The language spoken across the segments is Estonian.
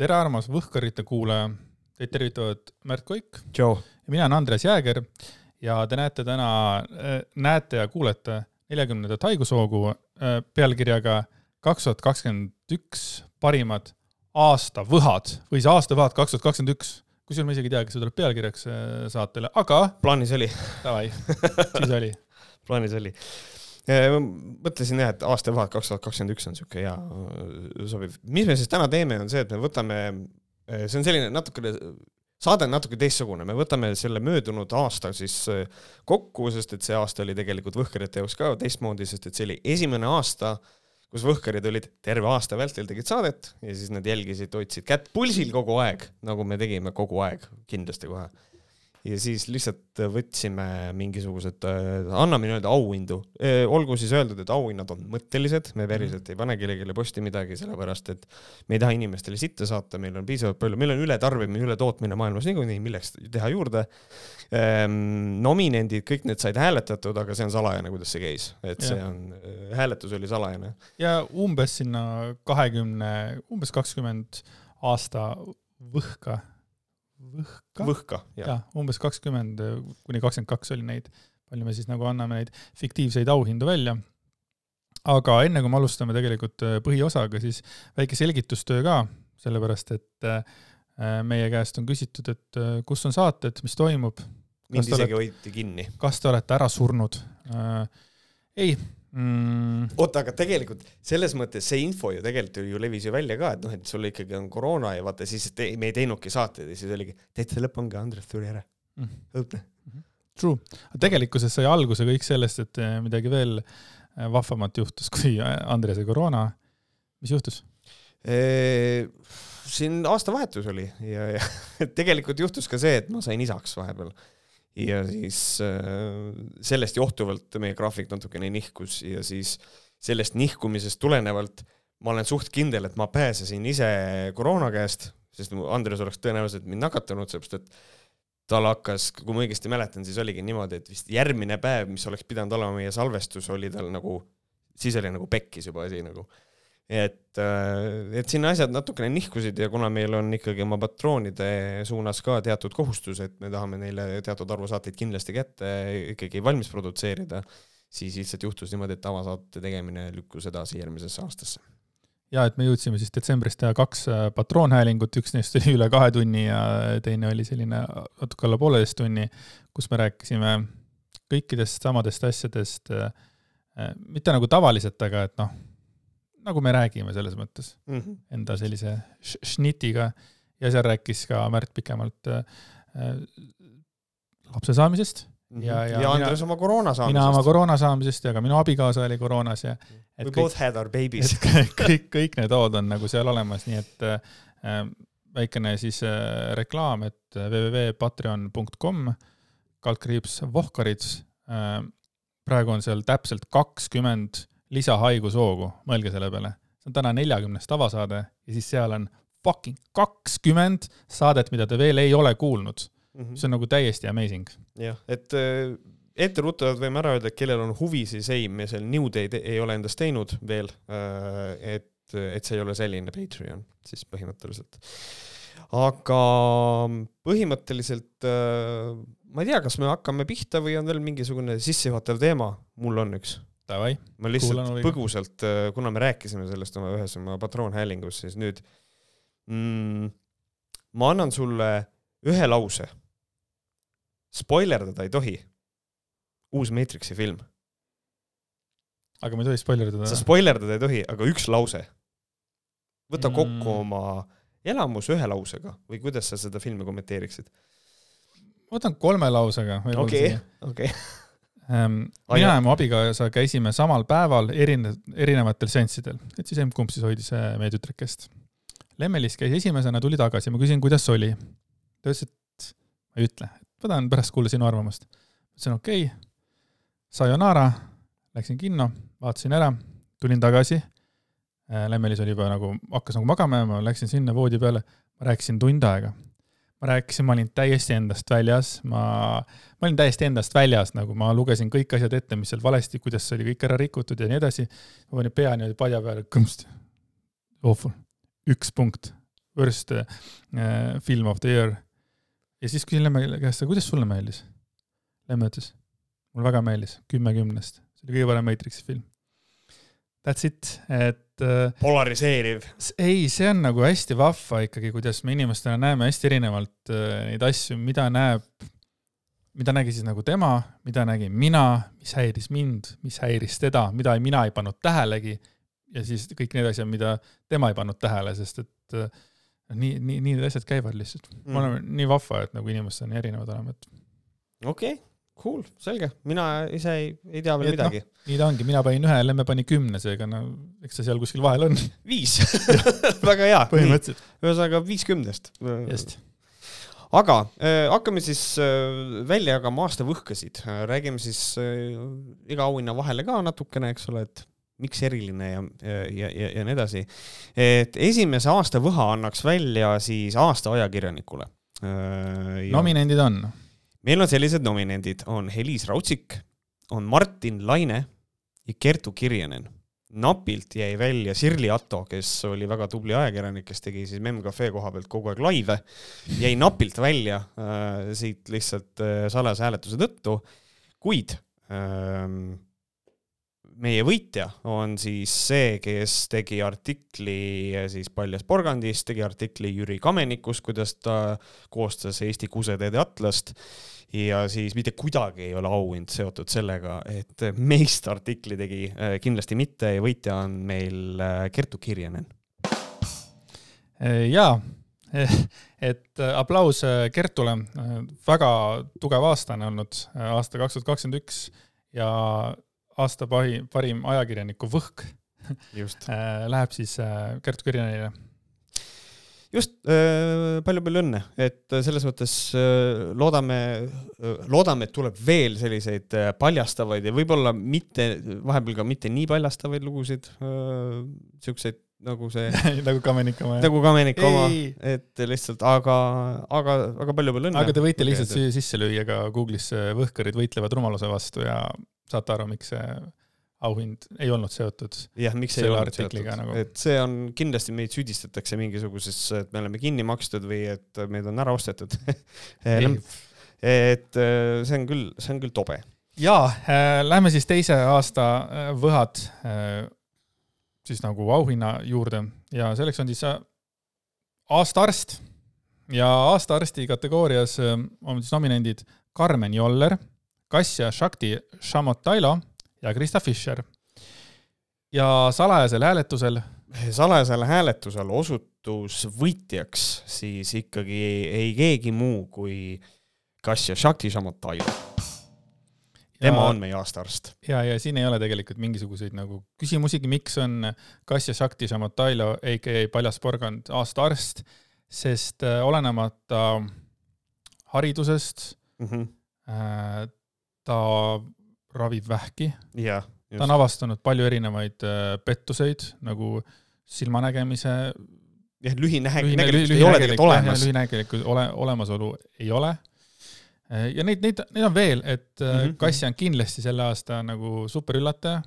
tere, armas Võhkarite kuulaja. Teid tervitavad Märt Koik. mina olen Andres Jääger ja te näete täna, näete ja kuulete neljakümnendat haigushoogu äh, pealkirjaga kaks tuhat kakskümmend üks parimad aastavõhad või siis aastavõhad kaks tuhat kakskümmend üks. kusjuures ma isegi ei tea, kas see tuleb pealkirjaks äh, saatele, aga. plaanis oli. Davai, siis oli plaanis oli mõtlesin jah, et aastavahet kaks tuhat kakskümmend üks on sihuke hea sobiv. mis me siis täna teeme, on see, et me võtame, see on selline natukene, saade on natuke teistsugune, me võtame selle möödunud aasta siis kokku, sest et see aasta oli tegelikult Võhkerite jaoks ka teistmoodi, sest et see oli esimene aasta, kus Võhkarid olid terve aasta vältel tegid saadet ja siis nad jälgisid, hoidsid kätt pulsil kogu aeg, nagu me tegime kogu aeg, kindlasti kohe ja siis lihtsalt võtsime mingisugused, äh, anname nii-öelda auhindu. Äh, olgu siis öeldud, et auhinnad on mõttelised, me päriselt ei pane kellelegi posti midagi, sellepärast et me ei taha inimestele sitta saata, meil on piisavalt palju, meil on ületarbimine, ületootmine maailmas niikuinii, milleks teha juurde. Ehm, nominendid, kõik need said hääletatud, aga see on salajane, kuidas see käis, et see on, äh, hääletus oli salajane. ja umbes sinna kahekümne, umbes kakskümmend aasta võhka Võhka, Võhka, jah ja,. umbes kakskümmend kuni kakskümmend kaks oli neid, palju me siis nagu anname neid fiktiivseid auhindu välja. aga enne kui me alustame tegelikult äh, põhiosaga, siis väike selgitustöö ka, sellepärast et äh, meie käest on küsitud, et kus on saated, mis toimub. mind isegi hoiti kinni. kas te olete ära surnud? ei mm.. oota, aga tegelikult selles mõttes see info ju tegelikult ju levis ju välja ka, et noh, et sul ikkagi on koroona ja vaata siis te, me ei teinudki saateid ja siis oligi, täitsa lõpp ongi, Andres tuli ära mm.. õudne mm. -hmm. True, tegelikkuses sai alguse kõik sellest, et eh, midagi veel eh, vahvamat juhtus kui eh, Andrese koroona. mis juhtus siin aastavahetus oli ja, ja tegelikult juhtus ka see, et ma sain isaks vahepeal ja siis äh, sellest johtuvalt meie graafik natukene nihkus ja siis sellest nihkumisest tulenevalt ma olen suht kindel, et ma pääsesin ise koroona käest, sest Andres oleks tõenäoliselt mind nakatanud, sellepärast et tal hakkas, kui ma õigesti mäletan, siis oligi niimoodi, et vist järgmine päev, mis oleks pidanud olema meie salvestus, oli tal nagu, siis oli nagu pekkis juba asi nagu et, äh, et siin asjad natukene nihkusid ja kuna meil on ikkagi oma patroonide suunas ka teatud kohustus, et me tahame neile teatud arvu saateid kindlasti kätte ikkagi valmis produtseerida, siis lihtsalt juhtus niimoodi, et avasaate tegemine lükkus edasi järgmisesse aastasse. ja et me jõudsime siis detsembris teha kaks äh, patroonhäälingut, üks neist oli üle kahe tunni ja teine oli selline natuke alla pooleteist tunni, kus me rääkisime kõikidest samadest asjadest, äh, mitte nagu tavaliselt, aga et noh nagu me räägime selles mõttes mm -hmm. enda sellise šnitiga ja seal rääkis ka Märt pikemalt äh, lapse saamisest mm. -hmm. ja, ja, ja Andres oma koroona saamisest. mina oma koroona saamisest ja ka minu abikaasa oli koroonas ja. We kõik, both had our babies. kõik, kõik need lood on nagu seal olemas, nii et äh, väikene siis äh, reklaam, et www.patreon.com kaldkriips Vohkarits äh,. praegu on seal täpselt kakskümmend lisahaigushoogu, mõelge selle peale. see on täna neljakümnes tavasaade ja siis seal on fucking kakskümmend saadet, mida te veel ei ole kuulnud mm. -hmm. see on nagu täiesti amazing. jah, et äh, etteruttavalt võime ära öelda, et kellel on huvi, siis ei, me seal new'd ei, ei ole endast teinud veel. Äh, et, et see ei ole selline Patreon siis põhimõtteliselt. aga põhimõtteliselt äh, ma ei tea, kas me hakkame pihta või on veel mingisugune sissejuhatav teema, mul on üks Davai, ma lihtsalt põgusalt, äh, kuna me rääkisime sellest oma ühes oma patroonhäälingus, siis nüüd mm, ma annan sulle ühe lause. spoilerdada ei tohi. uus Matrixi film. aga ma ei tohi spoilerdada? sa spoilerdada ei tohi, aga üks lause. võta mm. kokku oma elamus ühe lausega või kuidas sa seda filmi kommenteeriksid? ma võtan kolme lausega. okei, okei mina ja mu abikaasa käisime samal päeval erine-, erinevatel seanssidel, et siis emb-kumb siis hoidis äh, meie tütrekest. Lemmelis käis esimesena, tuli tagasi, ma küsin, kuidas oli. ta ütles, et ma ei ütle, ma tahan pärast kuulda sinu arvamust. ütlesin okei okay., sayonara, läksin kinno, vaatasin ära, tulin tagasi. Äh, Lemmelis oli juba nagu, hakkas nagu magama ja ma läksin sinna voodi peale, ma rääkisin tund aega ma rääkisin, ma olin täiesti endast väljas, ma, ma olin täiesti endast väljas, nagu ma lugesin kõik asjad ette, mis seal valesti, kuidas see oli kõik ära rikutud ja nii edasi. ma panin pea niimoodi padja peale, kõmst. Awful, üks punkt, worst äh, film of the year. ja siis küsin Lemme käest, kuidas sulle meeldis? Lemme ütles, mulle väga meeldis, kümme kümnest, see oli kõige parem Matrixi film. That's it, et äh, polariseeriv. ei, see on nagu hästi vahva ikkagi, kuidas me inimestena näeme hästi erinevalt äh, neid asju, mida näeb, mida nägi siis nagu tema, mida nägin mina, mis häiris mind, mis häiris teda, mida mina ei pannud tähelegi ja siis kõik need asjad, mida tema ei pannud tähele, sest et äh, nii, nii, nii need asjad käivad lihtsalt mm.. me oleme nii vahva, et nagu inimesed on nii erinevad olema, et. okei okay,, cool, selge, mina ise ei, ei tea veel et midagi no,. nii ta ongi, mina panin ühe, Lemme pani kümne, seega no eks see seal kuskil vahel on. viis väga hea. põhimõtteliselt. ühesõnaga viis kümnest. just aga äh, hakkame siis äh, välja jagama aasta võhkasid äh,, räägime siis äh, iga auhinna vahele ka natukene, eks ole, et miks eriline ja, ja, ja, ja nii edasi. et esimese aasta võha annaks välja siis aasta ajakirjanikule. Äh, nominendid on? Meil on sellised nominendid, on Helis Raudsik, on Martin Laine ja Kertu Kirjanen. napilt jäi välja Sirli Atto, kes oli väga tubli ajakirjanik, kes tegi siis Memm Cafe koha pealt kogu aeg laive, jäi napilt välja äh, siit lihtsalt äh, salajase hääletuse tõttu, kuid äh, meie võitja on siis see, kes tegi artikli eh, siis Paljas porgandist, tegi artikli Jüri Kamenikust, kuidas ta koostas Eesti kuseteede atlast ja siis mitte kuidagi ei ole auhind seotud sellega, et meist artikli tegi, eh, kindlasti mitte ja võitja on meil eh, Kertu Kirjanen. jaa, et aplaus Kertule, väga tugev aasta on olnud, aasta kaks tuhat kakskümmend üks ja aasta pahi, parim ajakirjaniku võhk äh, läheb siis äh, Kertu Kirjanile. just, äh, palju-palju õnne, et selles mõttes loodame, loodame, et tuleb veel selliseid paljastavaid ja võib-olla mitte, vahepeal ka mitte nii paljastavaid lugusid, siukseid nagu see nagu Kamenik oma. nagu Kamenik oma, et lihtsalt, aga, aga, aga palju-palju õnne. aga te võite lihtsalt sisse lüüa ka Google'isse võhkarid võitlevad rumaluse vastu ja saate aru, miks see auhind ei olnud seotud. jah, miks ei olnud seotud nagu., et see on, kindlasti meid süüdistatakse mingisuguses, et me oleme kinni makstud või et meid on ära ostetud et äh, see on küll, see on küll tobe. jaa äh,, lähme siis teise aasta võhad äh, siis nagu auhinna juurde ja selleks on siis äh, aasta arst ja aasta arsti kategoorias on siis nominendid Karmen Joller Kasia Shakti Shamotailo ja Krista Fischer. ja salajasel hääletusel salajasel hääletusel osutus võitjaks siis ikkagi ei keegi muu kui Kasia Shakti Shamotailo. tema on meie aastaarst. ja, ja siin ei ole tegelikult mingisuguseid nagu küsimusigi, miks on Kasia Shakti Shamotailo, AKA Paljas porgand, aastaarst, sest äh, olenemata haridusest mm, -hmm. Ta ravib vähki. ta on avastanud palju erinevaid äh, pettuseid nagu silmanägemise. jah, lühinägelikkust ei ole tegelikult olemas. lühinägelikkuse ole, olemasolu ei ole. Äh, ja neid, neid, neid on veel, et mm -hmm. Kassja on kindlasti selle aasta nagu superüllataja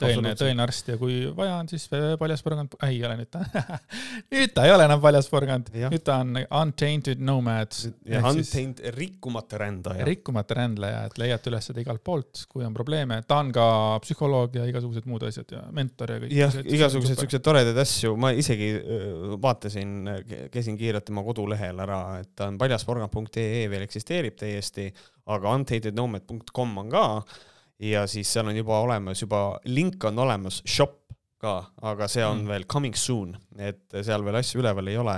tõeline, tõeline arst ja kui vaja on, siis paljas porgand, ei ole nüüd ta. Nüüd ta ei ole enam paljas porgand, nüüd ta on untainted nomad. ja untainted rikkumata rändaja. rikkumata rändleja, et leiate üles seda igalt poolt, kui on probleeme, ta on ka psühholoog ja igasugused muud asjad ja mentor ja kõik. jah, igasuguseid siukseid toredaid asju, ma isegi vaatasin, käisin kiirelt tema kodulehel ära, et ta on paljasporgand.ee veel eksisteerib täiesti, aga untantednomad.com on ka ja siis seal on juba olemas, juba link on olemas, shop ka, aga see on mm. veel coming soon, et seal veel asju üleval ei ole.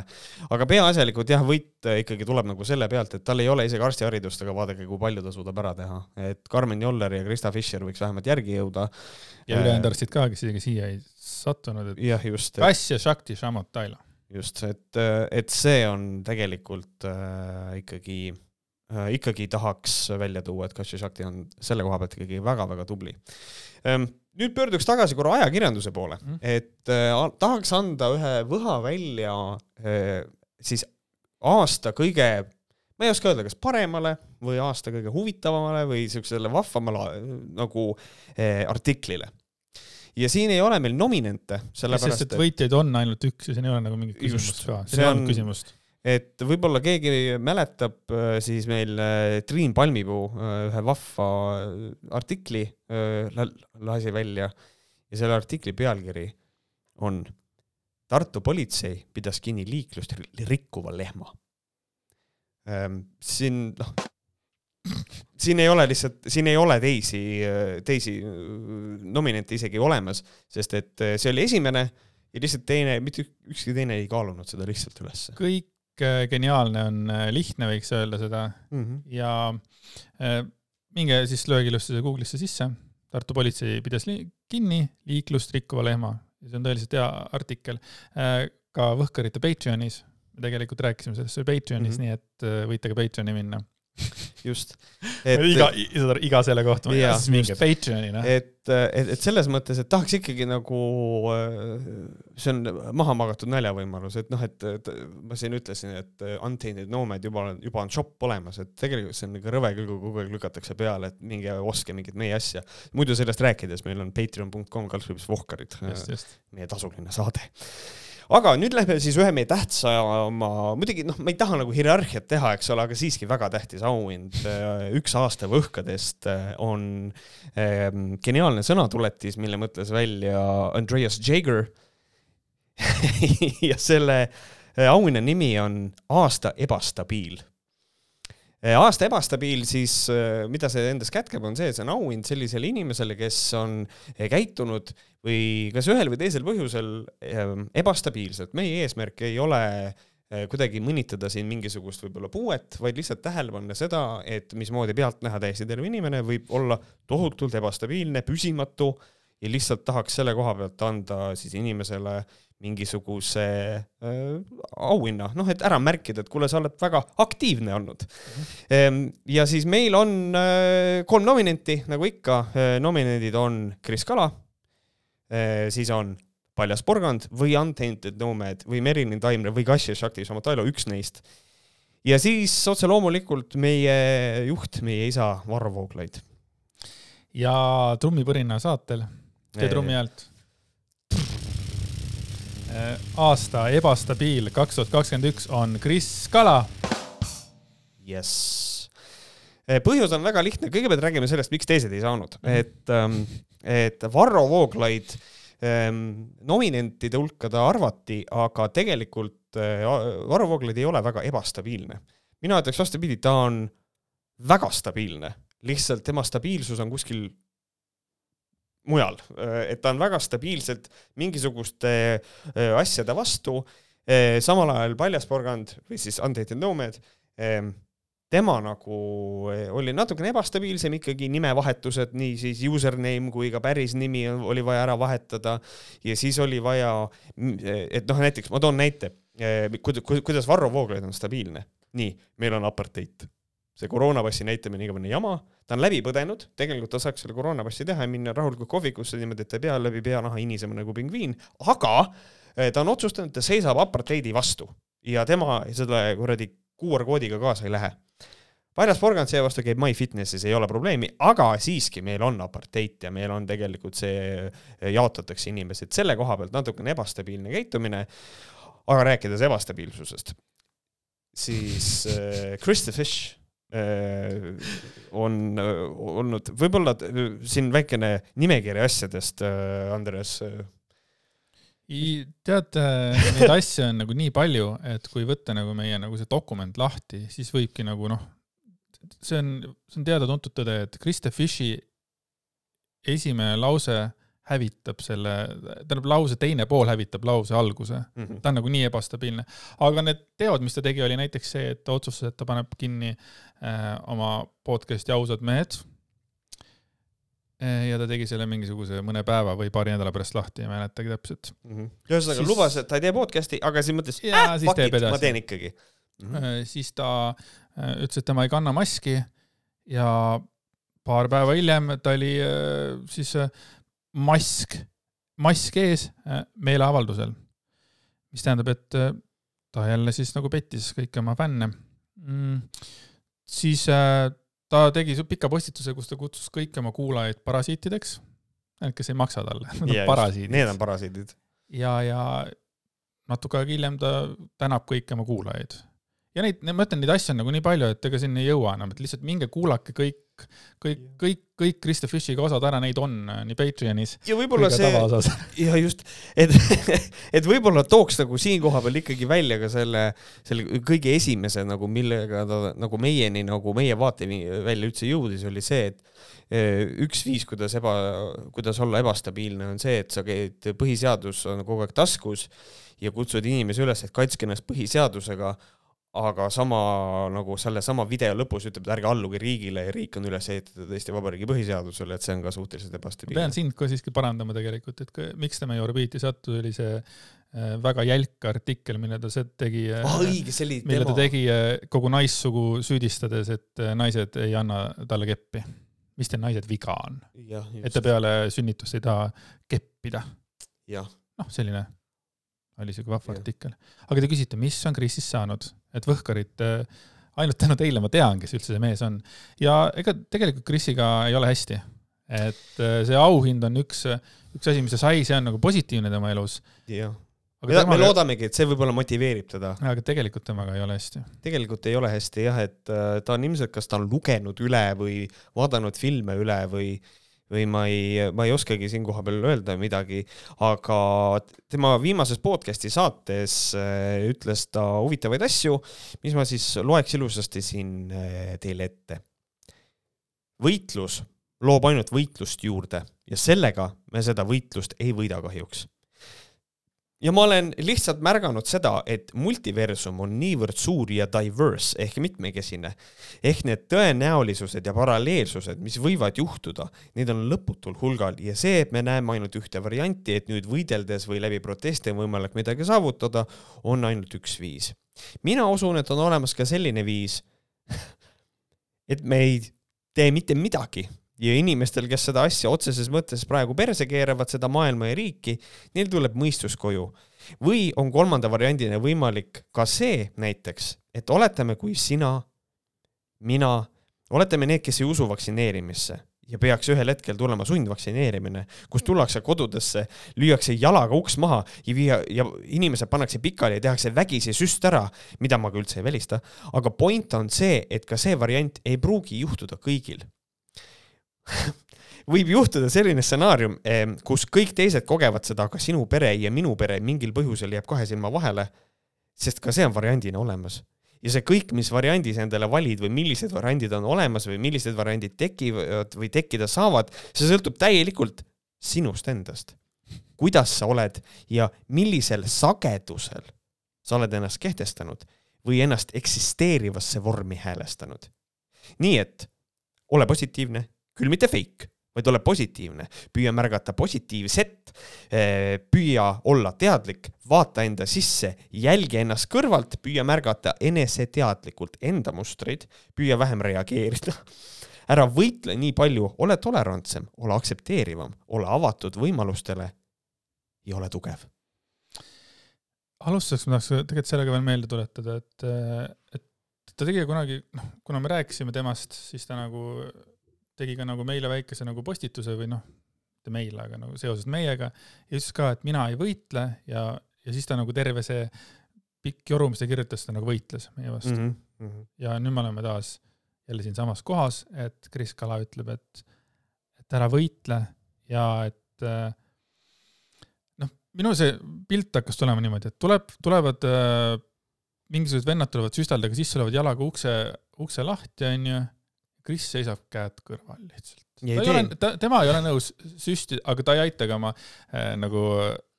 aga peaasjalikult jah, võit ikkagi tuleb nagu selle pealt, et tal ei ole isegi arstiharidust, aga vaadake, kui palju ta suudab ära teha, et Karmen Joller ja Krista Fischer võiks vähemalt järgi jõuda. ja ülejäänud arstid ka, kes isegi siia ei sattunud, et jah, just. Kass ja Shakti Shamot Taila. just, et, et see on tegelikult äh, ikkagi Äh, ikkagi tahaks välja tuua, et Kasia Shakti on selle koha pealt ikkagi väga-väga tubli. Ehm, nüüd pöörduks tagasi korra ajakirjanduse poole mm., et äh, tahaks anda ühe võha välja äh, siis aasta kõige, ma ei oska öelda, kas paremale või aasta kõige huvitavamale või siuksele vahvamale nagu artiklile. ja siin ei ole meil nominente, sellepärast et võitjaid on ainult üks ja siin ei ole nagu mingit küsimust ka, siin ei olnud küsimust et võib-olla keegi mäletab, äh, siis meil äh, Triin Palmipuu äh, ühe vahva artikli lasi välja ja selle artikli pealkiri on Tartu politsei pidas kinni liiklust rikkuva lehma. Ähm, siin noh, siin ei ole lihtsalt, siin ei ole teisi, teisi nominente isegi olemas, sest et see oli esimene ja lihtsalt teine, mitte ükski teine ei kaalunud seda lihtsalt ülesse. kõik geniaalne on, äh, lihtne võiks öelda seda mm -hmm. ja äh, minge siis lööge ilusti Google'isse sisse. Tartu politsei pidas li kinni liiklust rikkuva lehma ja see on tõeliselt hea artikkel äh,. ka Võhkarite Patreonis, me tegelikult rääkisime sellest Patreonis mm, -hmm. nii et võite ka Patreoni minna just. Iga, iga selle kohta, siis minge Patreoni, noh. et, et, et selles mõttes, et tahaks ikkagi nagu, see on maha magatud naljavõimalus, et noh, et, et ma siin ütlesin, et Untainted Nomad juba on, juba on shop olemas, et tegelikult see on nagu rõve küll, kui kogu aeg lükatakse peale, et minge ostke mingit meie asja. muidu sellest rääkides, meil on patreon.com kaldkriips Vohkarid, meie tasuline saade aga nüüd lähme siis ühe meie tähtsama, muidugi noh, ma ei taha nagu hierarhiat teha, eks ole, aga siiski väga tähtis auhind. üks aasta võhkadest eh, on eh, geniaalne sõnatuletis, mille mõtles välja Andreas Jaeger ja selle eh, auhinna nimi on aasta ebastabiil aasta ebastabiil, siis mida see endas kätkeb, on see, et see on auhind sellisele inimesele, kes on käitunud või kas ühel või teisel põhjusel ebastabiilselt. meie eesmärk ei ole kuidagi mõnitada siin mingisugust võib-olla puuet, vaid lihtsalt tähele panna seda, et mismoodi pealtnäha täiesti terve inimene võib olla tohutult ebastabiilne, püsimatu ja lihtsalt tahaks selle koha pealt anda siis inimesele äh, mingisuguse äh, auhinna, noh, et ära märkida, et kuule, sa oled väga aktiivne olnud mm. -hmm. ja siis meil on äh, kolm nominenti, nagu ikka äh,, nominendid on Kris Kala äh,, siis on Paljas porgand või Untainted Nomad või Merilin Taimre või Kasia Shakti Samotailo, üks neist. ja siis otse loomulikult meie juht, meie isa Varro Vooglaid. ja trummipõrina saatel, tee trummi häält Äh, aasta ebastabiil kaks tuhat kakskümmend üks on Kris Kala. jess. Äh, põhjus on väga lihtne, kõigepealt räägime sellest, miks teised ei saanud, et, ähm, et Varro Vooglaid ähm, nominentide hulka ta arvati, aga tegelikult äh, Varro Vooglaid ei ole väga ebastabiilne. mina ütleks vastupidi, ta on väga stabiilne, lihtsalt tema stabiilsus on kuskil mujal, et ta on väga stabiilselt mingisuguste äh, asjade vastu, äh, samal ajal Paljasporgand või siis Undated Nomad, ähm, tema nagu äh, oli natukene ebastabiilsem ikkagi, nimevahetused, nii siis username kui ka päris nimi oli vaja ära vahetada. Ja siis oli vaja, et noh, näiteks ma toon näite, kuidas Varro Vooglaid on stabiilne. nii, meil on apartheid. See koroonapassi näitamine igavene jama, ta on läbi põdenud, tegelikult ta saaks selle koroonapassi teha ja minna rahulikult kohvikusse niimoodi, et ta ei pea läbi peanaha inisema nagu pingviin, aga eh, ta on otsustanud, et ta seisab apartheidi vastu. Ja tema selle kuradi QR-koodiga kaasa ei lähe. Varjas Porgand seevastu käib MyFitnesses, ei ole probleemi, aga siiski meil on apartheid ja meil on tegelikult see, eh, jaotatakse inimesed selle koha pealt natukene ebastabiilne käitumine. aga rääkides ebastabiilsusest, siis äh, Krista Fish Äh, on äh, olnud, võib-olla äh, siin väikene nimekiri asjadest, Andres. tead, neid asju on nagu nii palju, et kui võtta nagu meie nagu see dokument lahti, siis võibki nagu noh, see on, see on teada-tuntud tõde, et Krista Fishi esimene lause hävitab selle, tähendab lause teine pool hävitab lause alguse mm. -hmm. ta on nagu nii ebastabiilne. aga need teod, mis ta tegi, oli näiteks see, et ta otsustas, et ta paneb kinni äh, oma podcast'i Ausad mehed äh,. ja ta tegi selle mingisuguse mõne päeva või paari nädala pärast lahti, ei mäletagi täpselt mm -hmm.. ühesõnaga siis... lubas, et ta ei tee podcast'i, aga siis mõtles, äh, fuck it, ma teen ikkagi mm. -hmm. siis ta äh, ütles, et tema ei kanna maski ja paar päeva hiljem ta oli äh, siis mask, mask ees meeleavaldusel. mis tähendab, et ta jälle siis nagu pettis kõiki oma fänne mm,. siis ta tegi pika postituse, kus ta kutsus kõiki oma kuulajaid parasiitideks kes ei maksa talle, nad on parasiidid. Need on parasiidid. ja, ja natuke aega hiljem ta tänab kõiki oma kuulajaid. Ja neid, ma ütlen, neid asju on nagu nii palju, et ega sinna ei jõua enam, et lihtsalt minge kuulake kõik, kõik, kõik, kõik Krista Fishiga osad ära, neid on äh, nii Patreonis ja võib-olla see, ja just, et, et võib-olla tooks nagu siin koha peal ikkagi välja ka selle, selle kõige esimese nagu, millega ta nagu meieni nagu meie vaatevälja üldse jõudis, oli see, et eh, üks viis, kuidas eba, kuidas olla ebastabiilne, on see, et sa käid, põhiseadus on kogu aeg taskus ja kutsud inimesi üles, et kaitske ennast põhiseadusega, aga sama nagu sellesama video lõpus ütleb, et ärge alluge riigile ja riik on üles ehitatud Eesti Vabariigi põhiseadusele, et see on ka suhteliselt ebastabiilne. pean sind ka siiski parandama tegelikult, et miks ta meie orbiiti sattus, oli see äh, väga jälk artikkel, mille ta tegi oli mille tema ta tegi äh, kogu naissugu süüdistades, et naised ei anna talle keppi. mis teil naised viga on? et ta peale sünnitust ei taha keppida. noh, selline oli siuke vahva artikkel. aga te küsite, mis on Krisist saanud, et Võhkarit äh, ainult tänu teile ma tean, kes üldse see mees on. ja ega tegelikult Krisiga ei ole hästi. et äh, see auhind on üks, üks asi, mis ta sai, see on nagu positiivne tema elus. jah. me, me temaga, loodamegi, et see võib-olla motiveerib teda. aga tegelikult temaga ei ole hästi. tegelikult ei ole hästi jah, et äh, ta on ilmselt, kas ta on lugenud üle või vaadanud filme üle või, või ma ei, ma ei oskagi siin kohapeal öelda midagi, aga tema viimases podcast'i saates äh, ütles ta huvitavaid asju, mis ma siis loeks ilusasti siin äh, teile ette. võitlus loob ainult võitlust juurde ja sellega me seda võitlust ei võida kahjuks ja ma olen lihtsalt märganud seda, et multiversum on niivõrd suur ja diverse ehk mitmekesine, ehk need tõenäolisused ja paralleelsused, mis võivad juhtuda, neid on lõputul hulgal ja see, et me näeme ainult ühte varianti, et nüüd võideldes või läbi protesti on võimalik midagi saavutada, on ainult üks viis. mina usun, et on olemas ka selline viis, et me ei tee mitte midagi ja inimestel, kes seda asja otseses mõttes praegu perse keeravad, seda maailma ja riiki, neil tuleb mõistus koju. või on kolmanda variandina võimalik ka see näiteks, et oletame, kui sina, mina, oletame need, kes ei usu vaktsineerimisse ja peaks ühel hetkel tulema sundvaktsineerimine, kus tullakse kodudesse, lüüakse jalaga uks maha ja viia ja inimesed pannakse pikali ja tehakse vägisi süst ära, mida ma ka üldse ei välista, aga point on see, et ka see variant ei pruugi juhtuda kõigil võib juhtuda selline stsenaarium, kus kõik teised kogevad seda, aga sinu pere ja minu pere mingil põhjusel jääb kahe silma vahele, sest ka see on variandina olemas. ja see kõik, mis variandis endale valid või millised variandid on olemas või millised variandid tekivad või tekkida saavad, see sõltub täielikult sinust endast. kuidas sa oled ja millisel sagedusel sa oled ennast kehtestanud või ennast eksisteerivasse vormi häälestanud. nii et ole positiivne, küll mitte fake, vaid ole positiivne, püüa märgata positiivset, püüa olla teadlik, vaata enda sisse, jälgi ennast kõrvalt, püüa märgata eneseteadlikult enda mustreid, püüa vähem reageerida. ära võitle nii palju, ole tolerantsem, ole aktsepteerivam, ole avatud võimalustele ja ole tugev. alustuseks ma tahaks tegelikult sellega veel meelde tuletada, et, et ta tegi kunagi, noh, kuna me rääkisime temast, siis ta nagu tegi ka nagu meile väikese nagu postituse või noh, mitte meile, aga nagu seoses meiega ja ütles ka, et mina ei võitle ja, ja siis ta nagu terve see pikk joru, mis ta kirjutas, ta nagu võitles meie vastu mm. Mm -hmm. ja nüüd me oleme taas jälle siinsamas kohas, et Kris Kala ütleb, et, et ära võitle ja et äh, noh, minul see pilt hakkas tulema niimoodi, et tuleb, tulevad äh, mingisugused vennad tulevad süsteldega sisse, löövad jalaga ukse, ukse lahti, onju. Kris seisab käed kõrval lihtsalt. ta ei ole, ta, tema ei ole nõus süsti, aga ta ei aita ka oma äh, nagu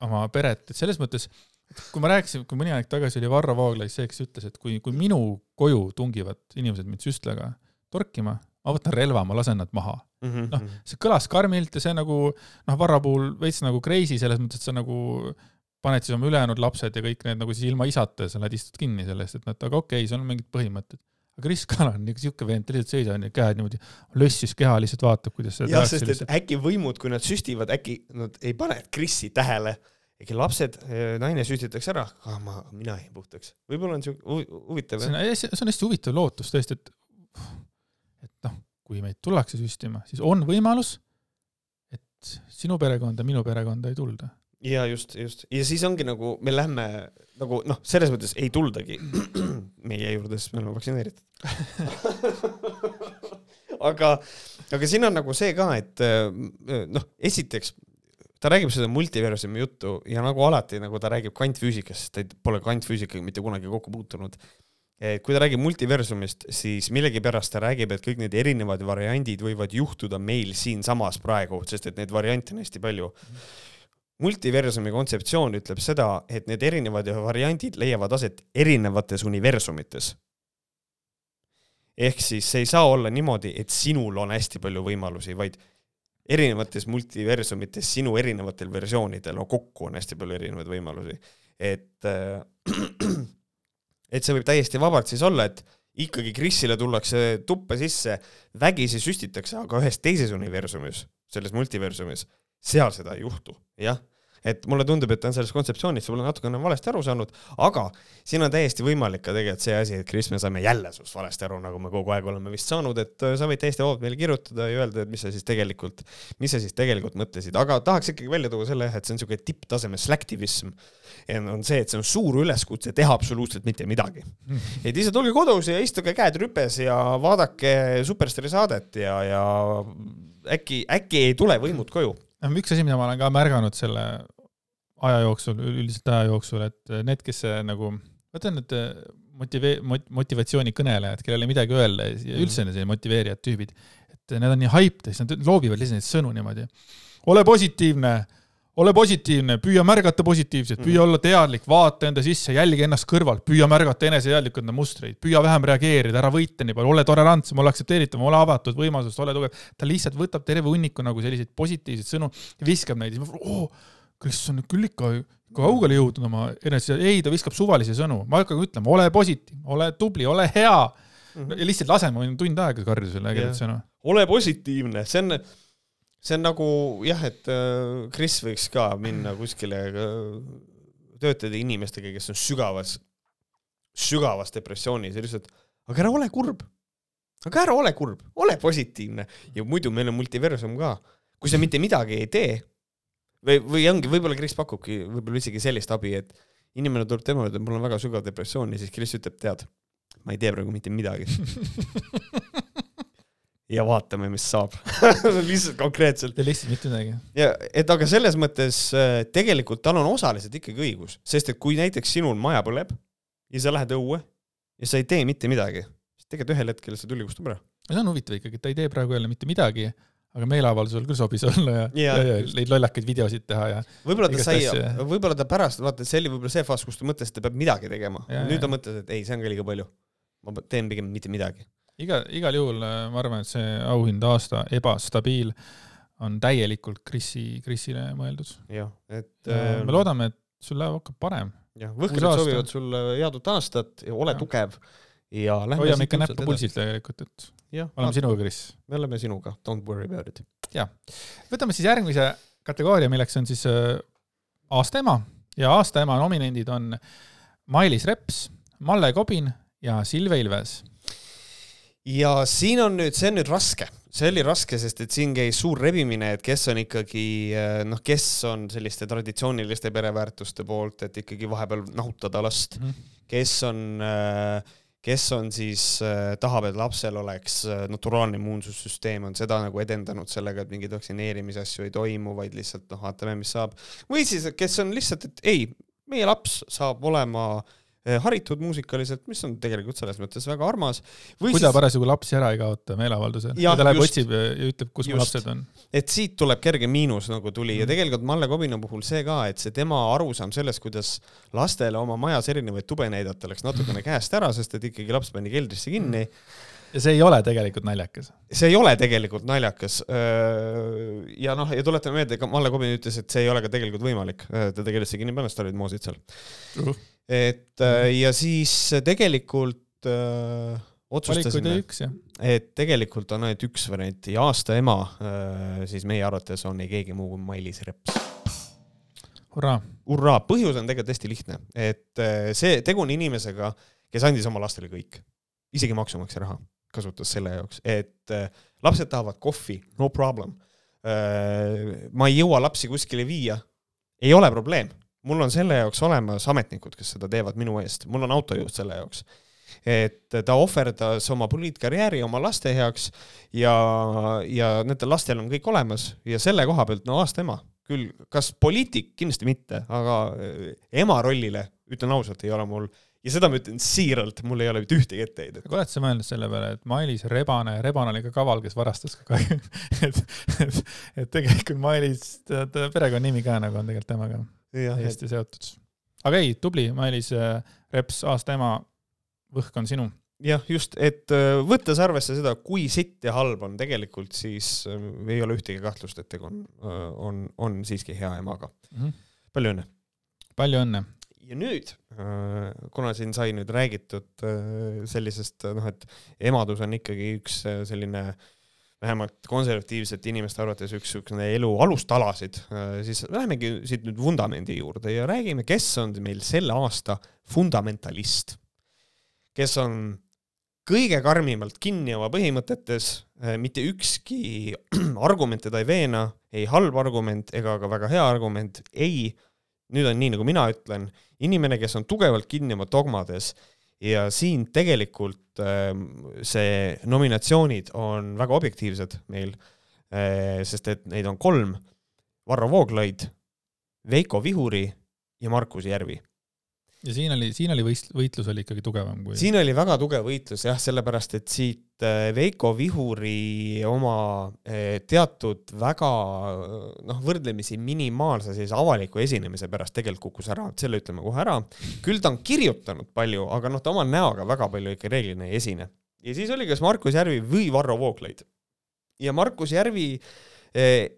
oma peret, et selles mõttes, et kui ma rääkisin, kui mõni aeg tagasi oli Varro Vooglaid see, kes ütles, et kui, kui minu koju tungivad inimesed mind süstlaga torkima, ma võtan relva, ma lasen nad maha mm -hmm. noh, see kõlas karmilt ja see nagu noh, Varro puhul veits nagu crazy selles mõttes, et sa nagu paned siis oma ülejäänud lapsed ja kõik need nagu siis ilma isata ja sa lähed istud kinni selle eest, et noh, et aga okei okay,, sul on mingid põhimõtted. Aga Kris Kala on siuke vend, ta lihtsalt seisab käed niimoodi lössis keha, lihtsalt vaatab, kuidas seda jah, sest et äkki võimud, kui nad süstivad, äkki nad ei pane Krissi tähele. äkki lapsed, naine süstitakse ära, ah ma, mina jäin puhtaks. võib-olla on siuke huvitav. see on, see on hästi huvitav lootus tõesti, et et noh, kui meid tullakse süstima, siis on võimalus, et sinu perekonda, minu perekonda ei tulda. Ja just, just ja siis ongi nagu me lähme nagu noh, selles mõttes ei tuldagi meie juurde, sest me oleme vaktsineeritud aga, aga siin on nagu see ka, et noh, esiteks ta räägib seda multiversumi juttu ja nagu alati, nagu ta räägib kvantfüüsikast, sest ta pole kvantfüüsikaga mitte kunagi kokku puutunud. kui ta räägib multiversumist, siis millegipärast ta räägib, et kõik need erinevad variandid võivad juhtuda meil siinsamas praegu, sest et neid variante on hästi palju. Multiversumi kontseptsioon ütleb seda, et need erinevad variandid leiavad aset erinevates universumites ehk siis see ei saa olla niimoodi, et sinul on hästi palju võimalusi, vaid erinevates multiversumites sinu erinevatel versioonidel, no kokku on hästi palju erinevaid võimalusi. et, äh, et see võib täiesti vabalt siis olla, et ikkagi Krisile tullakse tuppa sisse, vägisi süstitakse, aga ühes teises universumis, selles multiversumis, seal seda ei juhtu, jah et mulle tundub, et ta on sellest kontseptsioonist võib-olla natukene valesti aru saanud, aga siin on täiesti võimalik ka tegelikult see asi, et Kris, me saime jälle sinust valesti aru, nagu me kogu aeg oleme vist saanud, et äh, sa võid täiesti vabalt meile kirjutada ja öelda, et mis sa siis tegelikult, mis sa siis tegelikult mõtlesid, aga tahaks ikkagi välja tuua selle, et see on niisugune tipptaseme slacktivism. on see, et see on suur üleskutse teha absoluutselt mitte midagi. et lihtsalt olge kodus ja istuge käed rüpes ja vaadake Superstaari saadet ja, ja äkki, äkki ei tule võimud koju üks asi, mida ma olen ka märganud selle aja jooksul, üldiselt aja jooksul, et need, kes nagu, vaata need motive-, motivatsiooni kõnelejad, kellel ei midagi öelda ja mhm. üldse sellised motiveerijad tüübid, et need on nii hyped ja siis nad loobivad lihtsalt neid sõnu niimoodi. ole positiivne ole positiivne, püüa märgata positiivset, püüa mm -hmm. olla teadlik, vaata enda sisse, jälgi ennast kõrvalt, püüa märgata eneseteadlikult enda mustreid, püüa vähem reageerida, ära võita nii palju, ole tolerantsem, ole aktsepteeritav, ole avatud, võimalusest, ole tugev. ta lihtsalt võtab terve hunniku nagu selliseid positiivseid sõnu viskab neid siis ma, oo, Kris on küll ikka kaugele jõudnud oma enese, ei, ta viskab suvalisi sõnu, ma hakkan ütlema, ole positiivne, ole tubli, ole hea mm. -hmm. ja lihtsalt lase, ma võin tund aega karjuda sulle ägedat sõnu. ole positiivne, see on see on nagu jah, et äh, Kris võiks ka minna kuskile äh, töötada inimestega, kes on sügavas, sügavas depressioonis ja lihtsalt, aga ära ole kurb. aga ära ole kurb, ole positiivne ja muidu meil on multiversum ka. kui sa mitte midagi ei tee või, või ongi, võib-olla Kris pakubki võib-olla isegi sellist abi, et inimene tuleb tema juurde, mul on väga sügav depressioon ja siis Kris ütleb, tead, ma ei tee praegu mitte midagi ja vaatame, mis saab lihtsalt konkreetselt. ja lihtsalt mitte midagi. ja et aga selles mõttes äh, tegelikult tal on osaliselt ikkagi õigus, sest et kui näiteks sinul maja põleb ja sa lähed õue ja sa ei tee mitte midagi, siis tegelikult ühel hetkel see tuli kustub ära. see on huvitav ikkagi, et ta ei tee praegu jälle mitte midagi, aga meeleavaldusel küll sobis olla ja, ja, ja, ja neid lollakaid videosid teha ja. võib-olla ta sai, võib-olla ta pärast, vaata, see oli võib-olla see faas, kus ta mõtles, et ta peab midagi tegema. nüüd ta mõtles, et ei, see on ka liiga palju. ma teen pigem mitte midagi iga, igal juhul äh, ma arvan, et see auhind aasta ebastabiil on täielikult Krisi, Krisile mõeldud. jah, et äh, me loodame, et sul läheb, hakkab parem. jah, võhkrid soovivad sulle head uut aastat ja ole ja. tugev ja lähme hoiame ikka näppu pulsilt tegelikult, et ja, oleme sinuga, Kris. me oleme sinuga, don't worry about it. jah, võtame siis järgmise kategooria, milleks on siis äh, aasta ema ja aasta ema nominendid on Mailis Reps, Malle Kobin ja Silve Ilves ja siin on nüüd, see on nüüd raske, see oli raske, sest et siin käis suur rebimine, et kes on ikkagi eh, noh, kes on selliste traditsiooniliste pereväärtuste poolt, et ikkagi vahepeal nahutada last mm, -hmm. kes on äh, kes on siis äh,, tahab, et lapsel oleks naturaalne immuunsussüsteem, on seda nagu edendanud sellega, et mingeid vaktsineerimise asju ei toimu, vaid lihtsalt noh, vaatame, mis saab. või siis, kes on lihtsalt, et ei, meie laps saab olema äh, haritud muusikaliselt, mis on tegelikult selles mõttes väga armas. kui siis... ta parasjagu lapsi ära ei kaota meeleavaldusel ja ta läheb otsib ja ütleb, kus mu lapsed on. et siit tuleb kerge miinus nagu tuli mm. ja tegelikult Malle Kobina puhul see ka, et see tema arusaam sellest, kuidas lastele oma majas erinevaid tube näidata, läks natukene käest ära, sest et ikkagi laps pandi keldrisse kinni mm ja see ei ole tegelikult naljakas. see ei ole tegelikult naljakas. ja noh, ja tuletame meelde, ka Malle Kobin ütles, et see ei ole ka tegelikult võimalik, ta keldrisse kinni panna, sest tal olid moosid seal uh. -huh et ja siis tegelikult öö, otsustasime, et tegelikult on ainult üks variant ja aasta ema öö, siis meie arvates on ei keegi muu kui Mailis Reps. hurraa! hurraa, põhjus on tegelikult hästi lihtne, et see, tegu on inimesega, kes andis oma lastele kõik, isegi maksumaksja raha kasutas selle jaoks, et lapsed tahavad kohvi, no problem ma ei jõua lapsi kuskile viia, ei ole probleem. mul on selle jaoks olemas ametnikud, kes seda teevad minu eest, mul on autojuht selle jaoks. et ta ohverdas oma poliitkarjääri oma laste heaks ja, ja nendel lastel on kõik olemas ja selle koha pealt, no aasta ema, küll, kas poliitik, kindlasti mitte, aga ema rollile, ütlen ausalt, ei ole mul ja seda ma ütlen siiralt, mul ei ole mitte ühtegi etteheidet. aga oled sa mõelnud selle peale, et Mailis Rebane, Rebane oli ka kaval, kes varastas ka kahju et, et, et tegelikult Mailis, ta perekonnanimi ka nagu on tegelikult temaga hästi et... seotud. aga ei, tubli, Mailis äh, Reps, aasta ema, võhk on sinu. jah, just, et äh, võttes arvesse seda, kui sitt ja halb on tegelikult, siis äh, ei ole ühtegi kahtlust, et tegu on, on, on siiski hea emaga mm. -hmm. palju õnne! palju õnne! Ja nüüd, äh, kuna siin sai nüüd räägitud äh, sellisest noh, et emadus on ikkagi üks äh, selline vähemalt konservatiivsete inimeste arvates üks niisugune elu alustalasid, siis lähemegi siit nüüd vundamendi juurde ja räägime, kes on meil selle aasta fundamentalist. kes on kõige karmimalt kinni oma põhimõtetes, mitte ükski argument teda ei veena, ei halb argument ega ka väga hea argument, ei nüüd on nii, nagu mina ütlen, inimene, kes on tugevalt kinni oma dogmades ja siin tegelikult ähm, see nominatsioonid on väga objektiivsed meil, äh, sest et neid on kolm, Varro Vooglaid, Veiko Vihuri ja Markus Järvi ja siin oli, siin oli võist-, võitlus oli ikkagi tugevam kui siin oli väga tugev võitlus jah, sellepärast et siit äh, Veiko Vihuri oma äh, teatud väga noh, võrdlemisi minimaalse sellise avaliku esinemise pärast tegelikult kukkus ära, et selle ütleme kohe ära. küll ta on kirjutanud palju, aga noh, ta oma näoga väga palju ikka reeglina ei esine. ja siis oli kas Markus Järvi või Varro Vooglaid. ja Markus Järvi äh,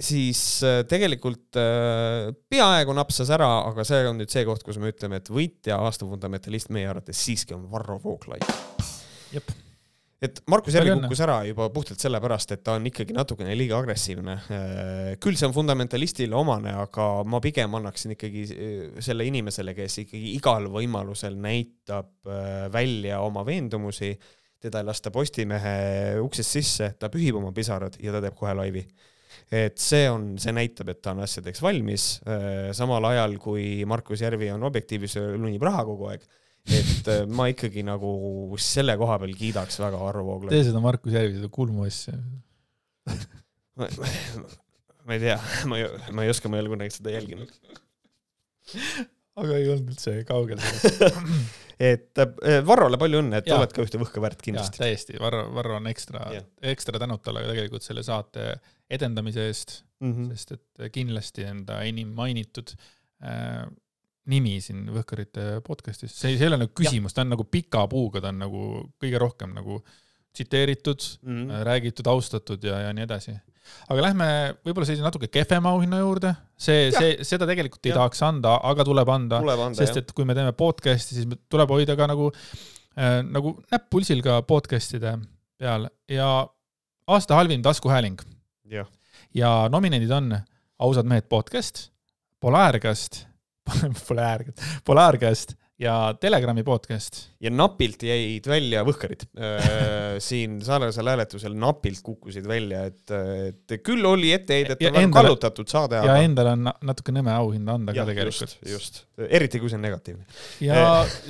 siis äh, tegelikult äh, peaaegu napsas ära, aga see on nüüd see koht, kus me ütleme, et võitja, aastafundamentalist meie arvates siiski on Varro Vooglaid. et Markus Järvi kukkus ära juba puhtalt sellepärast, et ta on ikkagi natukene liiga agressiivne. Äh, küll see on fundamentalistile omane, aga ma pigem annaksin ikkagi selle inimesele, kes ikkagi igal võimalusel näitab välja oma veendumusi, teda ei lasta Postimehe uksest sisse, ta pühib oma pisarad ja ta teeb kohe laivi et see on, see näitab, et ta on asjadeks valmis, äh, samal ajal kui Markus Järvi on objektiivis, lunib raha kogu aeg et äh, ma ikkagi nagu selle koha peal kiidaks väga Varro Vooglaiu. tee seda Markus Järvi, seda kulmu asja ma, ma, ma ei tea, ma ei, ma ei oska, ma ei ole kunagi seda jälginud. Aga ei olnud üldse kaugel sellest. Et äh, Varrole palju õnne, et oled ka ühte võhka väärt kindlasti. täiesti, Varro, Varro on ekstra, ekstra tänud talle tegelikult selle saate edendamise eest mm, -hmm. sest et kindlasti enda enim mainitud äh, nimi siin Võhkarite podcast'is, see, see ei ole nagu küsimus, ta on nagu pika puuga, ta on nagu kõige rohkem nagu tsiteeritud mm, -hmm. räägitud, austatud ja, ja nii edasi aga lähme võib-olla sellise natuke kehvema auhinna juurde, see, see, seda tegelikult ei ja. tahaks anda, aga tuleb anda, sest et kui me teeme podcast'i, siis tuleb hoida ka nagu äh,, nagu näpp pulsil ka podcast'ide peal. Ja aasta halvim taskuhääling. ja nominendid on Ausad mehed podcast, Polaargast Polaargast, Polaargast ja Telegrami podcast. ja napilt jäid välja Võhkarid äh, siin sarnasel hääletusel napilt kukkusid välja, et, et küll oli etteheide, et on väga kallutatud saade. ja endale on natuke nõme auhinda anda ja, ka tegelikult. just, eriti kui see on negatiivne. ja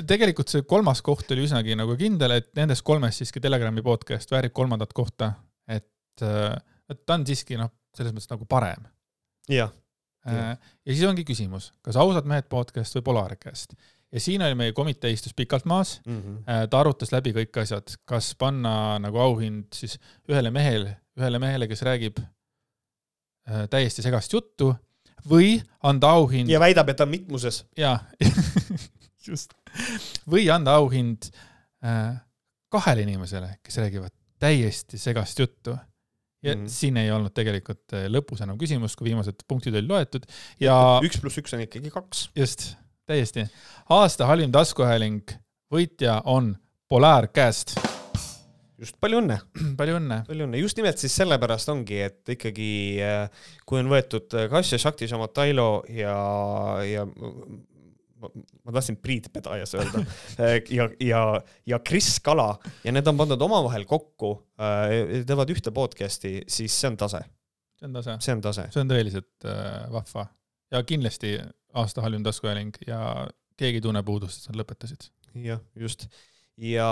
tegelikult see kolmas koht oli üsnagi nagu kindel, et nendest kolmest siiski Telegrami podcast väärib kolmandat kohta, et, et ta on siiski noh, selles mõttes nagu parem. jah ja siis ongi küsimus, kas ausad mehed podcast või Polarcast ja siin oli meie komitee istus pikalt maas mm, -hmm. ta arutas läbi kõik asjad, kas panna nagu auhind siis ühele mehele, ühele mehele, kes räägib äh, täiesti segast juttu või anda auhind. ja väidab, et ta on mitmuses. jaa just. või anda auhind äh, kahele inimesele, kes räägivad täiesti segast juttu. ja mm siin ei olnud tegelikult lõpus enam küsimust, kui viimased punktid olid loetud ja. üks pluss üks on ikkagi kaks. just täiesti. aasta halvim taskuhääling võitja on Polaarcast. just, palju õnne palju õnne! palju õnne, just nimelt siis sellepärast ongi, et ikkagi äh, kui on võetud äh, Kasia Shakti Šamatailo ja, ja ma tahtsin Priit Pedajas öelda äh, ja, ja, ja Kris Kala ja need on pandud omavahel kokku, teevad ühte podcast'i, siis see on tase see on tase. see on tase. see on tõeliselt äh, vahva ja kindlasti aasta halvim taskuhääling ja keegi ei tunne puudust, et nad lõpetasid. jah, just. ja,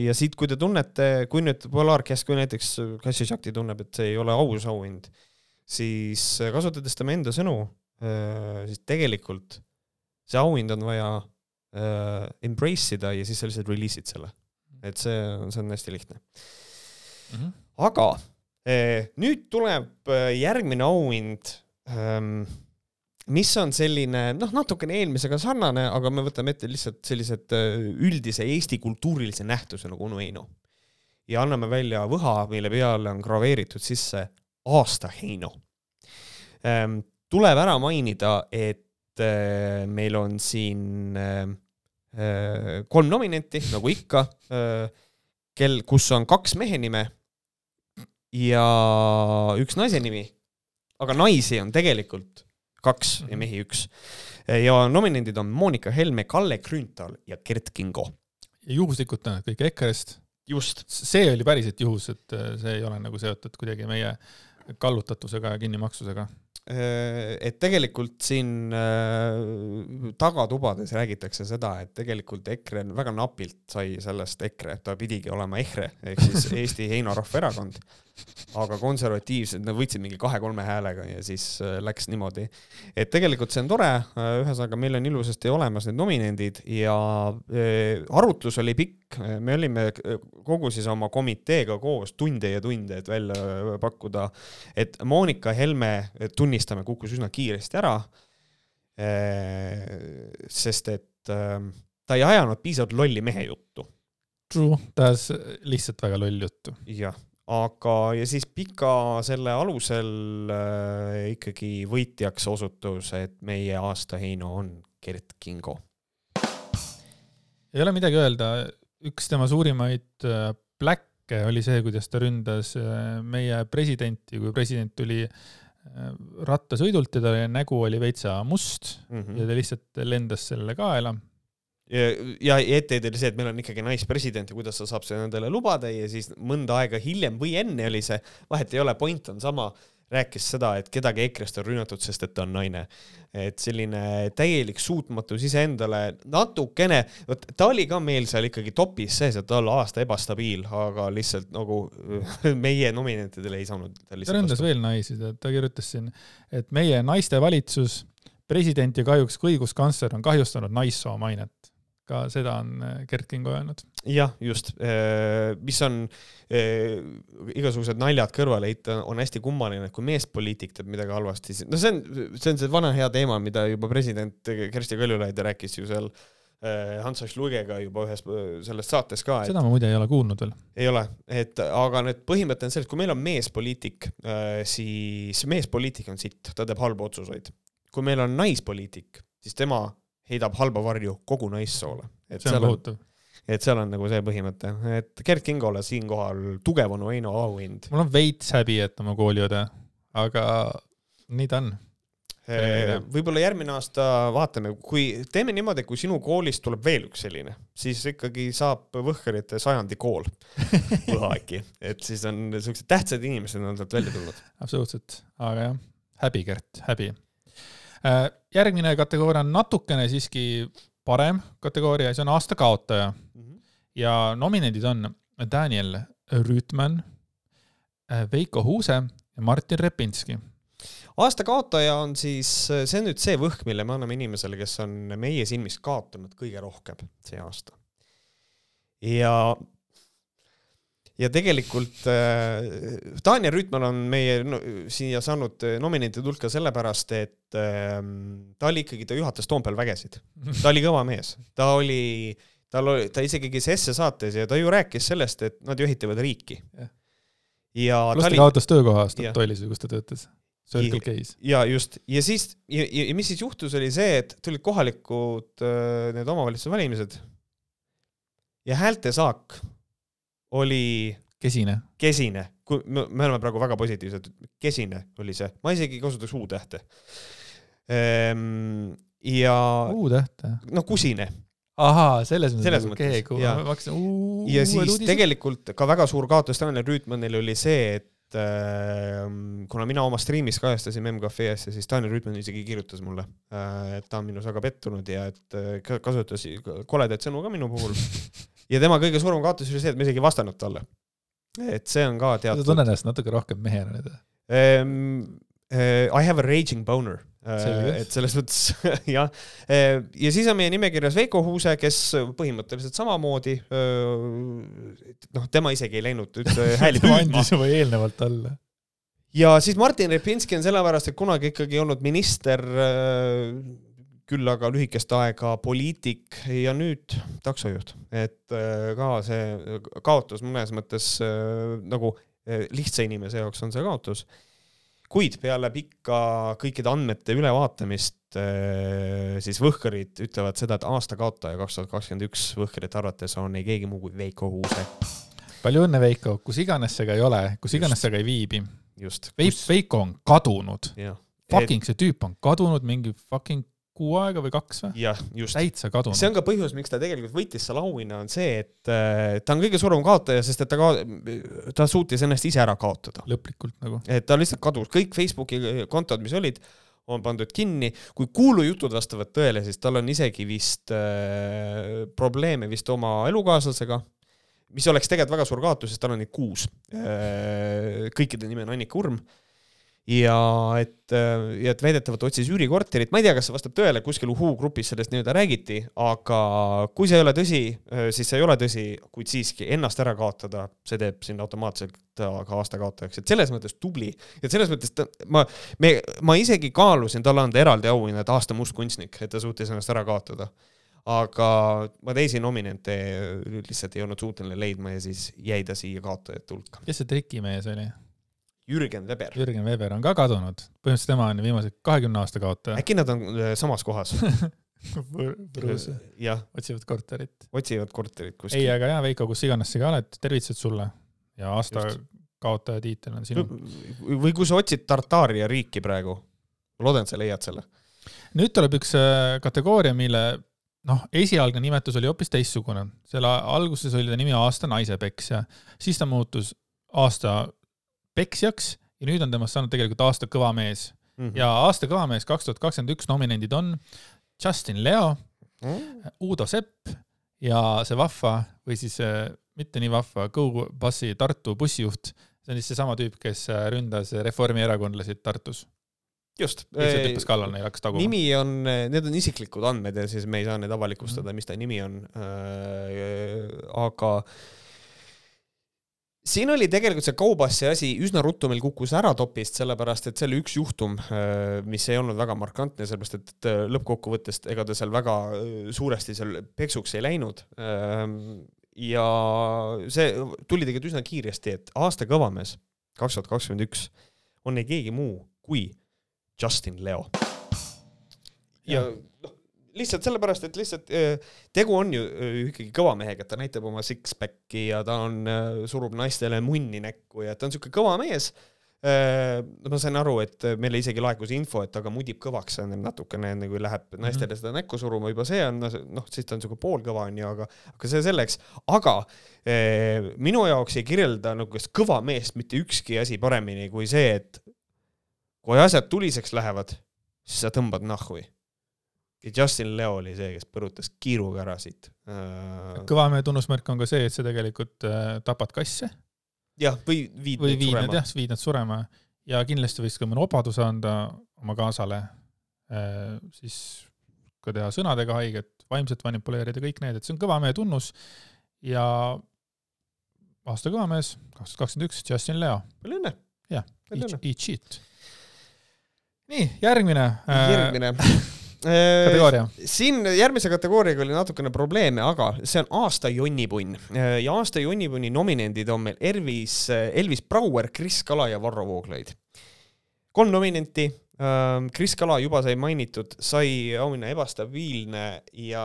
ja siit, kui te tunnete, kui nüüd Polarcast, kui näiteks Kassisjakti tunneb, et see ei ole aus auhind, siis kasutades tema enda sõnu, äh, siis tegelikult see auhind on vaja äh, embrace ida ja siis sa lihtsalt release'id selle. et see, see on hästi lihtne mm. -hmm. aga äh, nüüd tuleb järgmine auhind ähm, mis on selline noh, natukene eelmisega sarnane, aga me võtame ette lihtsalt sellised äh, üldise Eesti kultuurilise nähtuse nagu Onu Heino. ja anname välja võha, mille peale on graveeritud sisse aasta Heino. Ähm, tuleb ära mainida, et äh, meil on siin äh, kolm nominenti, nagu ikka, kel, kus on kaks mehe nime ja üks naise nimi, aga naisi on tegelikult kaks ja mhm. mehi üks. ja nominendid on Monika Helme, Kalle Grünthal ja Gert Kingo. ja juhuslikult on nad kõik EKRE-st. just. see oli päriselt juhus, et äh, see ei ole nagu seotud kuidagi meie kallutatusega ja kinnimaksusega äh, et tegelikult siin äh, tagatubades räägitakse seda, et tegelikult EKRE väga napilt sai sellest EKRE, ta pidigi olema EKRE ehk siis Eesti Heino Rahvaerakond aga konservatiivsed, nad võitsid mingi kahe-kolme häälega ja siis äh, läks niimoodi. et tegelikult see on tore, äh, ühesõnaga meil on ilusasti olemas need nominendid ja äh, arutlus oli pikk, me olime kogu siis oma komiteega koos tunde ja tunde, et välja pakkuda, et Monika Helme, tunnistame, kukkus üsna kiiresti ära. sest et ta ei ajanud piisavalt lolli mehe juttu. True, ta ajas lihtsalt väga loll juttu. jah aga, ja siis pika selle alusel äh, ikkagi võitjaks osutus, et meie aasta Heino on Gert Kingo. ei ole midagi öelda, üks tema suurimaid äh, pläkke oli see, kuidas ta ründas äh, meie presidenti, kui president tuli äh, rattasõidult ja ta nägu oli veitsa must mm -hmm. ja ta lihtsalt lendas sellele kaela ja, ja etteheide oli see, et meil on ikkagi naispresident ja kuidas ta saab seda endale lubada ja siis mõnda aega hiljem või enne oli see, vahet ei ole, point on sama, rääkis seda, et kedagi EKRE-st on rünnatud, sest et ta on naine. et selline täielik suutmatus iseendale, natukene, vot ta oli ka meil seal ikkagi topis sees, et ta olla aasta ebastabiil, aga lihtsalt nagu meie nominentidele ei saanud. ta ründas veel naisi, ta kirjutas siin, et meie naiste valitsus president ja kahjuks ka õiguskantsler on kahjustanud naissoo mainet ka seda on äh, Gert Kingo öelnud. jah, just, äh, mis on eh, igasugused naljad kõrvale heita, on hästi kummaline, et kui meespoliitik teeb midagi halvasti, no see on, see on see vana hea teema, mida juba president Kersti Kaljulaid rääkis ju seal eh, Hans H. Lugega juba ühes selles saates ka. seda ma muide ei ole kuulnud veel. ei ole, et aga nüüd põhimõte on see, et kui meil on meespoliitik, siis meespoliitik on sitt, ta teeb halbu otsuseid. kui meil on naispoliitik, siis tema heidab halba varju kogu naissoole. see on kohutav. et seal on nagu see põhimõte, et Gerd Kingole siinkohal tugev on Veino auhind. mul on veits häbi, et oma kooliõde, aga nii ta on võib-olla järgmine aasta vaatame, kui teeme niimoodi, kui sinu koolist tuleb veel üks selline, siis ikkagi saab Võhkerite sajandi kool võha äkki, et siis on siuksed tähtsad inimesed on sealt välja tulnud. absoluutselt, aga jah, häbi, Gert, häbi järgmine kategooria on natukene siiski parem kategooria, see on aasta kaotaja mm. -hmm. ja nominendid on Daniel Rüütman, äh, Veiko Huuse ja Martin Repinski aasta kaotaja on siis, see on nüüd see võhk, mille me anname inimesele, kes on meie silmis kaotanud kõige rohkem see aasta. ja ja tegelikult äh, Tanja Rüütman on meie no, siia saanud äh, nominentide hulka sellepärast, et äh, ta oli ikkagi, ta juhatas Toompeal vägesid. ta oli kõva mees, ta oli, tal oli, ta isegi käis Esse saates ja ta ju rääkis sellest, et nad ju ehitavad riiki. ja pluss ta oli... kaotas töökoha Statoilis või kus ta töötas. Circle K-s. ja just, ja siis, ja, ja mis siis juhtus, oli see, et tulid kohalikud äh, need omavalitsuse valimised ja häältesaak oli kesine, kesine, kui me, me oleme praegu väga positiivsed, kesine oli see, ma isegi kasutaks U-tähte ehm,. ja. U-tähte? noh, kusine. ahaa, selles mõttes. selles mõttes, ja. ma hakkasin uu. ja siis uudise. tegelikult ka väga suur kaotus Tanel Rüütmanil oli see, et kuna mina oma striimis kajastasin asja, siis Daniel Rüütman isegi kirjutas mulle, et ta on minus väga pettunud ja et kasutas koledaid sõnu ka minu puhul. ja tema kõige suurem kaotus oli see, et ma isegi ei vastanud talle. et see on ka teatud. sa tunned ennast natuke rohkem mehena nüüd um,? Uh, I have a raging boner uh,. et selles mõttes jah uh,. ja siis on meie nimekirjas Veiko Huuse, kes põhimõtteliselt samamoodi uh,, noh, tema isegi ei läinud üldse hääli püüdma andis juba eelnevalt alla. ja siis Martin Repinski on sellepärast, et kunagi ikkagi olnud minister uh, küll aga lühikest aega poliitik ja nüüd taksojuht, et ka see kaotus mõnes mõttes nagu lihtsa inimese jaoks on see kaotus kuid peale pikka kõikide andmete ülevaatamist siis Võhkarid ütlevad seda, et aasta kaotaja kaks tuhat kakskümmend üks Võhkarite arvates on ei keegi muu kui Veiko Huuse. palju õnne, Veiko, kus iganes sa ka ei ole, kus iganes sa ka ei viibi. just. Veiko on kadunud. Fucking see tüüp on kadunud mingi fucking kuu aega või kaks või? täitsa kadunud. see on ka põhjus, miks ta tegelikult võitis selle auhinna, on see, et äh, ta on kõige suurem kaotaja, sest et ta ka-, ta suutis ennast ise ära kaotada. lõplikult nagu. et ta lihtsalt kadus, kõik Facebooki kontod, mis olid, on pandud kinni, kui kuulujutud vastavad tõele, siis tal on isegi vist äh, probleeme vist oma elukaaslasega, mis oleks tegelikult väga suur kaotus, sest tal on neid kuus äh,. kõikide nimi on Annika Urm äh, ja et, ja et väidetavalt otsis üürikorterit, ma ei tea, kas see vastab tõele, kuskil Uhu grupis sellest nii-öelda räägiti, aga kui see ei ole tõsi, siis see ei ole tõsi, kuid siiski ennast ära kaotada, see teeb sind automaatselt ka aasta kaotajaks, et selles mõttes tubli. et selles mõttes ta, ma, me, ma isegi kaalusin talle anda eraldi auhinna, et aasta mustkunstnik, et ta suutis ennast ära kaotada aga ma teisi nominente lihtsalt ei olnud suuteline leidma ja siis jäi ta siia kaotajate hulka. kes see trikimees oli? Jürgen Weber. Jürgen Weber on ka kadunud, põhimõtteliselt tema on viimase kahekümne aasta kaotaja. äkki nad on äh, samas kohas Võrus otsivad korterit. otsivad korterit kuskil. ei, aga jaa, Veiko, kus iganes sa ka oled, tervitused sulle ja aasta Just. kaotaja tiitel on sinu. või kui sa otsid Tartaaria riiki praegu, ma loodan, et sa leiad selle. nüüd tuleb üks äh, kategooria, mille noh, esialgne nimetus oli hoopis teistsugune, selle alguses oli ta nimi aasta naisepeksja, siis ta muutus aasta peksjaks ja nüüd on temast saanud tegelikult aasta kõva mees mm. -hmm. ja aasta kõva mees kaks tuhat kakskümmend üks nominendid on Justin Leo mm, -hmm. Uudo Sepp ja see vahva või siis äh, mitte nii vahva Go Bussi Tartu bussijuht, see on siis seesama tüüp, kes äh, ründas reformierakondlasi Tartus just. lihtsalt hüppas kallale neile, hakkas taguma. nimi on, need on isiklikud andmed ja siis me ei saa neid avalikustada, mhm. mis ta nimi on äh,. aga siin oli tegelikult see Kaubassi asi üsna ruttu meil kukkus ära topist, sellepärast et see oli üks juhtum, äh, mis ei olnud väga markantne, sellepärast et äh, lõppkokkuvõttes ega ta seal väga äh, suuresti seal peksuks ei läinud. Ähm, ja see tuli tegelikult üsna kiiresti, et aasta kõvamees kaks tuhat kakskümmend üks on ei keegi muu kui Justin Leo. ja noh, lihtsalt sellepärast, et lihtsalt äh, tegu on ju äh, ikkagi kõva mehega, et ta näitab oma six-pack'i ja ta on, äh, surub naistele munni näkku ja ta on niisugune kõva mees. ma sain aru, et meile isegi laekus info, et aga mudib kõvaks natukene, enne kui läheb mhm. naistele seda näkku suruma, juba see on noh, siis ta on niisugune poolkõva onju, aga, aga see selleks, aga minu jaoks ei kirjelda nagu kõva meest mitte ükski asi paremini kui see, et kui asjad tuliseks lähevad, siis sa tõmbad nahhui ja Justin Leo oli see, kes põrutas kiiruga ära siit. Äh, kõva mehe tunnusmärk on ka see, et sa tegelikult äh, tapad kasse. jah, või viid või viid nad jah, viid nad surema ja kindlasti võiks ka mõne obaduse anda oma kaasale, äh, siis ka teha sõnadega haiget, vaimselt manipuleerida, kõik need, et see on kõva mehe tunnus ja aasta kõva mees, kaks tuhat kakskümmend üks, Justin Leo. palju õnne! jah, eat shit. nii, järgmine. järgmine kategooria. siin järgmise kategooriaga oli natukene probleeme, aga see on aasta jonnipunn ja aasta jonnipunni nominendid on meil Elvis, Elvis Brouer, Kris Kala ja Varro Vooglaid. kolm nominenti. Kris Kala juba sai mainitud, sai auhinna ebastabiilne ja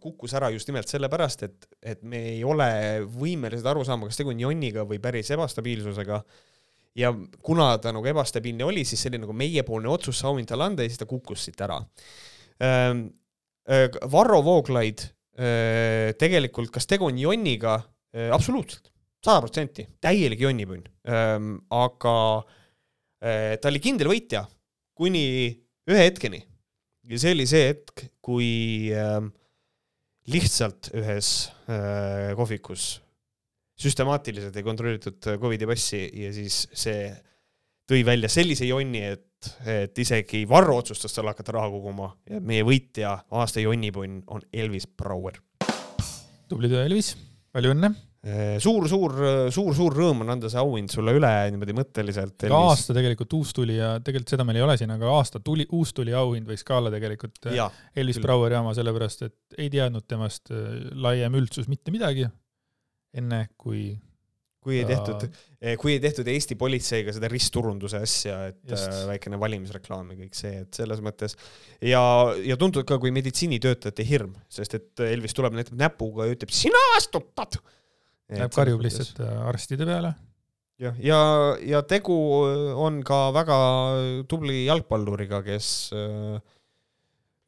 kukkus ära just nimelt sellepärast, et, et me ei ole võimelised aru saama, kas tegu on jonniga või päris ebastabiilsusega ja kuna ta nagu ebastabiilne oli, siis selline nagu meiepoolne otsus see auhind talle anda ja siis ta kukkus siit ära äh, Varro Vooglaid äh, tegelikult, kas tegu on jonniga? Äh, absoluutselt, sada protsenti, täielik jonnipunn. aga ta oli kindel võitja kuni ühe hetkeni. ja see oli see hetk, kui lihtsalt ühes kohvikus süstemaatiliselt ei kontrollitud Covidi passi ja siis see tõi välja sellise jonni, et, et isegi Varro otsustas talle hakata raha koguma ja meie võitja, aasta jonnipunn on Elvis Brouer. tubli töö, Elvis, palju õnne! suur, suur, suur, suur rõõm on anda see auhind sulle üle niimoodi mõtteliselt. ka aasta tegelikult uustulija, tegelikult seda meil ei ole siin, aga aasta tuli, uustulija auhind võiks ka olla tegelikult ja, Elvis küll. Broueri oma, sellepärast et ei teadnud temast äh, laiem üldsus mitte midagi enne, kui kui ei tehtud, eh, kui ei tehtud Eesti politseiga seda ristturunduse asja, et Just. äh, väikene valimisreklaam ja kõik see, et selles mõttes ja, ja tuntud ka kui meditsiinitöötajate hirm, sest et Elvis tuleb, näitab näpuga ja ütleb, sina astutad. Läheb karjub lihtsalt äh, arstide peale. jah, ja, ja, ja tegu on ka väga tubli jalgpalluriga, kes äh,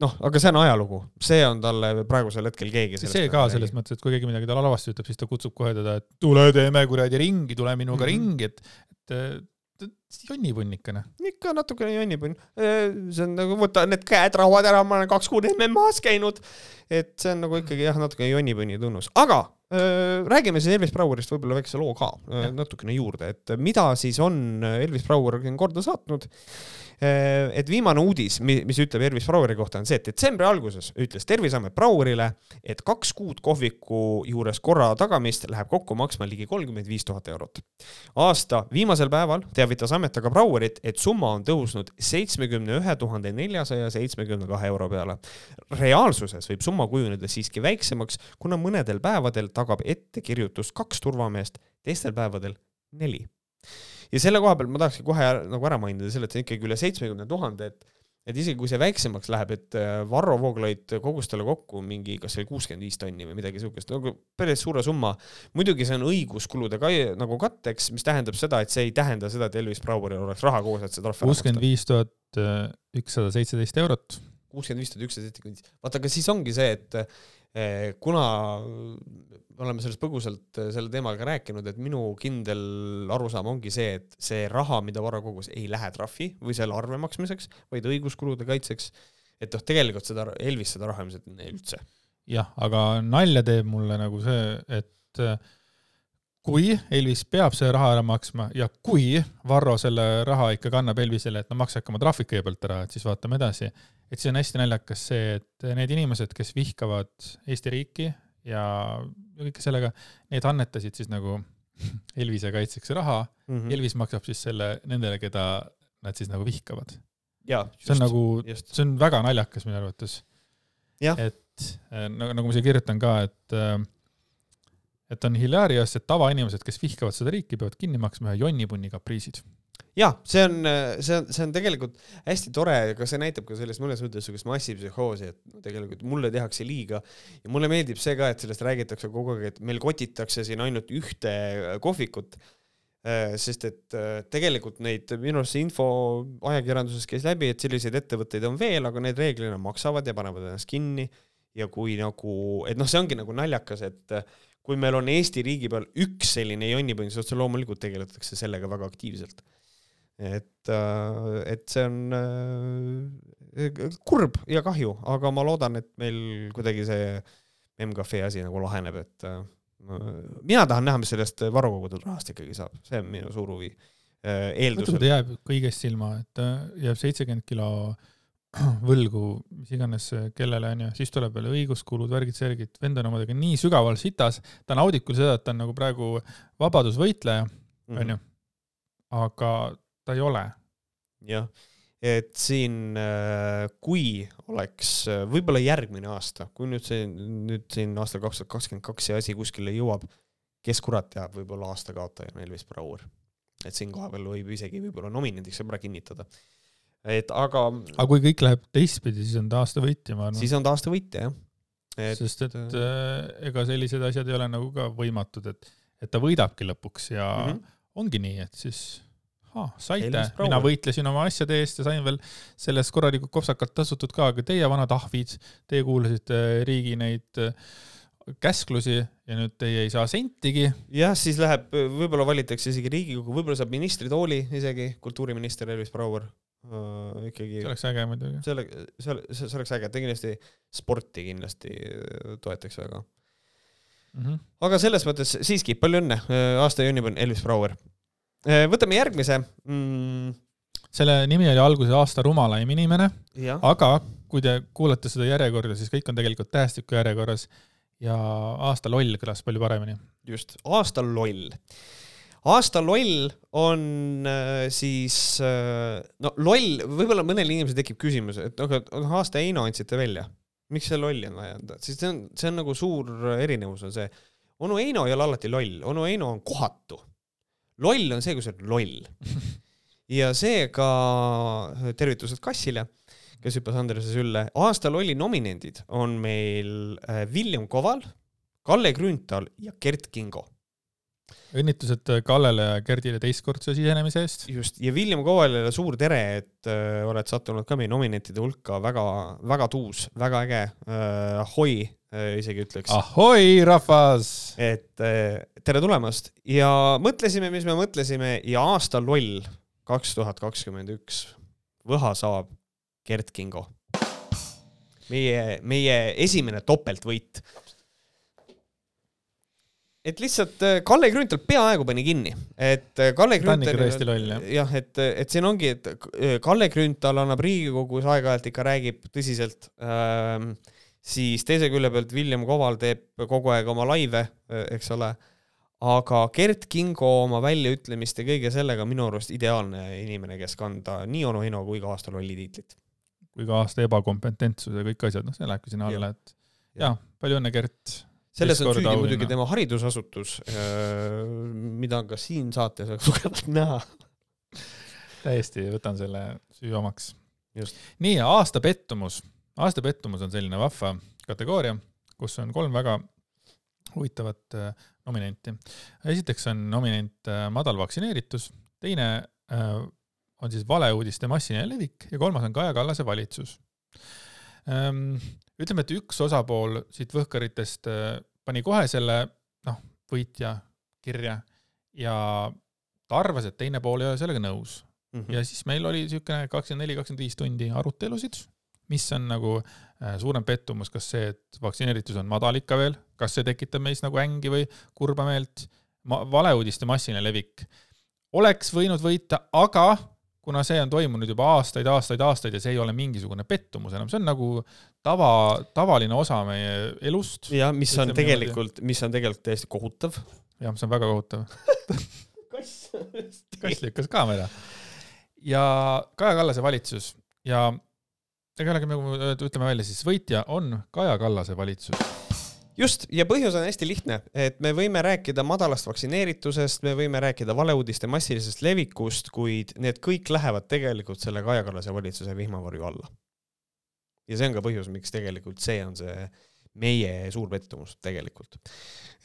noh, aga see on ajalugu, see on talle praegusel hetkel keegi. see ka selles mõttes, et kui keegi midagi talle halvasti ütleb, siis ta kutsub kohe teda, et tule teeme kuradi ringi, tule minuga mm -hmm. ringi, et, et jonnipunnikene. ikka natukene jonnipunn. see on nagu võta need käed rauad ära, ma olen kaks kuud MM-as käinud. et see on nagu ikkagi jah, natuke jonnipunni tunnus, aga äh, räägime siis Elvis Brouerist võib-olla väikse loo ka äh, natukene juurde, et mida siis on Elvis Brouer korda saatnud Äh, et viimane uudis, mis ütleb Elvis Broueri kohta, on see, et detsembri alguses ütles Terviseamet Brouerile, et kaks kuud kohviku juures korra tagamist läheb kokku maksma ligi kolmkümmend viis tuhat eurot. aasta viimasel päeval teavitas amet aga Brouerit, et summa on tõusnud seitsmekümne ühe tuhande neljasaja seitsmekümne kahe euro peale. reaalsuses võib summa kujuneda siiski väiksemaks, kuna mõnedel päevadel tagab ettekirjutust kaks turvameest, teistel päevadel neli ja selle koha pealt ma tahakski kohe nagu ära mainida selle, et see on ikkagi üle seitsmekümne tuhande, et et isegi kui see väiksemaks läheb, et äh, Varro Vooglaid kogus talle kokku mingi, kas see oli kuuskümmend viis tonni või midagi siukest, nagu päris suure summa. muidugi see on õiguskulude ka nagu katteks, mis tähendab seda, et see ei tähenda seda, et Elvis Braueril oleks raha koos, et see trahv ära maksta. kuuskümmend viis tuhat äh, ükssada seitseteist eurot. kuuskümmend viis tuhat ükssada seitsekümmend, vaata, aga siis ongi see, et kuna me oleme sellest põgusalt äh, selle teemaga rääkinud, et minu kindel arusaam ongi see, et see raha, mida Varro kogus, ei lähe trahvi või selle arve maksmiseks, vaid õiguskulude kaitseks. et noh, tegelikult seda, Elvis seda raha ilmselt üldse. jah, aga nalja teeb mulle nagu see, et äh, kui Elvis peab selle raha ära maksma ja kui Varro selle raha ikkagi annab Elvisele, et no maksake oma trahvid kõigepealt ära, et siis vaatame edasi. et siis on hästi naljakas see, et need inimesed, kes vihkavad Eesti riiki ja kõike sellega, need annetasid siis nagu Elvise kaitseks raha mm, -hmm. Elvis maksab siis selle nendele, keda nad siis nagu vihkavad. see on nagu, see on väga naljakas minu arvates. et äh, nagu, nagu ma siia kirjutan ka, et äh, et on hilarious, et tavainimesed, kes vihkavad seda riiki, peavad kinni maksma ühe jonnipunni kapriisid ja see on, see on, see on tegelikult hästi tore, aga see näitab ka sellest mõnes mõttes sihukest massipsühhoosi, et tegelikult mulle tehakse liiga ja mulle meeldib see ka, et sellest räägitakse kogu aeg, et meil kotitakse siin ainult ühte kohvikut. Äh, sest et äh, tegelikult neid, minu arust see info ajakirjanduses käis läbi, et selliseid ettevõtteid on veel, aga need reeglina maksavad ja panevad ennast kinni. ja kui nagu, et noh, see ongi nagu naljakas, et kui meil on Eesti riigi peal üks selline jonnipõhine, siis otse loomulikult tegeletakse sellega väga aktiivselt et, äh, et see on äh, kurb ja kahju, aga ma loodan, et meil kuidagi see M-Cafe asi nagu laheneb, et äh, mina tahan näha, mis sellest Varro kogutud rahast ikkagi saab, see on minu suur huvi. eeldusel. jääb kõigest ilma, et jääb seitsekümmend kilo võlgu, mis iganes kellele onju, siis tuleb veel õiguskulud, värgid-särgid, vend on omadega nii sügaval sitas, ta naudib küll seda, et ta on nagu praegu vabadusvõitleja, mhm. onju, aga ta ei ole. jah, et siin, äh, kui oleks äh, võib-olla järgmine aasta, kui nüüd see, nüüd siin aastal kaks tuhat kakskümmend kaks see asi kuskile jõuab, kes kurat teab, võib-olla aasta kaotaja on Elvis Brouer. et siin kohapeal võib isegi võib-olla nominendiks ära kinnitada. Et aga. aga kui kõik läheb teistpidi, siis on ta aasta võitja, ma arvan. siis on ta aasta võitja, jah. Et... sest et äh, ega sellised asjad ei ole nagu ka võimatud, et, et ta võidabki lõpuks ja mm -hmm. ongi nii, et siis ah,. saite, mina võitlesin oma asjade eest ja sain veel sellest korralikult kopsakalt tasutud ka, aga teie vanad ahvid, teie kuulasite riigi neid äh, käsklusi ja nüüd teie ei saa sentigi. jah, siis läheb, võib-olla valitakse isegi Riigikogu, võib-olla saab ministritooli isegi, kultuuriminister Elvis Brouer ikkagi. see oleks äge muidugi. see ole-, see, see, see oleks äge, ta kindlasti sporti kindlasti toetaks väga mm. -hmm. aga selles mõttes siiski palju õnne, aasta juunipäev Elvis Brouer. võtame järgmise mm selle nimi oli alguses aasta rumalaim inimene, aga kui te kuulate seda järjekorda, siis kõik on tegelikult tähestiku järjekorras ja aasta loll kõlas palju paremini. just, aasta loll. Aasta loll on äh, siis äh,, no loll, võib-olla mõnel inimesel tekib küsimus, et noh, et aasta Heino andsite välja, miks see lolli on vaja anda, siis see on, see on nagu suur erinevus on see, onu Heino ei ole alati loll, onu Heino on kohatu. loll on see, kui sa oled loll ja seega tervitused Kassile, kes hüppas Andrese sülle. aasta lolli nominendid on meil William äh, Koval, Kalle Grünthal ja Gert Kingo. Õnnitlused äh, Kallele ja Gerdile teistkordse sisenemise eest. just, ja William Kovalile suur tere, et äh, oled sattunud ka meie nominentide hulka, väga, väga tuus, väga äge äh,, ahoi isegi ütleks. ahoi, rahvas! et äh, tere tulemast ja mõtlesime, mis me mõtlesime ja aasta loll kaks tuhat kakskümmend üks, Võha saab Gert Kingo. meie, meie esimene topeltvõit. Et lihtsalt äh, Kalle Grünthal peaaegu pani kinni, et äh, Kalle Grünthal. jah, et, et siin ongi, et äh, Kalle Grünthal annab Riigikogus aeg-ajalt ikka räägib tõsiselt ähm,, siis teise külje pealt William Koval teeb kogu aeg oma laive, eks ole aga Gert Kingo oma väljaütlemiste kõige sellega minu arust ideaalne inimene, kes kanda nii onu Heino kui ka aasta lolli tiitlit. kui ka aasta ebakompetentsus ja kõik asjad, noh, see lähebki sinna alla, et jah ja,, palju õnne, Gert. Selles on süüdi muidugi tema haridusasutus, äh, mida on ka siin saates väga tugevalt näha. täiesti võtan selle süü omaks. nii, aasta pettumus. aasta pettumus on selline vahva kategooria, kus on kolm väga huvitavat äh, nominenti. esiteks on nominent äh, madal vaktsineeritus, teine on siis valeuudiste massiline levik ja kolmas on Kaja Kallase valitsus. Ähm, ütleme, et üks osapool siit Võhkaritest pani kohe selle noh, võitja kirja ja ta arvas, et teine pool ei ole sellega nõus mm. -hmm. ja siis meil oli niisugune kakskümmend neli, kakskümmend viis tundi arutelusid mis on nagu äh, suurem pettumus, kas see, et vaktsineeritus on madal ikka veel, kas see tekitab meis nagu ängi või kurba meelt, valeuudiste massiline levik. oleks võinud võita, aga kuna see on toimunud juba aastaid, aastaid, aastaid ja see ei ole mingisugune pettumus enam, see on nagu tava, tavaline osa meie elust. ja mis on tegelikult, mis on tegelikult täiesti kohutav. jah, see on väga kohutav kass kass lükkas kaamera. ja Kaja Kallase valitsus ja ega olegi nagu ütleme välja siis, võitja on Kaja Kallase valitsus just, ja põhjus on hästi lihtne, et me võime rääkida madalast vaktsineeritusest, me võime rääkida valeuudiste massilisest levikust, kuid need kõik lähevad tegelikult selle Kaja Kallase valitsuse vihmavarju alla. ja see on ka põhjus, miks tegelikult see on see meie suur pettumus tegelikult.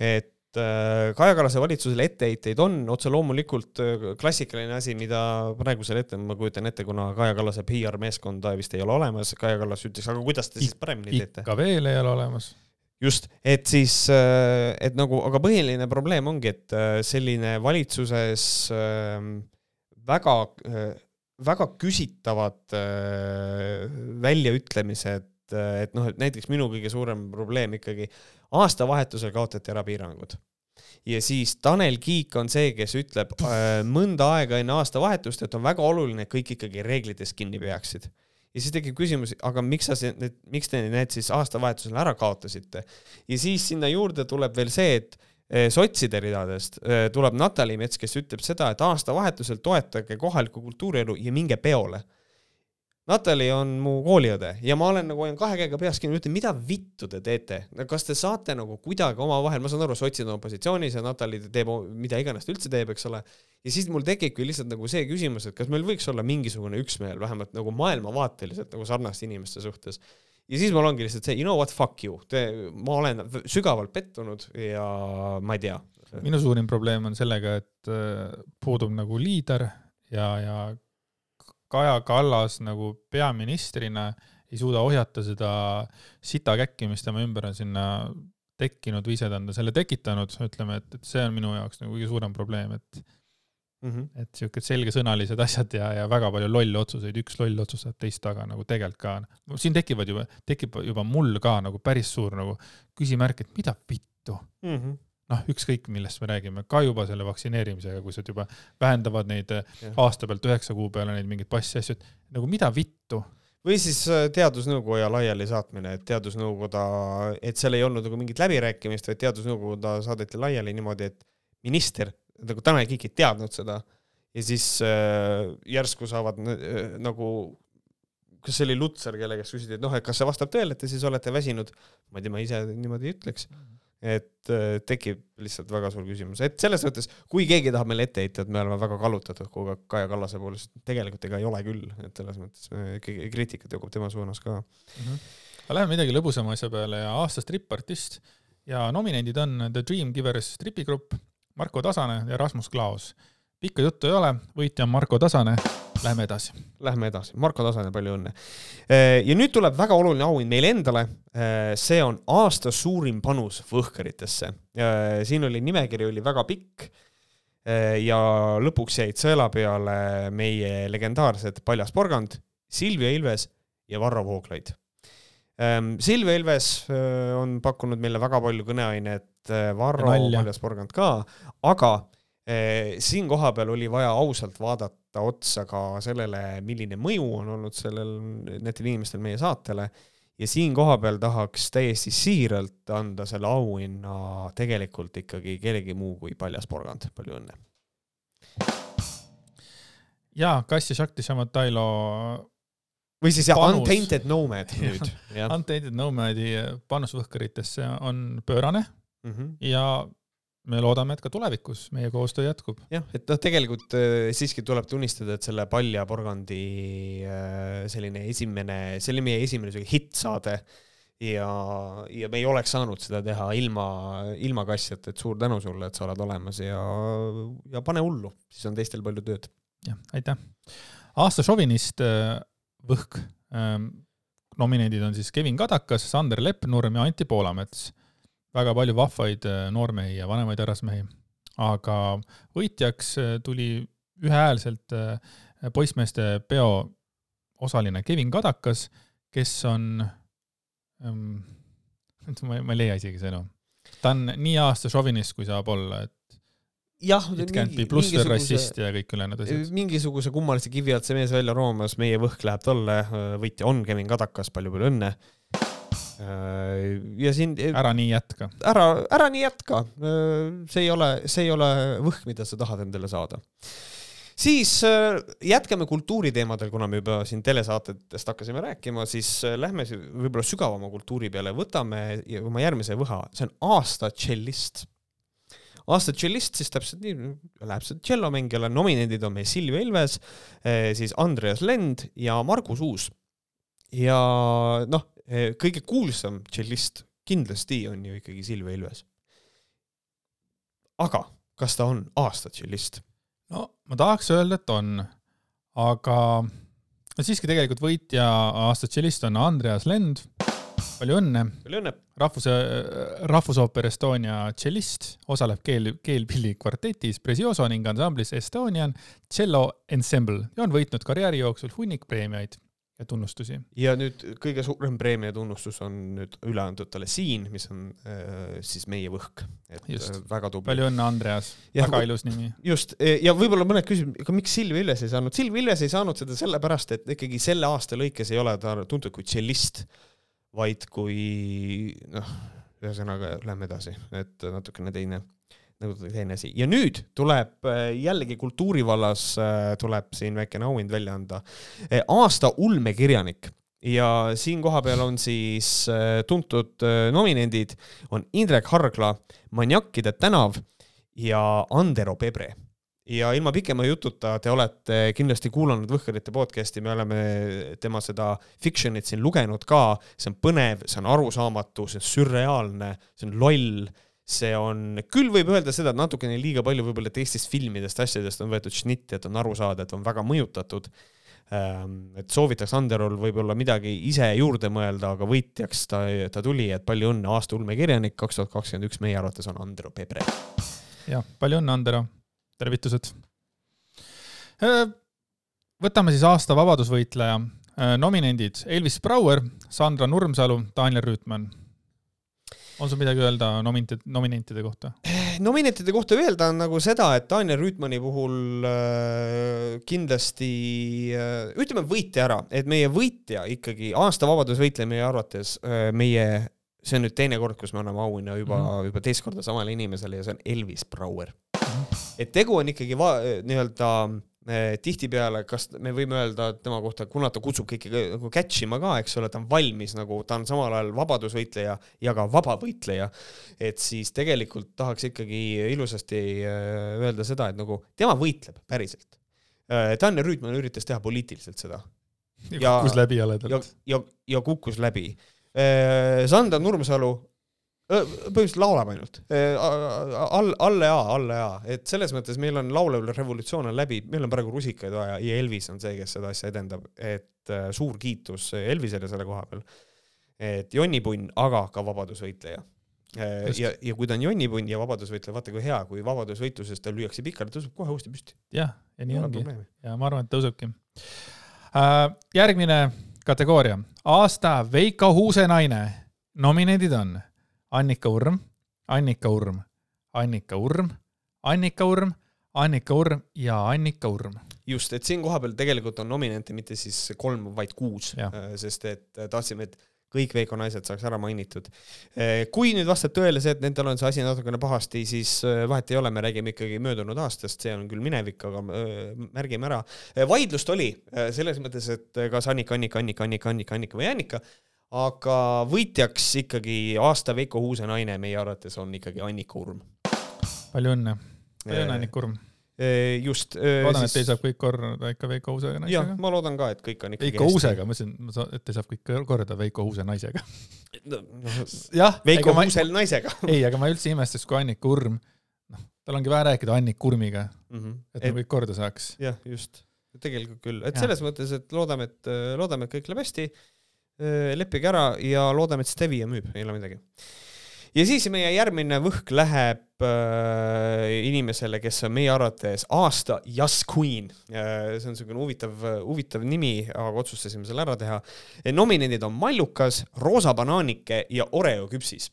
et Äh, Kaja Kallase valitsusele etteheiteid on otse loomulikult äh, klassikaline asi, mida praegusel hetkel ma kujutan ette, kuna Kaja Kallase PR meeskonda vist ei ole olemas, Kaja Kallas ütles, aga kuidas te siis paremini teete? ikka veel ei ole olemas. Just, et siis, äh, et nagu, aga põhiline probleem ongi, et selline valitsuses ähm, väga, väga küsitavad väljaütlemised, et noh, et näiteks minu kõige suurem probleem ikkagi aastavahetusel kaotati ära piirangud ja siis Tanel Kiik on see, kes ütleb äh, mõnda aega enne aastavahetust, et on väga oluline, et kõik ikkagi reeglitest kinni peaksid. Ja siis tekib küsimus, aga miks sa need, miks te need siis aastavahetusel ära kaotasite? ja siis sinna juurde tuleb veel see, et äh, sotside ridadest äh, tuleb Natali Mets, kes ütleb seda, et aastavahetusel toetage kohalikku kultuurielu ja minge peole Natali on mu kooliõde ja ma olen nagu hoian kahe käega peas kinni, ütlen, mida vittu te teete, kas te saate nagu kuidagi omavahel, ma saan aru, sotsid on opositsioonis ja Natali teeb mida iganes ta üldse teeb, eks ole. ja siis mul tekibki lihtsalt nagu see küsimus, et kas meil võiks olla mingisugune üksmeel vähemalt nagu maailmavaateliselt nagu sarnaste inimeste suhtes. ja siis mul ongi lihtsalt see, you know what, fuck you, ma olen sügavalt pettunud ja ma ei tea. minu suurim probleem on sellega, et äh, puudub nagu liider ja, ja Kaja Kallas nagu peaministrina ei suuda ohjata seda sita käkki, mis tema ümber on sinna tekkinud või ise ta on selle tekitanud, ütleme, et, et see on minu jaoks nagu kõige suurem probleem, et mm -hmm. et siuksed selgesõnalised asjad ja, ja väga palju lolle otsuseid, üks loll otsus saab teist taga nagu tegelikult ka, siin tekivad juba, tekib juba mul ka nagu päris suur nagu küsimärk, et mida vittu mm. -hmm noh, ükskõik millest me räägime, ka juba selle vaktsineerimisega, kui sa juba vähendavad neid ja. aasta pealt üheksa kuu peale neid mingeid passi asju, et nagu mida vittu või siis äh, teadusnõukoja laialisaatmine, et teadusnõukoda, et seal ei olnud nagu mingit läbirääkimist, vaid teadusnõukoda saadeti laiali niimoodi, et minister, nagu Tanel Kiik ei teadnud seda ja siis äh, järsku saavad äh, nagu, kas see oli Lutsar, kelle käest küsiti, et noh, et kas see vastab tõele, et te siis olete väsinud, ma ei tea, ma ise niimoodi ei ütleks mm. -hmm et äh, tekib lihtsalt väga suur küsimus, et selles mõttes, kui keegi tahab meile ette heita, et me oleme väga kallutatud kogu aeg Kaja Kallase poole, siis tegelikult ega ei ole küll, et selles mõttes kriitikat jõuab tema suunas ka mm. -hmm. aga läheme midagi lõbusama asja peale ja aasta stripartist ja nominendid on The Dream Givers tripigrupp, Marko Tasane ja Rasmus Klaos. Pikka juttu ei ole, võitja on Marko Tasane Lähme edasi. Lähme edasi, Marko Tasane, palju õnne. Äh, ja nüüd tuleb väga oluline auhind meile endale. Äh, see on aasta suurim panus võhkaritesse. Äh, siin oli nimekiri oli väga pikk. ja lõpuks jäid sõela peale meie legendaarsed Paljas Porgand, Silvia Ilves ja Varro Vooglaid. Silvia Ilves on pakkunud meile väga palju kõneainet, Varro Paljas Porgand ka, aga siin kohapeal oli vaja ausalt vaadata otsa ka sellele, milline mõju on olnud sellel, nendel inimestel meie saatele ja siin kohapeal tahaks täiesti siiralt anda selle auhinna tegelikult ikkagi kellegi muu kui Paljas Porgand, palju õnne. ja Kassi Shakti Shamattailo või siis jah, Untainted Nomad nüüd. Untainted Nomadi panus võhkaritesse on pöörane mm -hmm. ja me loodame, et ka tulevikus meie koostöö jätkub. jah, et noh, tegelikult äh, siiski tuleb tunnistada, et selle Palja porgandi äh, selline esimene, see oli meie esimene siuke hittsaade ja, ja me ei oleks saanud seda teha ilma, ilma kassjata, et suur tänu sulle, et sa oled olemas ja, ja pane hullu, siis on teistel palju tööd. jah, aitäh. aasta šovinist äh, Võhk. Nominendid on siis Kevin Kadakas, Sander Leppnurm ja Anti Poolamets väga palju vahvaid äh, noormehi ja vanemaid härrasmehi, aga võitjaks äh, tuli ühehäälselt äh, poissmeeste peo osaline Kevin Kadakas, kes on ähm,, ma, ei leia isegi sõnu. ta on nii aasta šovinist, kui saab olla, et jah, pluss veel rassist ja kõik ülejäänud asjad. mingisuguse kummalise kivi alt see mees välja roomas, meie võhk läheb talle, võitja on Kevin Kadakas, palju-palju õnne ja siin. ära nii jätka. ära, ära nii jätka. Äh, see ei ole, see ei ole võhk, mida sa tahad endale saada. siis äh, jätkame kultuuriteemadel, kuna me juba siin telesaatetest hakkasime rääkima, siis lähme võib-olla sügavama kultuuri peale, võtame oma järgmise võha, see on aasta tšellist aasta tšellist siis täpselt nii, läheb see tšellomängijale, nominendid on meil Silvia Ilves, siis Andreas Lend ja Margus Uus. ja noh, kõige kuulsam tšellist kindlasti on ju ikkagi Silvia Ilves. aga kas ta on aasta tšellist? no ma tahaks öelda, et on, aga no siiski tegelikult võitja aasta tšellist on Andreas Lend. palju õnne! palju õnne! rahvuse, Rahvusooper Estonia tšellist, osaleb keel, keelpilli kvartetis Prezioso ning ansamblis Estonian Cello Ensemble ja on võitnud karjääri jooksul hunnik preemiaid ja tunnustusi. ja nüüd kõige suurem preemia tunnustus on nüüd üle antud talle siin, mis on äh, siis meie võhk. et just. Äh, väga tubli. palju õnne, Andreas, väga ilus nimi. just, e, ja võib-olla mõned küsivad, aga miks Silvia Ilves ei saanud, Silvia Ilves ei saanud seda sellepärast, et ikkagi selle aasta lõikes ei ole ta tuntud kui tšellist, vaid kui noh, ühesõnaga lähme edasi, et natukene teine nagu teine asi. ja nüüd tuleb äh, jällegi kultuuri vallas äh, tuleb siin väikene auhind välja anda. Äh, aasta ulmekirjanik. Ja siin kohapeal on siis tuntud nominendid, on Indrek Hargla, Maniakkide tänav ja Andero Pebre. Ja ilma pikema jututa, te olete kindlasti kuulanud Võhkarite podcast'i, me oleme tema seda fiction'it siin lugenud ka, see on põnev, see on arusaamatu, see on sürreaalne, see on loll see on, küll võib öelda seda, et natukene liiga palju võib-olla teistest filmidest, asjadest on võetud šnitti, et on aru saada, et on väga mõjutatud. Ähm, et soovitaks Anderol võib-olla midagi ise juurde mõelda, aga võitjaks ta, ta tuli, et palju õnne, aasta ulmekirjanik kaks tuhat kakskümmend üks meie arvates on Andero Pebre. jah, palju õnne, Andero, tervitused. Äh, võtame siis aasta vabadusvõitleja äh, nominendid Elvis Brouer, Sandra Nurmsalu, Daniel Rüütmann on sul midagi öelda nominentide, nominentide kohta? nominentide kohta öelda on nagu seda, et Daniel Rüütmani puhul äh, kindlasti äh, ütleme võitja ära, et meie võitja ikkagi, aasta vabadusvõitleja meie arvates äh,, meie, see on nüüd teine kord, kus me anname auhinna juba mm, -hmm. juba teist korda samale inimesele ja see on Elvis Brouer mm. -hmm. et tegu on ikkagi nii-öelda tihtipeale, kas me võime öelda tema kohta, kuna ta kutsub kõiki nagu catch ima ka, eks ole, ta on valmis nagu, ta on samal ajal vabadusvõitleja ja ka vabavõitleja, et siis tegelikult tahaks ikkagi ilusasti äh, öelda seda, et nagu tema võitleb päriselt. Äh, Tanel Rüütmann üritas teha poliitiliselt seda. ja kukkus läbi jaledalt. ja, ja, ja kukkus läbi. Sandra Nurmsalu põhimõtteliselt laulab ainult. all, alle A, alle A, et selles mõttes meil on laulev revolutsioon on läbi, meil on praegu rusikaid vaja ja Elvis on see, kes seda asja edendab, et suur kiitus Elvisele selle koha peal. et jonnipunn, aga ka vabadusvõitleja. ja, ja kui ta on jonnipunn ja vabadusvõitleja, vaata kui hea, kui vabadusvõitluses ta lüüakse pikali, tõuseb kohe uuesti püsti. jah, ja nii ongi. ja ma arvan, et tõusebki uh,. järgmine kategooria, aasta Veiko Huuse naine. nominendid on Annika Urm, Annika Urm, Annika Urm, Annika Urm, Annika Urm ja Annika Urm. just, et siin kohapeal tegelikult on nominente mitte siis kolm, vaid kuus, äh, sest et äh, tahtsime, et kõik Veiko naised saaks ära mainitud. Äh, kui nüüd vastab tõele see, et nendel on see asi natukene pahasti, siis vahet ei ole, me räägime ikkagi möödunud aastast, see on küll minevik, aga märgime ära. vaidlust oli selles mõttes, et kas Annika, Annika, Annika, Annika, Annika, Annika või Annika aga võitjaks ikkagi aasta Veiko Huuse naine meie arvates on ikkagi Annika Urm. palju õnne, palju õnne Annika Urm. just. loodan siis..., et teil saab kõik korda ikka Veiko Huuse naisega. jah, ma loodan ka, et kõik on ikkagi Veiko Huusega, ma mõtlesin, et teil saab kõik korda Veiko Huuse naisega no,. jah. Veiko Huusel ma... naisega ei, aga ma üldse imestaks, kui Annika Urm, noh, tal ongi vaja rääkida Annika Urmiga mm, -hmm. et me kõik korda saaks. jah, just tegelikult küll, et ja. selles mõttes, et loodame, et loodame, et kõik läheb hästi leppige ära ja loodame, et Stevia müüb, ei ole midagi. ja siis meie järgmine võhk läheb äh, inimesele, kes on meie arvates aasta Just Queen äh,. see on niisugune huvitav, huvitav nimi, aga otsustasime selle ära teha. nominendid on Mallukas, Roosa banaanike ja Oreo küpsis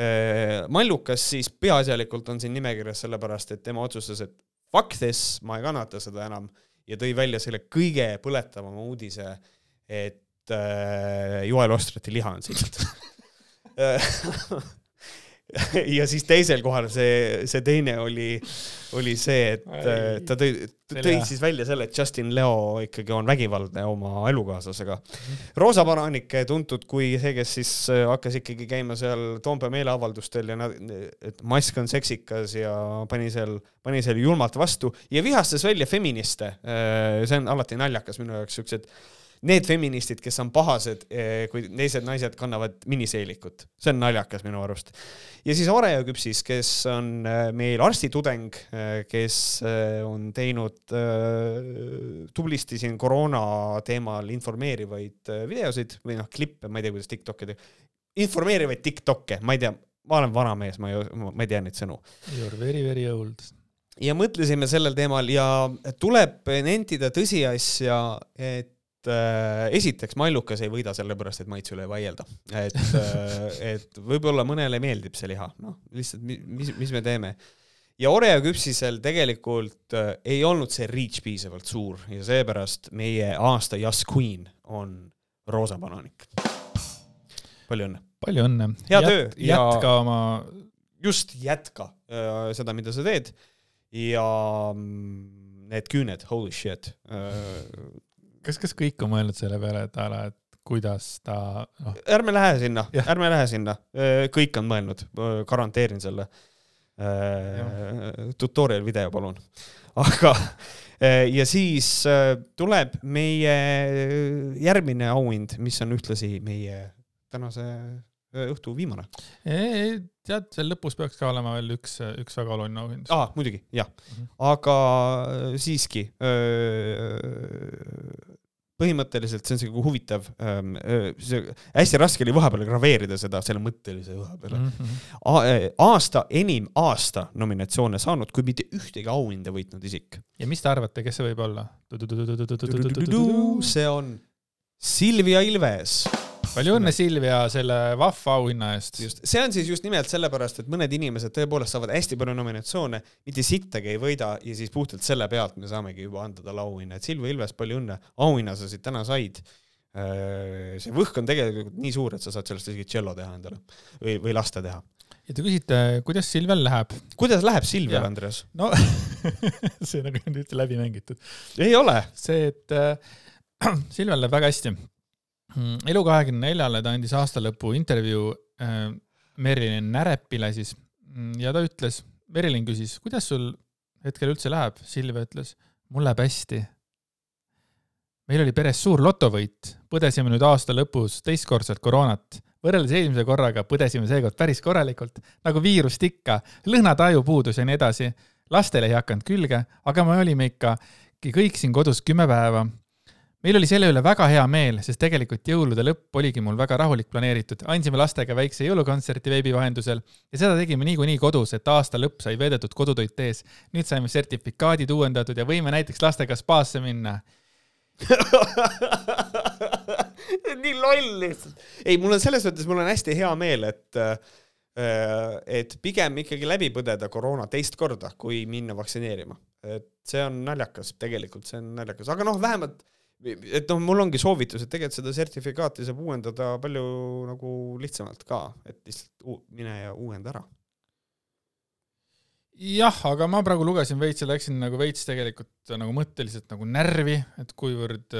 äh,. Mallukas siis peaasjalikult on siin nimekirjas sellepärast, et tema otsustas, et fuck this, ma ei kannata seda enam ja tõi välja selle kõige põletavama uudise, et äh, Joel Ostrati liha on siit ja siis teisel kohal see, see teine oli, oli see, et Ai, ta tõi, tõi siis välja selle, et Justin Leo ikkagi on vägivaldne oma elukaaslasega. Roosa Paranike tuntud kui see, kes siis äh, hakkas ikkagi käima seal Toompea meeleavaldustel ja nad, et mask on seksikas ja pani seal, pani seal julmalt vastu ja vihastas välja feministe. Äh, see on alati naljakas minu jaoks, siuksed need feministid, kes on pahased, eh, kui teised naised kannavad miniseelikut, see on naljakas minu arust. ja siis Oreo küpsis, kes on eh, meil arstitudeng, eh, kes on teinud tublisti siin koroona teemal informeerivaid videosid või noh, klippe, ma ei tea, kuidas Tiktoki teha, informeerivaid Tiktoke, ma ei tea, ma olen vana mees, ma ei, ma ei tea neid sõnu. You are very, very old ja mõtlesime sellel teemal ja tuleb nentida tõsiasja, et äh, esiteks Mallukas ei võida sellepärast, et maitse üle ei vaielda. et äh, et võib-olla mõnele meeldib see liha, noh, lihtsalt mis, mis me teeme. ja Oreo küpsisel tegelikult äh, ei olnud see reach piisavalt suur ja seepärast meie aasta Just Queen on roosa bananik. palju õnne! palju õnne! hea Jät, töö! jätka oma just, jätka äh, seda, mida sa teed ja mm, need küüned, holy shit äh, kas, kas kõik on mõelnud selle peale, et a la, et kuidas ta noh. ärme lähe sinna, ärme lähe sinna, kõik on mõelnud, garanteerin selle. tutorial video, palun. aga ja siis tuleb meie järgmine auhind, mis on ühtlasi meie tänase õhtu viimane. tead, seal lõpus peaks ka olema veel üks, üks väga oluline auhind. aa, muidugi, jah mm. -hmm. aga siiski öö, põhimõtteliselt see on siuke huvitav ähm,, see hästi raske oli vahepeal graveerida seda selle mõttelise ühe peale mm. -hmm. aasta enim aasta nominatsioone saanud, kui mitte ühtegi auhinda võitnud isik. ja mis te arvate, kes see võib olla? see on Silvia Ilves palju õnne, Silvia, selle vahva auhinna eest. just, see on siis just nimelt sellepärast, et mõned inimesed tõepoolest saavad hästi palju nominatsioone, mitte sittagi ei võida ja siis puhtalt selle pealt me saamegi juba anda talle auhinna, et Silvia Ilves, palju õnne, auhinna sa siit täna said. Äh, see võhk on tegelikult nii suur, et sa saad sellest isegi tšello teha endale või, või lasta teha ja te küsite, kuidas Silvial läheb? kuidas läheb Silvial, Andres? no see nagu on üldse läbi mängitud. ei ole. see, et äh, Silvial läheb väga hästi elu kahekümne neljale ta andis aastalõpu intervjuu äh, Merilin Närepile siis mm, ja ta ütles, Merilin küsis, kuidas sul hetkel üldse läheb, Silvia ütles, mul läheb hästi. meil oli peres suur lotovõit, põdesime nüüd aasta lõpus teistkordselt koroonat. võrreldes eelmise korraga põdesime seekord päris korralikult, nagu viirust ikka, lõhnataju puudus ja nii edasi. lastele ei hakanud külge, aga me olime ikka kõik siin kodus kümme päeva meil oli selle üle väga hea meel, sest tegelikult jõulude lõpp oligi mul väga rahulik planeeritud. andsime lastega väikse jõulukontserti veebi vahendusel ja seda tegime niikuinii kodus, et aasta lõpp sai veedetud kodutoit ees. nüüd saime sertifikaadid uuendatud ja võime näiteks lastega spaasse minna nii loll lihtsalt. ei, mul on selles mõttes, mul on hästi hea meel, et äh, et pigem ikkagi läbi põdeda koroona teist korda, kui minna vaktsineerima. et see on naljakas, tegelikult see on naljakas, aga noh, vähemalt et noh, mul ongi soovitus, et tegelikult seda sertifikaati saab uuendada palju nagu lihtsamalt ka, et lihtsalt mine ja uuenda ära. jah, aga ma praegu lugesin veits ja läksin nagu veits tegelikult nagu mõtteliselt nagu närvi, et kuivõrd,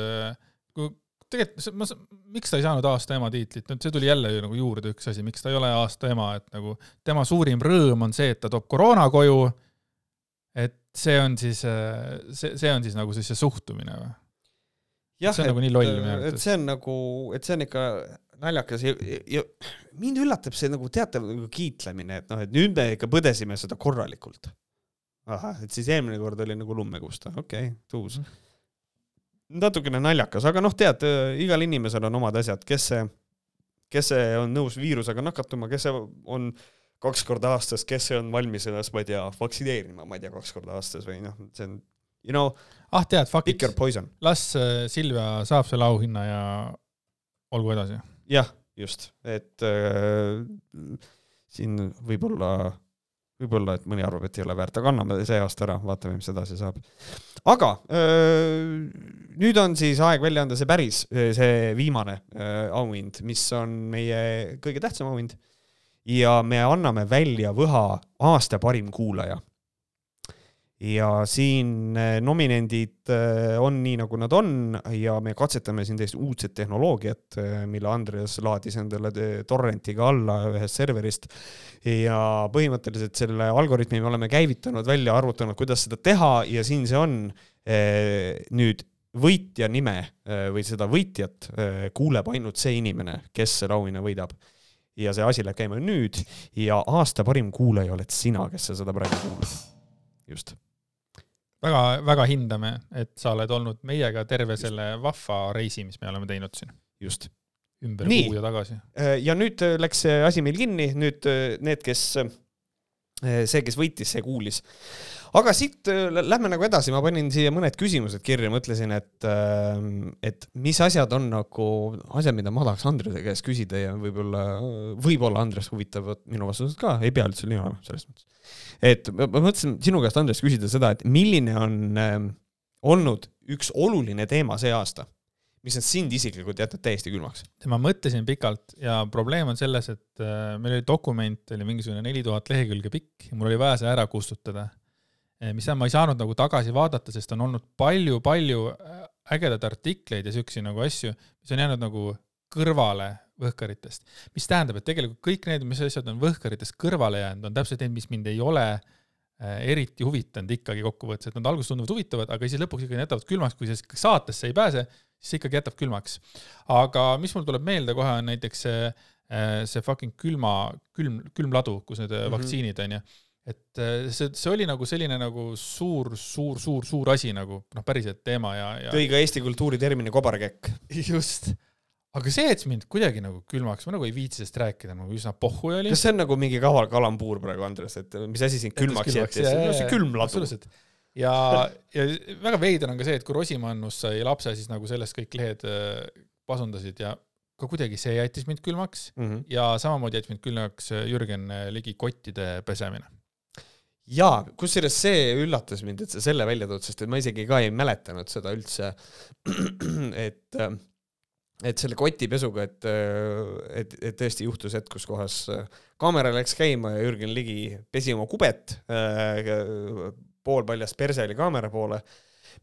kui tegelikult ma, miks ta ei saanud aasta ema tiitlit, nüüd see tuli jälle ju nagu juurde üks asi, miks ta ei ole aasta ema, et nagu tema suurim rõõm on see, et ta toob koroona koju. et see on siis, see, see on siis nagu siis see suhtumine või? Jah, see on nagu loll arvates. et see on nagu, et see on ikka naljakas ja, ja mind üllatab see nagu teatav nagu kiitlemine, et noh, et nüüd me ikka põdesime seda korralikult. ahah, et siis eelmine kord oli nagu lummekusta, okei okay,, tuus mm. natukene naljakas, aga noh, tead, igal inimesel on omad asjad, kes see, kes see on nõus viirusega nakatuma, kes see on kaks korda aastas, kes see on valmis ennast, ma ei tea, vaktsineerima, ma ei tea, kaks korda aastas või noh, see on you know. ah tead, fuck'iks, las äh, Silvia saab selle auhinna ja olgu edasi. jah, just, et äh, siin võib-olla, võib-olla, et mõni arvab, et ei ole väärt, aga anname see aasta ära, vaatame, mis edasi saab. aga äh, nüüd on siis aeg välja anda see päris, see viimane äh, auhind, mis on meie kõige tähtsam auhind ja me anname välja Võha aasta parim kuulaja ja siin eh, nominendid eh, on nii, nagu nad on ja me katsetame siin täiesti uudset tehnoloogiat, eh, mille Andres laadis endale torrentiga alla ühest serverist. ja põhimõtteliselt selle algoritmi me oleme käivitanud, välja arvutanud, kuidas seda teha ja siin see on. nüüd võitja nime või seda võitjat kuuleb ainult see inimene, kes selle auhinna võidab ja see asi läheb käima nüüd ja aasta parim kuulaja oled sina, kes sa seda praegu kuulad. just väga, väga hindame, et sa oled olnud meiega terve selle vahva reisi, mis me oleme teinud siin. just. ümber Nii. kuu ja tagasi. Äh, ja nüüd äh, läks see asi meil kinni, nüüd äh, need, kes, see, kes võitis, see kuulis aga siit lähme nagu edasi, ma panin siia mõned küsimused kirja, mõtlesin, et, et mis asjad on nagu asjad, mida ma tahaks Andrese käest küsida ja võib-olla, võib-olla Andres huvitavad minu vastused ka, ei pea üldse nii olema, selles mõttes et ma mõtlesin sinu käest, Andres, küsida seda, et milline on äh, olnud üks oluline teema see aasta, mis on sind isiklikult jätnud täiesti külmaks? ma mõtlesin pikalt ja probleem on selles, et äh, meil oli dokument, oli mingisugune neli tuhat lehekülge pikk ja mul oli vaja see ära kustutada. Äh, mis ma ei saanud nagu tagasi vaadata, sest on olnud palju-palju äh, ägedaid artikleid ja siukseid nagu asju, mis on jäänud nagu kõrvale võhkaritest. mis tähendab, et tegelikult kõik need, mis asjad on võhkaritest kõrvale jäänud, on täpselt need, mis mind ei ole äh, eriti huvitanud ikkagi kokkuvõttes, et nad alguses tunduvad huvitavad, aga siis lõpuks ikkagi jätavad külmaks, kui see saatesse ei pääse, siis ikkagi jätab külmaks. aga mis mul tuleb meelde kohe, on näiteks see, äh, see fucking külma, külm, külmladu, kus need mm -hmm. vaktsiinid on ju et see, see oli nagu selline nagu suur, suur, suur, suur asi nagu noh, päriselt teema ja, ja. tõi ka Eesti kultuuri termini kobarkäkk. just aga see jättis mind kuidagi nagu külmaks, ma nagu ei viitsi sellest rääkida, nagu üsna pohhu oli. kas see on nagu mingi kaval kalambuur praegu, Andres, et mis asi sind külmaks jättis? see on külmladu. ja, ja väga veider on ka see, et kui Rosimannus sai lapse, siis nagu sellest kõik lehed äh, pasundasid ja ka kuidagi see jättis mind külmaks mm -hmm. ja samamoodi jättis mind külmaks Jürgen Ligi kottide pesemine jaa, kusjuures see üllatas mind, et sa selle välja tood, sest et ma isegi ka ei mäletanud seda üldse, et et selle kotipesuga, et, et, et tõesti juhtus hetk, kus kohas kaamera läks käima ja Jürgen Ligi pesi oma kubet, poolpaljast perse oli kaamera poole,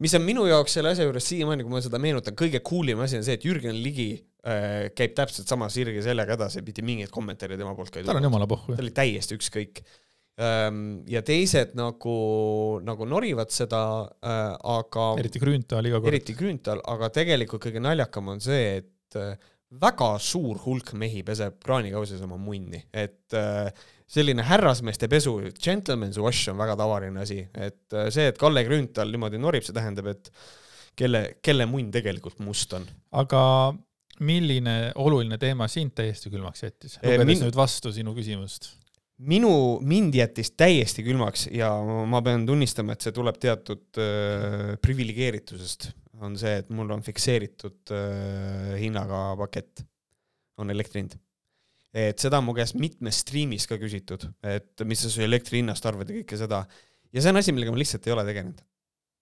mis on minu jaoks selle asja juures siiamaani, kui ma seda meenutan, kõige cool im asi on see, et Jürgen Ligi käib täpselt sama sirge sellega edasi, mitte mingeid kommentaare tema poolt ka ei tulnud. tal on jumala pohhu. ta oli täiesti ükskõik ja teised nagu, nagu norivad seda, aga eriti Grünthal iga kord. eriti Grünthal, aga tegelikult kõige naljakam on see, et väga suur hulk mehi peseb kraanikausis oma munni, et selline härrasmeeste pesu, gentleman's wash on väga tavaline asi, et see, et Kalle Grünthal niimoodi norib, see tähendab, et kelle, kelle munn tegelikult must on. aga milline oluline teema sind täiesti külmaks jättis, lugedes Min... nüüd vastu sinu küsimust? Minu, mind jättis täiesti külmaks ja ma pean tunnistama, et see tuleb teatud äh, priviligeeritusest, on see, et mul on fikseeritud äh, hinnaga pakett, on elektri hind. et seda on mu käest mitmes striimis ka küsitud, et mis sa su elektri hinnast arvad ja kõike seda. ja see on asi, millega ma lihtsalt ei ole tegelenud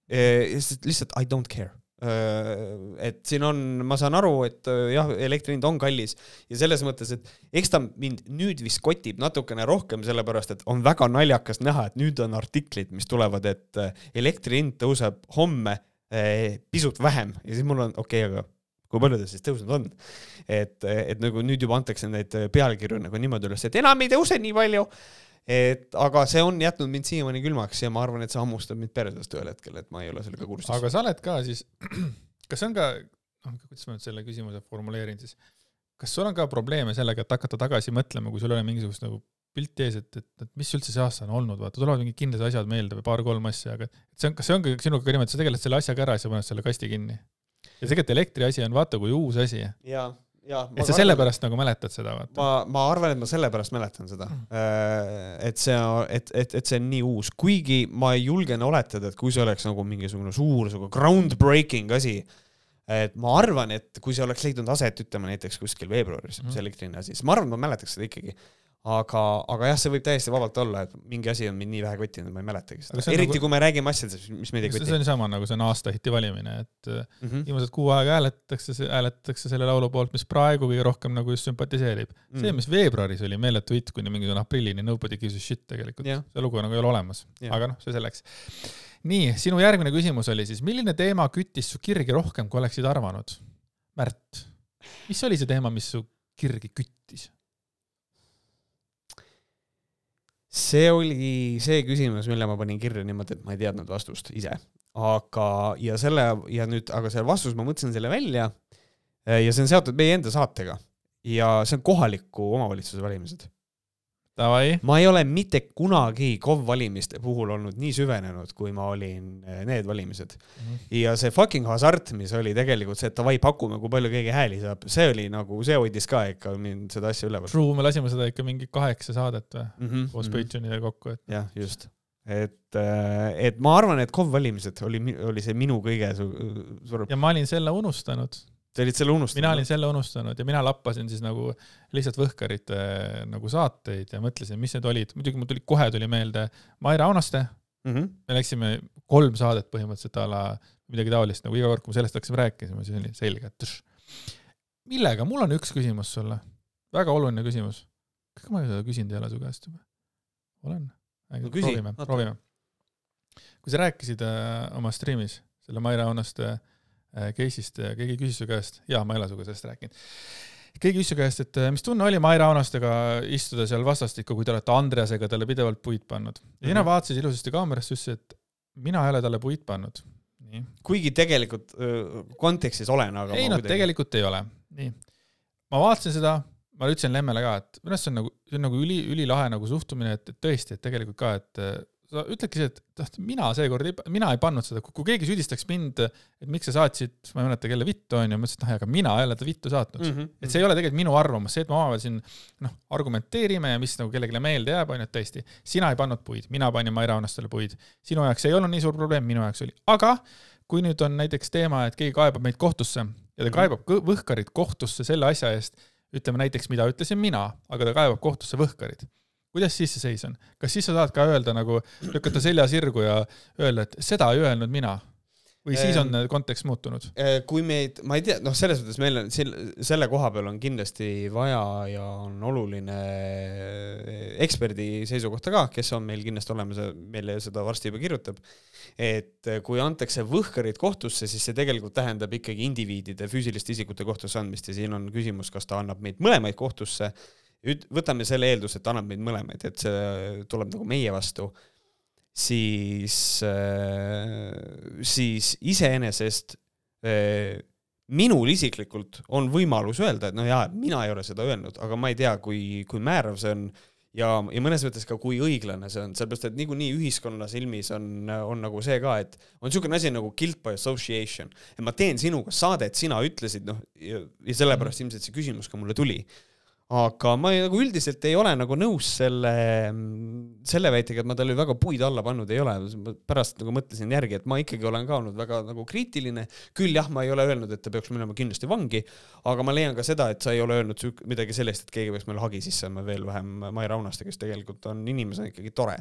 e,. lihtsalt I don't care et siin on, ma saan aru, et äh, jah, elektri hind on kallis. Ja selles mõttes, et eks ta mind nüüd vist kotib natukene rohkem, sellepärast et on väga naljakas näha, et nüüd on artiklid, mis tulevad, et äh, elektri hind tõuseb homme pisut vähem. Ja siis mul on okei okay,, aga kui palju ta siis tõusnud on? et, et nagu nüüd juba antakse neid pealkirju nagu niimoodi üles, et enam ei tõuse nii palju et aga see on jätnud mind siiamaani külmaks ja ma arvan, et see hammustab mind persedest ühel hetkel, et ma ei ole sellega kursis. aga sa oled ka siis, kas on ka, noh, kuidas ma nüüd selle küsimuse formuleerin siis, kas sul on ka probleeme sellega, et hakata tagasi mõtlema, kui sul ei ole mingisugust nagu pilti ees, et, et, et mis üldse see aasta on olnud, vaata, tulevad mingid kindlad asjad meelde või paar-kolm asja, aga see on, kas see ongi sinuga ka niimoodi, et sa tegeled selle asjaga ära ja sa paned selle kasti kinni? ja tegelikult elektri asi on vaata kui uus asi. jaa, et sa sellepärast nagu mäletad seda, vaata? ma, ma arvan, et ma sellepärast mäletan seda mm.. et see, et, et, et see on nii uus, kuigi ma julgen oletada, et kui see oleks nagu mingisugune suur, sihuke groundbreaking asi, et ma arvan, et kui see oleks leidnud aset, ütleme näiteks kuskil veebruaris mm., see elektriline asi, siis ma arvan, et ma mäletaks seda ikkagi aga, aga jah, see võib täiesti vabalt olla, et mingi asi on mind nii vähe kottinud, ma ei mäletagi seda. eriti nagu... kui me räägime asjadest, mis meid ei koti. see on sama nagu see on aasta hiti valimine, et mm -hmm. viimased kuu aega hääletatakse, hääletatakse selle laulu poolt, mis praegu kõige rohkem nagu just sümpatiseerib mm. -hmm. see, mis veebruaris oli meeletu hitt kuni mingisugune aprillini, nobody gives a shit tegelikult yeah., see lugu nagu ei ole olemas yeah., aga noh, see selleks. nii, sinu järgmine küsimus oli siis, milline teema küttis su kirgi rohkem, kui oleksid arvanud? Märt, mis oli see teema, mis su kirgi küttis? See oli see küsimus, mille ma panin kirja niimoodi, et ma ei teadnud vastust ise. aga, ja selle, ja nüüd, aga selle vastuse ma mõtlesin selle välja ja see on seotud meie enda saatega. ja see on kohaliku omavalitsuse valimised ma ei ole mitte kunagi KOV valimiste puhul olnud nii süvenenud, kui ma olin eh, need valimised mm. -hmm. ja see fucking hasart, mis oli tegelikult see, et davai, pakume, kui palju keegi hääli saab, see oli nagu, see hoidis ka ikka mind seda asja üleval. True, me lasime seda ikka mingi kaheksa saadet või mm -hmm. koos mm -hmm. Patreonidega kokku, et. jah, just et, eh, et ma arvan, et KOV valimised oli, oli see minu kõige suurem. ja ma olin selle unustanud Te olid selle unustanud? mina olin selle unustanud ja mina lappasin siis nagu lihtsalt Võhkarite nagu saateid ja mõtlesin, mis need olid. muidugi mul tuli, kohe tuli meelde Maire Aunaste mm. -hmm. me läksime kolm saadet põhimõtteliselt a la midagi taolist, nagu iga kord, kui me sellest hakkasime rääkima, siis oli selge, et millega, mul on üks küsimus sulle, väga oluline küsimus. kas ma seda küsinud ei ole su käest juba? olen? No, proovime, proovime. kui sa rääkisid äh, oma striimis selle Maire Aunaste Äh, case'ist ja keegi küsis su käest, jaa, ma ei ole sinuga sellest rääkinud, keegi küsis su käest, et äh, mis tunne oli Maire Aunastega istuda seal vastastikku, kui te olete Andreasega talle pidevalt puid pannud. ja sina mm -hmm. vaatasid ilusasti kaamerasse, ütlesid, et mina ei ole talle puid pannud. kuigi tegelikult kontekstis olen, aga ei noh, tegelikult ei ole. nii. ma vaatasin seda, ma ütlesin Lemmele ka, et minu arust see on nagu, see on nagu üli, ülilahe nagu suhtumine, et, et tõesti, et tegelikult ka, et sa ütledki see, et noh, mina seekord ei, mina ei pannud seda, kui keegi süüdistaks mind, et miks sa saatsid, ma ei mäleta, kelle vittu onju, ma ütlesin, et noh, aga mina ei ole ta vittu saatnud mm. -hmm. et see ei ole tegelikult minu arvamus, see, et me omavahel siin noh, argumenteerime ja mis nagu kellelegi meelde jääb, onju, et tõesti, sina ei pannud puid, mina panin Mai Raunastele puid. sinu jaoks ei olnud nii suur probleem, minu jaoks oli, aga kui nüüd on näiteks teema, et keegi kaebab meid kohtusse ja ta mhm. kaebab Võhkarit kohtusse selle asja eest, ütleme näiteks, mida ütlesin mina, aga ta kaebab kohtusse Võhkarit kuidas siis see seis on? kas siis sa tahad ka öelda nagu, lükata selja sirgu ja öelda, et seda ei öelnud mina? või siis on kontekst muutunud? Eh, kui meid, ma ei tea, noh, selles mõttes meil on selle koha peal on kindlasti vaja ja on oluline eh, eksperdi seisukohta ka, kes on meil kindlasti olemas meile seda varsti juba kirjutab. et eh, kui antakse võhkarid kohtusse, siis see tegelikult tähendab ikkagi indiviidide, füüsiliste isikute kohtusse andmist ja siin on küsimus, kas ta annab meid mõlemaid kohtusse võtame selle eelduse, et annab meid mõlemaid, et see tuleb nagu meie vastu, siis, äh, siis iseenesest äh, minul isiklikult on võimalus öelda, et no jaa, mina ei ole seda öelnud, aga ma ei tea, kui, kui määrav see on ja, ja mõnes mõttes ka, kui õiglane see on, sellepärast et niikuinii ühiskonna silmis on, on nagu see ka, et on niisugune asi nagu guilt by association. et ma teen sinuga saadet, sina ütlesid, noh, ja, sellepärast ilmselt see küsimus ka mulle tuli aga ma ei, nagu üldiselt ei ole nagu nõus selle, selle väitega, et ma talle väga puid alla pannud ei ole. pärast nagu mõtlesin järgi, et ma ikkagi olen ka olnud väga nagu kriitiline. küll jah, ma ei ole öelnud, et ta peaks minema kindlasti vangi, aga ma leian ka seda, et sa ei ole öelnud midagi sellist, et keegi peaks meile hagi sisse andma, veel vähem Mai Raunaste, kes tegelikult on inimesena ikkagi tore.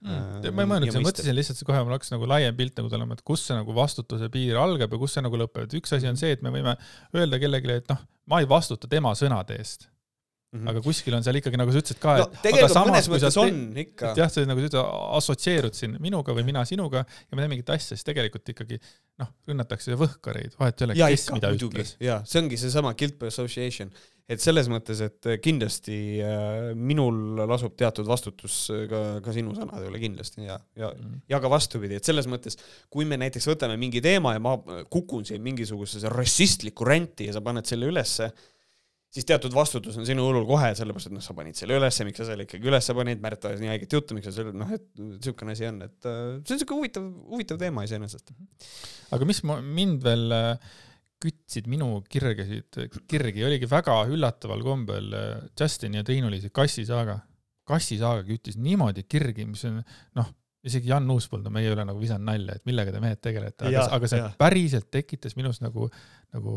Mm.. ma ei mõelnud, ma mõtlesin lihtsalt kohe, mul hakkas nagu laiem pilt nagu tulema, et kus see nagu vastutuse piir algab ja kus see nagu lõpeb, et üks asi on see, et me võime öelda kellelegi, et noh, ma ei vastuta tema sõnade eest Mm -hmm. aga kuskil on seal ikkagi, nagu sa ütlesid ka, et no, tegelikult samas, mõnes mõttes on ikka. jah, sa nagu sa ütled, assotsieerud siin minuga või mina sinuga ja me teeme mingit asja, siis tegelikult ikkagi noh, rünnatakse võhkareid, vahet ei ole, kes ikka, mida muidugi. ütles. jaa, see ongi seesama guilt by association, et selles mõttes, et kindlasti äh, minul lasub teatud vastutus ka, ka sinu sõnade üle kindlasti ja, ja mm, -hmm. ja ka vastupidi, et selles mõttes, kui me näiteks võtame mingi teema ja ma kukun siin mingisugusesse rassistlikku ränti ja sa paned selle ülesse siis teatud vastutus on sinu õlul kohe, sellepärast et noh, sa panid selle ülesse, miks sa selle ikkagi ülesse panid, Märt ajas nii haiget juttu, miks sa selle, noh, et niisugune asi on, et uh, see on niisugune huvitav, huvitav teema iseenesest. aga mis mind veel äh, kütsid minu kirgesid, kirgi, oligi väga üllataval kombel äh, Justini ja Triinu-Liisi kassisaaga. kassisaaga küttis niimoodi kirgi, mis on noh, isegi Jan Uuspõld, meie üle nagu visanud nalja, et millega te mehed tegelete, aga, aga see ja. päriselt tekitas minus nagu, nagu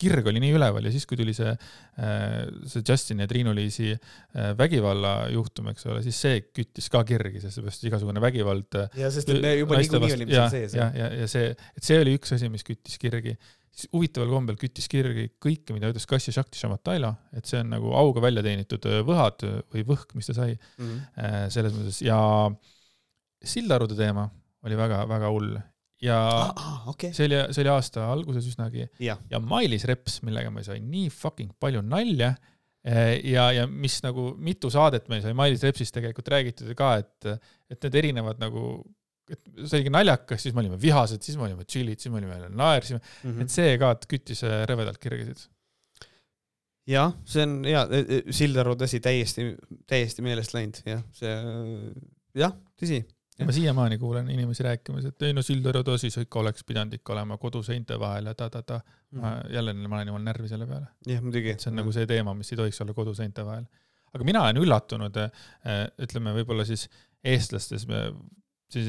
kirg oli nii üleval ja siis, kui tuli see, äh, see Justin ja Triinu-Liisi äh, vägivallajuhtum, eks ole, siis see küttis ka kirgi, sest igasugune vägivald. Äh, ja sest me juba niikuinii olime seal sees. ja, ja, ja see, et see oli üks asi, mis küttis kirgi. siis huvitaval kombel küttis kirgi kõike, mida ütles Kassja Shakti Šamatailo, et see on nagu auga välja teenitud võhad või võhk, mis ta sai mm. -hmm. selles mõttes ja Sildarude teema oli väga-väga hull ja ah, okay. see oli, see oli aasta alguses üsnagi ja, ja Mailis Reps, millega me sai nii fucking palju nalja eh, ja, ja mis nagu mitu saadet meil sai Mailis Repsist tegelikult räägitud ka, et, et need erinevad nagu, et see oligi naljakas, siis me olime vihased, siis me olime chill'id, siis me olime naersime mm, -hmm. et see ka küttis eh, rõvedalt kirgesid. jah, see on hea, e, e, Sildaru tõsi, täiesti, täiesti meelest läinud, jah, see, jah, tõsi ma siiamaani kuulen inimesi rääkimas, et ei no Sildaru tõsis ikka oleks pidanud ikka olema koduseinte vahel ja ta-ta-ta mm. -hmm. jälle ma olen jumal närvi selle peale. jah, muidugi. see on mm nagu see teema, mis ei tohiks olla koduseinte vahel. aga mina olen üllatunud, eh, ütleme võib-olla siis eestlastes, siis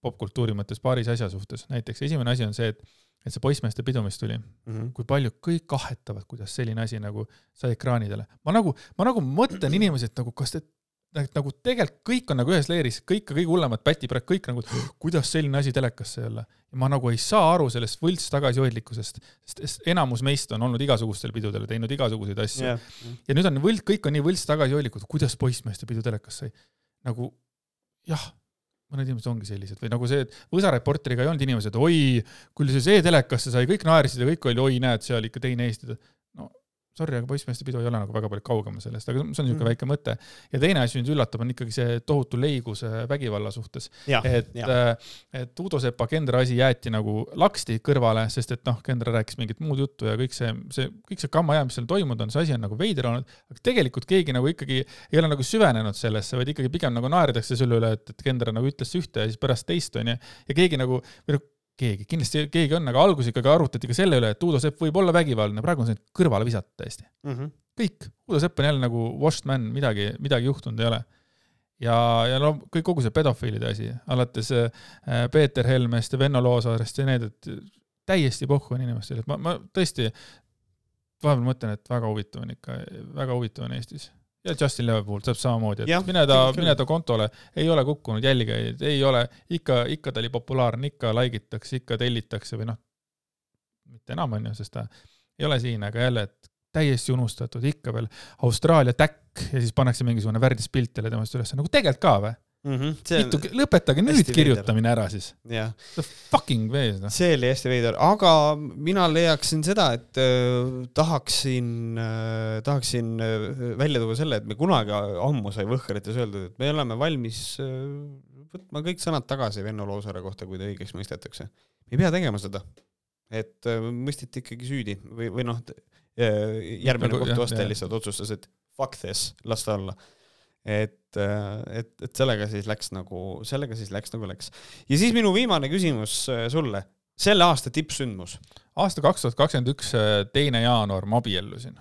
popkultuuri mõttes paaris asja suhtes, näiteks esimene asi on see, et et see poissmeeste pidu, mis tuli mm, -hmm. kui palju kõik kahetavad, kuidas selline asi nagu sai ekraanidele. ma nagu, ma nagu mõtlen inimesi, et nagu kas te nagu tegelikult kõik on nagu ühes leeris, kõik kõige hullemad pätiprad, kõik nagu, kuidas selline asi telekasse olla. ja ma nagu ei saa aru sellest võlts tagasihoidlikkusest, sest enamus meist on olnud igasugustel pidudel, teinud igasuguseid asju yeah.. ja nüüd on võlts, kõik on nii võlts tagasihoidlikud, kuidas poissmeeste pidu telekasse sai. nagu jah, mõned inimesed ongi sellised või nagu see, et Võsa Reporteriga ei olnud inimesed, oi, küll see see telekasse sai, kõik naersid ja kõik oli, oi, näed, seal ikka teine Eesti. Sorry, aga poissmeeste pidu ei ole nagu väga palju kaugemal sellest, aga see on niisugune mm. väike mõte. ja teine asi, mis üllatab, on ikkagi see tohutu leigus vägivalla suhtes. et, äh, et Udo Sepa Kendra asi jäeti nagu laksti kõrvale, sest et noh, Kendra rääkis mingit muud juttu ja kõik see, see, kõik see kamma jää, mis seal toimunud on, see asi on nagu veider olnud, aga tegelikult keegi nagu ikkagi ei ole nagu süvenenud sellesse, vaid ikkagi pigem nagu naerdakse selle üle, et, et Kendra nagu ütles ühte ja siis pärast teist, onju. ja keegi nagu, või noh, keegi, kindlasti keegi on, aga alguses ikkagi arutati ka selle üle, et Uudo Sepp võib olla vägivaldne, praegu on see kõrvale visata täiesti. Mm. -hmm. kõik, Uudo Sepp on jälle nagu washed man, midagi, midagi juhtunud ei ole. ja, ja no kõik, kogu see pedofiilide asi, alates äh, Peeter Helmest ja Venno Loosaarest ja need, et täiesti pohhu on inimestel, et ma, ma tõesti vahepeal mõtlen, et väga huvitav on ikka, väga huvitav on Eestis ja Justin Leo puhul täpselt samamoodi, et ja, mine ta, mine ta kontole, ei ole kukkunud jälgijaid, ei ole, ikka, ikka ta oli populaarne, ikka like itakse, ikka tellitakse või noh, mitte enam, on ju, sest ta ei ole siin, aga jälle, et täiesti unustatud, ikka veel Austraalia täkk ja siis pannakse mingisugune värdis pilt jälle temast üles, nagu tegelikult ka või? Mm. -hmm. Mitu, lõpetage nüüd kirjutamine veider. ära siis. The fucking way seda. see oli hästi veider, aga mina leiaksin seda, et äh, tahaksin äh,, tahaksin äh, välja tuua selle, et me kunagi ammu sai Võhkrites öeldud, et me oleme valmis äh, võtma kõik sõnad tagasi Venno Loosaare kohta, kui ta õigeks mõistetakse. ei pea tegema seda. et äh, mõisteti ikkagi süüdi või, või noh, äh, järgmine nagu, kohtuaste lihtsalt otsustas, et fuck this, las ta olla et, et, et sellega siis läks nagu, sellega siis läks nagu läks. ja siis minu viimane küsimus äh, sulle, selle aasta tippsündmus. aasta kaks tuhat kakskümmend üks, äh, teine jaanuar, ma abiellusin.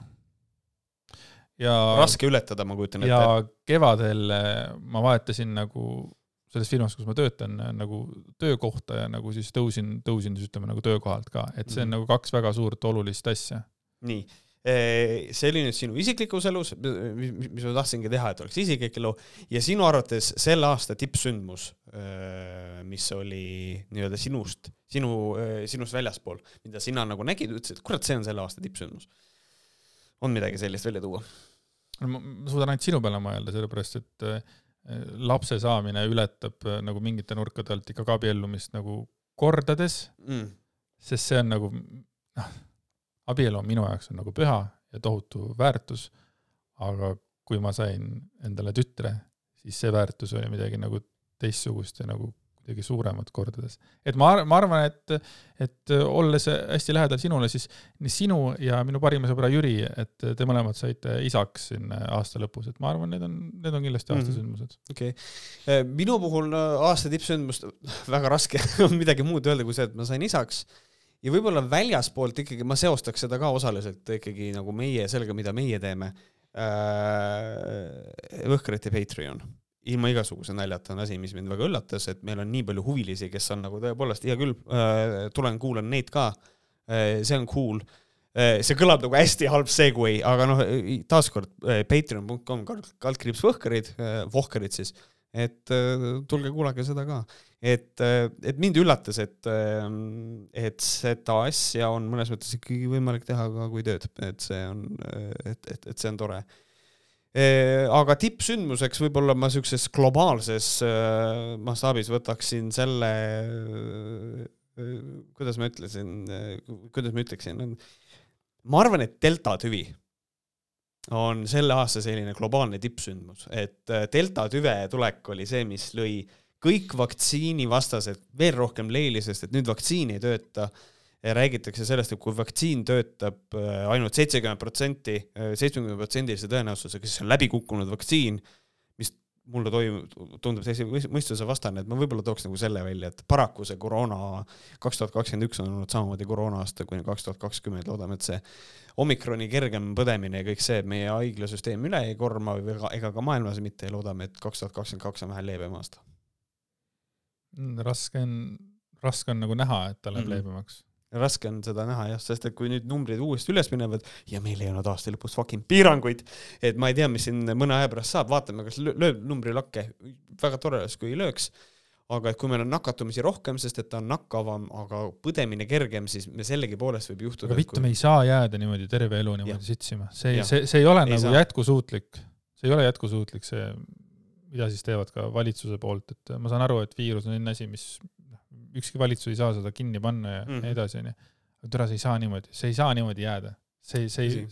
ja raske ületada, ma kujutan ette. ja kevadel ma vahetasin nagu selles firmas, kus ma töötan, nagu töökohta ja nagu siis tõusin, tõusin siis ütleme nagu töökohalt ka, et see on mm -hmm. nagu kaks väga suurt olulist asja. nii see oli nüüd sinu isiklikus elus, mis ma tahtsingi teha, et oleks isiklik elu ja sinu arvates selle aasta tippsündmus, eh, mis oli nii-öelda sinust, sinu, eh, sinust väljaspool, mida sina nagu nägid, ütlesid, et kurat, see on selle aasta tippsündmus. on midagi sellist välja tuua? no ma suudan ainult sinu peale mõelda, sellepärast et lapse saamine ületab nagu mingite nurkade alt ikkagi abiellumist nagu kordades mm., sest see on nagu noh abielu on minu jaoks on nagu püha ja tohutu väärtus, aga kui ma sain endale tütre, siis see väärtus oli midagi nagu teistsugust ja nagu kuidagi suuremat kordades. et ma, ma arvan, et, et olles hästi lähedal sinule, siis nii sinu ja minu parima sõbra Jüri, et te mõlemad saite isaks siin aasta lõpus, et ma arvan, need on, need on kindlasti aasta mm -hmm. sündmused. okei okay., minu puhul aasta tippsündmust, väga raske on midagi muud öelda kui see, et ma sain isaks ja võib-olla väljaspoolt ikkagi ma seostaks seda ka osaliselt ikkagi nagu meie, sellega, mida meie teeme. Äh,. Võhkrite Patreon, ilma igasuguse naljata on asi, mis mind väga üllatas, et meil on nii palju huvilisi, kes on nagu tõepoolest, hea küll äh,, tulen kuulan neid ka. Äh,, see on cool. Äh, see kõlab nagu hästi halb segway, aga noh, taaskord äh, patreon.com kaldkriips Võhkarid, äh, Vohkarid siis, et tulge kuulake seda ka et, et mind üllatas, et, et seda asja on mõnes mõttes ikkagi võimalik teha ka kui tööd, et see on, et, et, et see on tore. Aga tippsündmuseks võib-olla ma siukses globaalses mastaabis võtaksin selle, kuidas ma ütlesin, kuidas ma ütleksin, ma arvan, et delta tüvi on selle aasta selline globaalne tippsündmus, et delta tüve tulek oli see, mis lõi äh, kõik vaktsiinivastased veel rohkem leili, sest et nüüd vaktsiin ei tööta. räägitakse sellest, et kui vaktsiin töötab äh, ainult seitsekümmend protsenti, äh, seitsmekümne protsendilise tõenäosusega, siis see on läbikukkunud vaktsiin, mis mulle toimub, tundub täiesti mõistuse vastane, et ma võib-olla tooks nagu selle välja, et paraku see koroona, kaks tuhat kakskümmend üks on olnud samamoodi koroona aasta kuni kaks tuhat kakskümmend, loodame, et see omikroni kergem põdemine ja kõik see, meie haiglasüsteem üle ei korma ega, ega ka maailmas mitte. Ja loodame, et kaks tuhat kakskümmend kaks on vähe leebem aasta raske on, raske on nagu näha, et ta läheb mm -hmm. leebemaks. raske on seda näha jah, sest et kui nüüd numbrid uuesti üles minevad ja meil ei olnud aasta lõpus fucking piiranguid, et ma ei tea, mis siin mõne aja pärast saab, vaatame, kas lööb numbri lakke, väga tore oleks, kui ei lööks aga et kui meil on nakatumisi rohkem, sest et ta on nakkavam, aga põdemine kergem, siis me sellegipoolest võib juhtuda. aga vittu kui..., me ei saa jääda niimoodi terve elu niimoodi sitsima, see, see, see ei ole ei nagu saa. jätkusuutlik, see ei ole jätkusuutlik, see mida siis teevad ka valitsuse poolt, et ma saan aru, et viirus on selline asi, mis noh, ükski valitsus ei saa seda kinni panna ja mm -hmm. nii edasi, onju. aga türa, see ei saa niimoodi, see ei saa niimoodi jääda. see, see ei,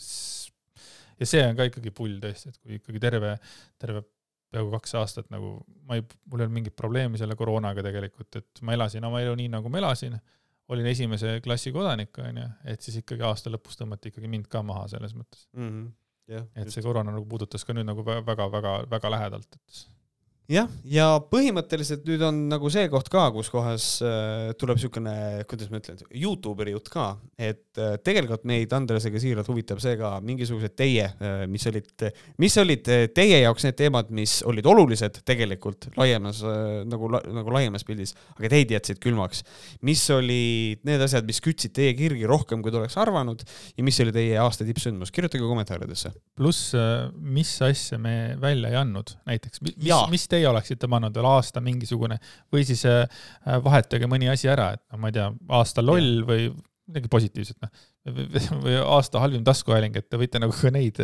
ja see on ka ikkagi pull tõesti, et kui ikkagi terve, terve peaaegu kaks aastat nagu ma ei, mul ei olnud mingit probleemi selle koroonaga tegelikult, et ma elasin oma elu nii, nagu ma elasin, olin esimese klassi kodanik, onju, et siis ikkagi aasta lõpus tõmmati ikkagi mind ka maha selles mõttes mm. -hmm. Et see koroona nagu puudutas ka nüüd nagu väga-väga-väga lähedalt, et jah, ja põhimõtteliselt nüüd on nagu see koht ka, kus kohas äh, tuleb niisugune, kuidas ma ütlen, Youtuberi jutt ka, et äh, tegelikult meid Andresega siiralt huvitab see ka, mingisugused teie äh,, mis olid, mis olid teie jaoks need teemad, mis olid olulised tegelikult laiemas nagu, nagu laiemas pildis, aga teid jätsid külmaks. mis olid need asjad, mis kütsid teie kirgi rohkem, kui te oleks arvanud ja mis oli teie aasta tippsündmus, kirjutage kommentaaridesse. pluss, mis asja me välja ei andnud, näiteks, mis, mis te teie oleksite pannud veel aasta mingisugune või siis äh, vahetage mõni asi ära, et noh, ma ei tea, aasta loll või midagi positiivset, noh. või aasta halvim taskuhääling, et te võite nagu ka neid,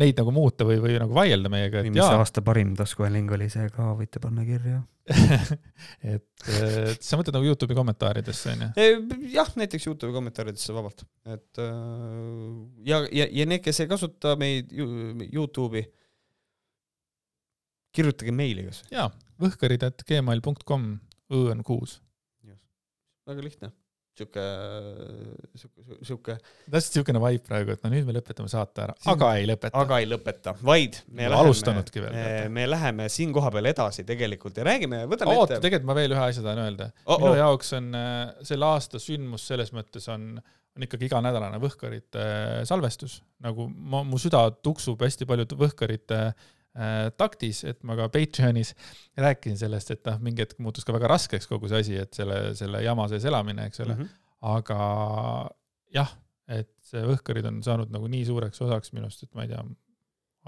neid nagu muuta või, või nagu vaielda meiega. või mis jaa. aasta parim taskuhääling oli, see ka võite panna kirja et, et sa mõtled nagu Youtube'i kommentaaridesse, onju? jah, näiteks Youtube'i kommentaaridesse vabalt, et äh, ja, ja, ja need, kes ei kasuta meid Youtube'i kirjutage meili kas või? jaa, võhkarid.gmail.com, õ on kuus. väga lihtne. sihuke, sihuke, sihuke. täpselt siukene vibe praegu, et no nüüd me lõpetame saate ära, aga ei lõpeta. aga ei lõpeta, vaid me no, alustanudki veel. Me, me läheme siin kohapeal edasi tegelikult ja räägime, võtame oota, ette. tegelikult ma veel ühe asja tahan öelda oh,. minu oh. jaoks on äh, selle aasta sündmus selles mõttes on on ikkagi iganädalane võhkarite äh, salvestus, nagu ma, mu süda tuksub hästi paljude võhkarite Äh, taktis, et ma ka Patreonis rääkisin sellest, et noh, mingi hetk muutus ka väga raskeks kogu see asi, et selle, selle jama sees elamine, eks ole mm. -hmm. aga jah, et see Võhkarid on saanud nagu nii suureks osaks minust, et ma ei tea,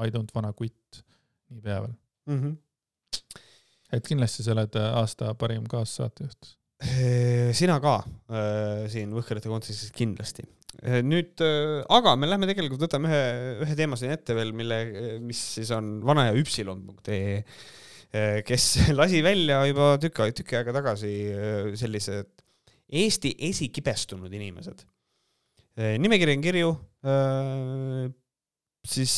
I don't wanna quit niipea veel mm. -hmm. et kindlasti sa oled aasta parim kaassaatejuht. sina ka äh, siin Võhkarite kontekstis kindlasti, nüüd, eh, aga me lähme tegelikult, võtame ühe, ühe teema siin ette veel, mille, mis siis on vana ja üpsilon.ee, eh, kes lasi välja juba tükk, tüki aega tagasi sellised Eesti esikibestunud inimesed. nimekiri on kirju, siis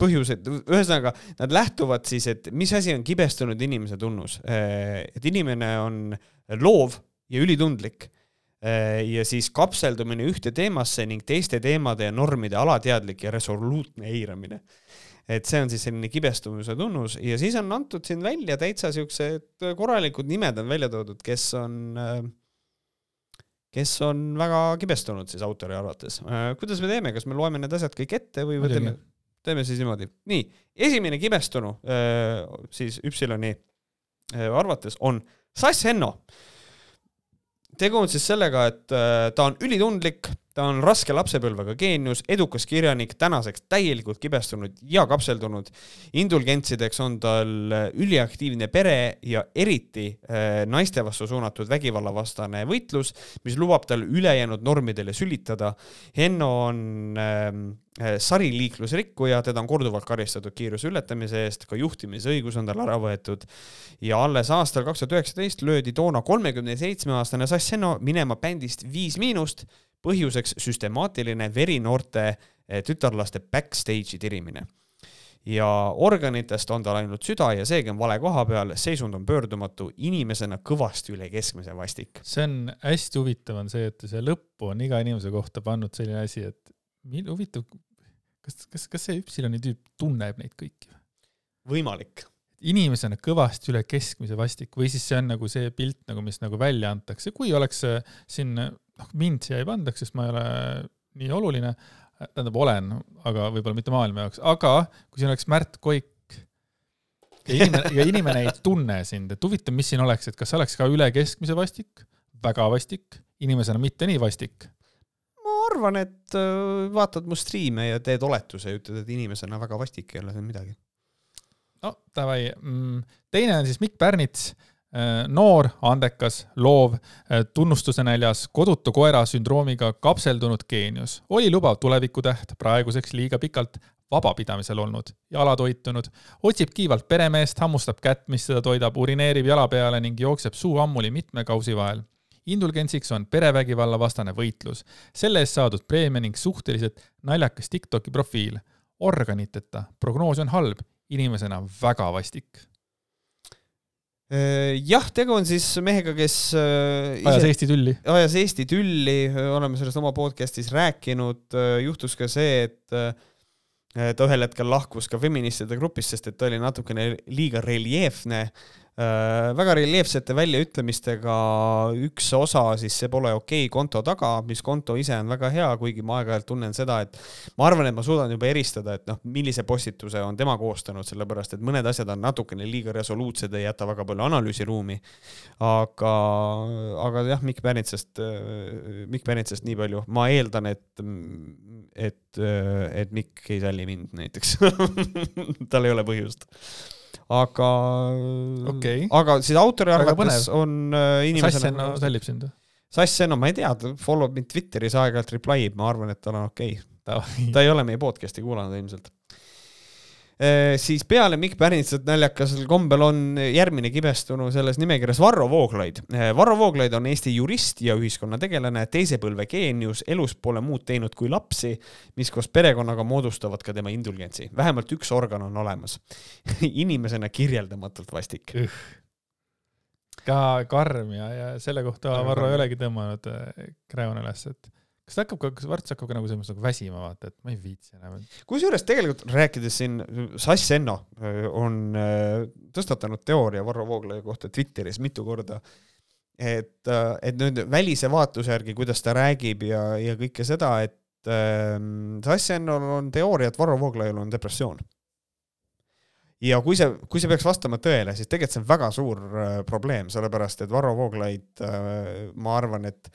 põhjused, ühesõnaga nad lähtuvad siis, et mis asi on kibestunud inimese tunnus, et inimene on loov ja ülitundlik ja siis kapseldumine ühte teemasse ning teiste teemade ja normide alateadlik ja resoluutne eiramine. et see on siis selline kibestumise tunnus ja siis on antud siin välja täitsa siuksed korralikud nimed on välja toodud, kes on, äh, kes on väga kibestunud siis autori arvates. Äh, kuidas me teeme, kas me loeme need asjad kõik ette või teeme, teeme siis niimoodi? nii, esimene kibestunu siis Üpsiloni arvates on Sass Henno tegu on siis sellega, et äh, ta on ülitundlik, ta on raske lapsepõlvega geenius, edukas kirjanik, tänaseks täielikult kibestunud ja kapseldunud. indulgentsideks on tal üliaktiivne pere ja eriti äh, naiste vastu suunatud vägivallavastane võitlus, mis lubab tal ülejäänud normidele sülitada. Henno on ähm, äh, sariliiklusrikkuja, teda on korduvalt karistatud kiiruse ületamise eest, ka juhtimisõigus on tal ära võetud ja alles aastal kaks tuhat üheksateist löödi toona kolmekümne seitsme aastane Sass Henno minema bändist Viis Miinust põhjuseks süstemaatiline verinoorte eh, tütarlaste backstage'i tirimine. ja organitest on tal ainult süda ja seegi on vale koha peal, seisund on pöördumatu, inimesena kõvasti üle keskmise vastik. see on hästi huvitav, on see, et see lõppu on iga inimese kohta pannud selline asi, et huvitav, kas, kas, kas see Üpsiloni tüüp tunneb neid kõiki? võimalik inimesena kõvasti üle keskmise vastik või siis see on nagu see pilt nagu, mis nagu välja antakse, kui oleks siin noh, mind siia ei pandaks, sest ma ei ole nii oluline, tähendab, olen, aga võib-olla mitte maailma jaoks, aga kui siin oleks Märt Koik ja inimene, ja inimene ei tunne sind, et huvitav, mis siin oleks, et kas oleks ka üle keskmise vastik, väga vastik, inimesena mitte nii vastik? ma arvan, et äh, vaatad mu striime ja teed oletuse ja ütled, et inimesena väga vastik ei ole seal midagi. no davai, mm, teine on siis Mikk Pärnits noor, andekas, loov, äh, tunnustuse näljas, kodutu koera sündroomiga kapseldunud geenius, oli lubav tulevikutäht, praeguseks liiga pikalt vabapidamisel olnud, jalatoitunud, otsib kiivalt peremeest, hammustab kätt, mis teda toidab, urineerib jala peale ning jookseb suu ammuli mitme kausi vahel. indulgentsiks on perevägivalla vastane võitlus, selle eest saadud preemia ning suhteliselt naljakas Tiktoki profiil. organiteta, prognoos on halb, inimesena väga vastik. Äh, jah, tegu on siis mehega, kes äh, ajas Eesti tülli. ajas Eesti tülli, oleme sellest oma podcast'is rääkinud, äh, juhtus ka see, et ta ühel hetkel lahkus ka feministide grupist, sest et ta oli natukene liiga reljeefne. Äh, väga reljeefsete väljaütlemistega üks osa, siis see pole okei okay konto taga, mis konto ise on väga hea, kuigi ma aeg-ajalt tunnen seda, et ma arvan, et ma suudan juba eristada, et noh, millise postituse on tema koostanud, sellepärast et mõned asjad on natukene liiga resoluutsed, ei jäta väga palju analüüsiruumi. aga, aga jah, Mikk Pärnitsast, Mikk Pärnitsast nii palju, ma eeldan, et, et, et Mikk ei salli mind näiteks. Tal ei ole põhjust aga okay., aga siis autori arvates on äh, inimesena Sass Enno sallib sind või? Sass Enno, ma ei tea, ta follow ib mind Twitteris aeg-ajalt reply ib, ma arvan, et tal on okei okay.. ta ei ole meie podcast'i kuulanud ilmselt siis peale Mikk Pärnitsat naljakasel kombel on järgmine kibestunu selles nimekirjas Varro Vooglaid. Äh, Varro Vooglaid on Eesti jurist ja ühiskonnategelane, teise põlve geenius, elus pole muud teinud kui lapsi, mis koos perekonnaga moodustavad ka tema indulgentsi. vähemalt üks organ on olemas inimesena kirjeldamatult vastik. ka karm ja, ja selle kohta Varro ei olegi tõmmanud äh, kräona üles, et kas ta hakkab ka, varsti hakkab ka nagu selles mõttes nagu väsima, vaata, et ma ei viitsi enam. kusjuures tegelikult rääkides siin, Sass Enno äh, on äh, tõstatanud teooria Varro Vooglaiu kohta Twitteris mitu korda, et, äh, et nüüd välise vaatluse järgi, kuidas ta räägib ja, ja kõike seda, et ähm, Sass Ennol on teooria, et Varro Vooglaiul on depressioon ja kui see, kui see peaks vastama tõele, siis tegelikult see on väga suur probleem, sellepärast et Varro Vooglaid, ma arvan, et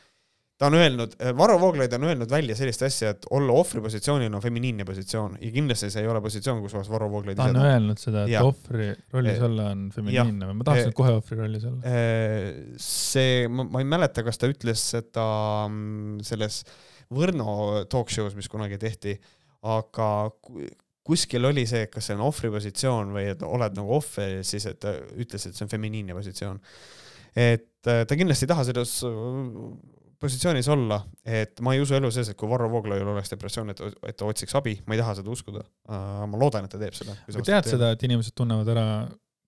ta on öelnud, Varro Vooglaid on öelnud välja sellist asja, et olla ohvri positsioonil on feminiinne positsioon ja kindlasti see ei ole positsioon, kus kohas Varro Vooglaid ta on öelnud seda, et ja. ohvri rollis ja. olla on feminiinne või ma tahaks nüüd kohe ohvri rollis olla. Äh, see, ma ei mäleta, kas ta ütles seda mm, selles Võrno talk show's, mis kunagi tehti, aga kuskil oli see, kas see on ohvri positsioon või et oled nagu ohver, siis et ta ütles, et see on feminiinne positsioon. et äh, ta kindlasti ei taha selles positsioonis olla, et ma ei usu elu sees, et kui Varro Vooglaiul oleks depressioon, et, et ta otsiks abi, ma ei taha seda uskuda. ma loodan, et ta teeb seda. tead seda, et inimesed tunnevad ära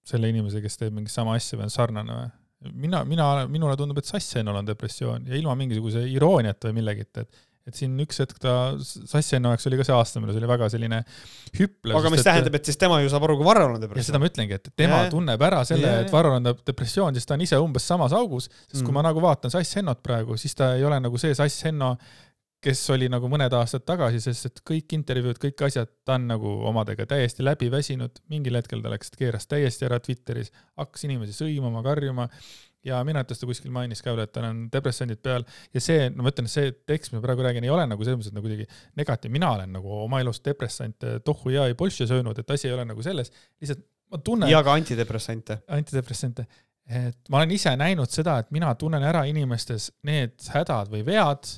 selle inimese, kes teeb mingit sama asja või on sarnane või? mina, mina, minule tundub, et Sass Ennol on depressioon ja ilma mingisuguse irooniata või millegita, et et siin üks hetk ta, Sassienno jaoks oli ka see aasta, mille see oli väga selline hüplev. aga mis et, tähendab, et siis tema ju saab aru, kui Varrol on depressioon. seda ma ütlengi, et tema yeah. tunneb ära selle yeah., et Varrol on depressioon, siis ta on ise umbes samas augus, sest mm. kui ma nagu vaatan Sassennot praegu, siis ta ei ole nagu see Sassenno, kes oli nagu mõned aastad tagasi, sest et kõik intervjuud, kõik asjad, ta on nagu omadega täiesti läbi väsinud, mingil hetkel ta läks, keeras täiesti ära Twitteris, hakkas inimesi sõimama, karjuma ja minu arvates ta kuskil mainis ka veel, et tal on depressandid peal ja see, no ma ütlen, see tekst, mis ma praegu räägin, ei ole nagu selles mõttes nagu kuidagi negatiivne, mina olen nagu oma elus depressante tohhu ja ei polši söönud, et asi ei ole nagu selles, lihtsalt ma tunnen. ja ka antidepressante. antidepressante, et ma olen ise näinud seda, et mina tunnen ära inimestes need hädad või vead,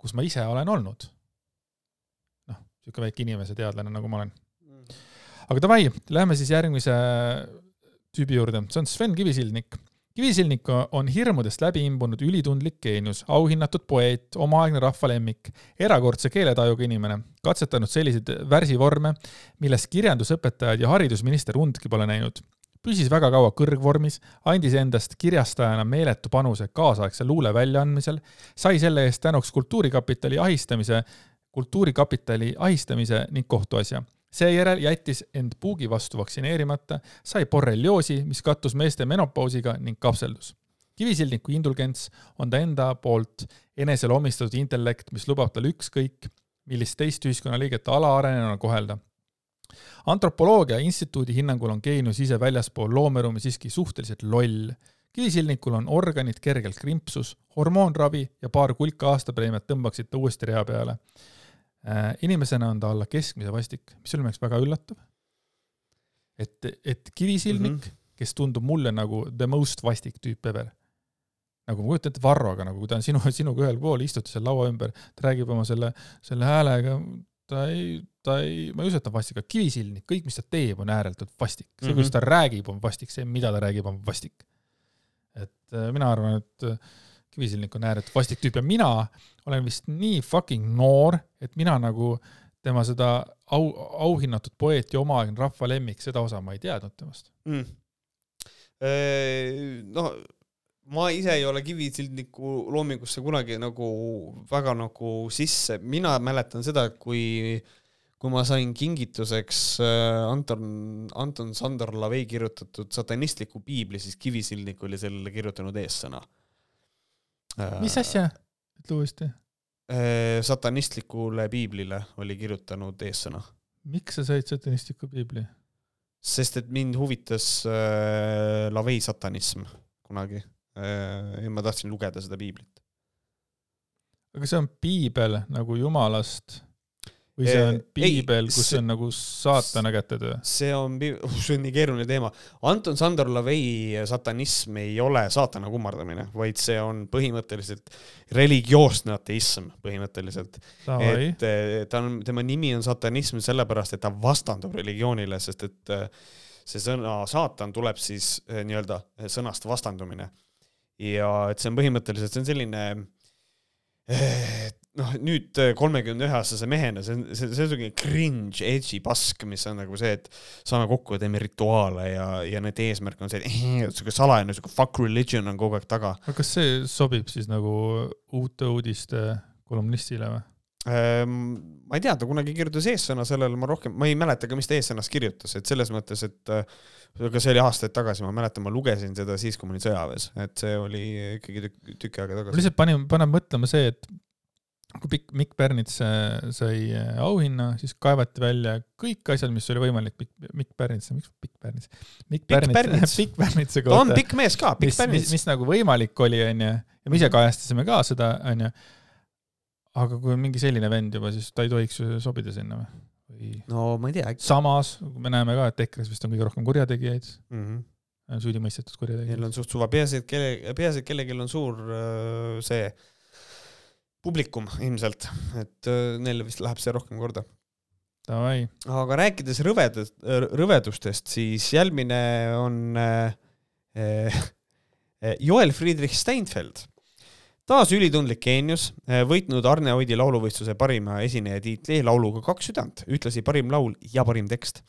kus ma ise olen olnud. noh, sihuke väike inimese teadlane, nagu ma olen. aga davai, lähme siis järgmise tüübi juurde, see on Sven Kivisildnik Kivisilnik on hirmudest läbi imbunud ülitundlik geenius, auhinnatud poeet, omaaegne rahvalemmik, erakordse keeletajuga inimene, katsetanud selliseid värsivorme, millest kirjandusõpetajad ja haridusminister undki pole näinud. püsis väga kaua kõrgvormis, andis endast kirjastajana meeletu panuse kaasaegse luule väljaandmisel, sai selle eest tänuks Kultuurkapitali ahistamise, Kultuurkapitali ahistamise ning kohtuasja seejärel jättis end puugi vastu vaktsineerimata, sai borrelioosi, mis kattus meeste menopausiga ning kapseldus. kivisildniku indulgents on ta enda poolt enesele omistatud intellekt, mis lubab tal ükskõik millist teist ühiskonnaliiget alaarenenuna kohelda. antropoloogia instituudi hinnangul on geenius ise väljaspool loomeruumi siiski suhteliselt loll. kivisildnikul on organid kergelt krimpsus, hormoonravi ja paar kulka aastapreemiat tõmbaksid ta uuesti rea peale inimesena on ta alla keskmise vastik, mis oli minu jaoks väga üllatav. et, et kivisildnik mm, -hmm. kes tundub mulle nagu the most vastik tüüp ever. nagu ma kujutan ette Varroga, nagu kui ta on sinu, sinuga ühel pool, istute seal laua ümber, ta räägib oma selle, selle häälega, ta ei, ta ei, ma ei usu, et ta on vastik, aga kivisildnik, kõik, mis ta teeb, on ääretult vastik. see mm, -hmm. kuidas ta räägib, on vastik, see, mida ta räägib, on vastik. et äh, mina arvan, et Kivisilnik on ääretult vastik tüüp ja mina olen vist nii fucking noor, et mina nagu tema seda au, auhinnatud poeeti omaaegne rahva lemmik, seda osa ma ei teadnud temast mm.. no ma ise ei ole Kivisildniku loomingusse kunagi nagu väga nagu sisse, mina mäletan seda, kui, kui ma sain kingituseks äh, Anton, Anton Sandor Lavei kirjutatud satanistliku piibli, siis Kivisildnik oli sellele kirjutanud eessõna. mis asja? Ütle uuesti. Äh, satanistlikule piiblile oli kirjutanud eessõna. miks sa said satanistliku piibli? sest et mind huvitas äh, Lavei satanism kunagi Äh, ja ma tahtsin lugeda seda piiblit. aga see on piibel nagu jumalast või see on piibel, kus see, on nagu saatana kätetöö? see on, see on nii keeruline teema. Anton Sandor Lavei satanism ei ole saatana kummardamine, vaid see on põhimõtteliselt religioosne ateism põhimõtteliselt. et eh, ta on, tema nimi on satanism sellepärast, et ta vastandub religioonile, sest et eh, see sõna saatan tuleb siis eh, nii-öelda sõnast vastandumine ja et see on põhimõtteliselt, see on selline eh, noh, nüüd kolmekümne ühe aastase mehena, see on, see, see on selline cringe, edgy pask, mis on nagu see, et saame kokku ja teeme rituaale ja, ja nende eesmärk on see, et sihuke salajane, sihuke fuck religion on kogu aeg taga. aga kas see sobib siis nagu uute uudiste kolumnistile või? Ehm, ma ei tea, ta kunagi kirjutas eessõna sellele, ma rohkem, ma ei mäleta ka, mis ta eessõnas kirjutas, et selles mõttes, et aga see oli aastaid tagasi, ma mäletan, ma lugesin seda siis, kui ma olin sõjaväes, et see oli ikkagi tükk, tükk aega tagasi. lihtsalt pani, paneb mõtlema see, et kui Mikk, Mikk Pärnits sai auhinna, siis kaevati välja kõik asjad, mis oli võimalik Mikk, Mikk Pärnits, miks Pikk Pärnits? Mikk Pärnits, Pikk Pärnitsa kohta. ta on pikk mees ka, Pikk Pärnits. mis, mis nagu võimalik oli, onju, ja me ise kajastasime ka seda, onju aga kui on mingi selline vend juba, siis ta ei tohiks ju sobida sinna või? no ma ei tea äkki. samas me näeme ka, et EKRE-s vist on kõige rohkem kurjategijaid mm. -hmm. süüdi mõistetud kurjategijaid. Neil on suht suva, peaasi, et kelle, peaasi, et kellelgi on suur äh, see publikum ilmselt, et äh, neile vist läheb see rohkem korda. Aga rääkides rõvedast, rõvedustest, siis järgmine on äh, äh, Joel Friedrich Steinfeld taas ülitundlik geenius, võitnud Arne Oidi lauluvõistluse parima esineja tiitli lauluga Kaks südant, ühtlasi parim laul ja parim tekst,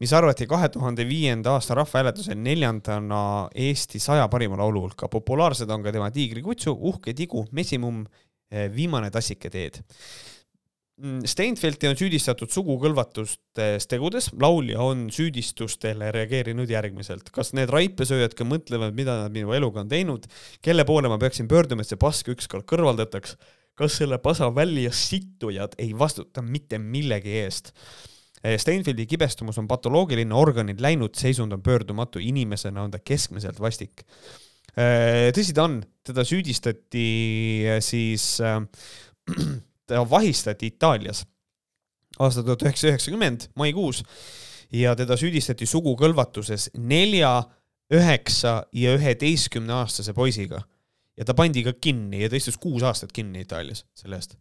mis arvati kahe tuhande viienda aasta rahvahääletusel neljandana Eesti saja parima laulu hulka. populaarsed on ka tema Tiigrikutsu, Uhke tigu, Mesimumm, Viimane tassike teed Mm, Steinfeldti on süüdistatud sugukõlvatustes tegudes, laulja on süüdistustele reageerinud järgmiselt. kas need raipesööjad ka mõtlevad, mida nad minu eluga on teinud, kelle poole ma peaksin pöörduma, et see pask ükskord kõrvaldataks? kas selle pasa välja sittujad ei vastuta mitte millegi eest? Eh, Steinfeldi kibestumus on patoloogiline, organid läinud, seisund on pöördumatu, inimesena on ta keskmiselt vastik. Eh, tõsi ta on, teda süüdistati eh, siis äh, ta vahistati Itaalias aastal tuhat üheksasada üheksakümmend maikuus ja teda süüdistati sugukõlvatuses nelja, üheksa ja üheteistkümne aastase poisiga. ja ta pandi ka kinni ja ta istus kuus aastat kinni Itaalias selle eest.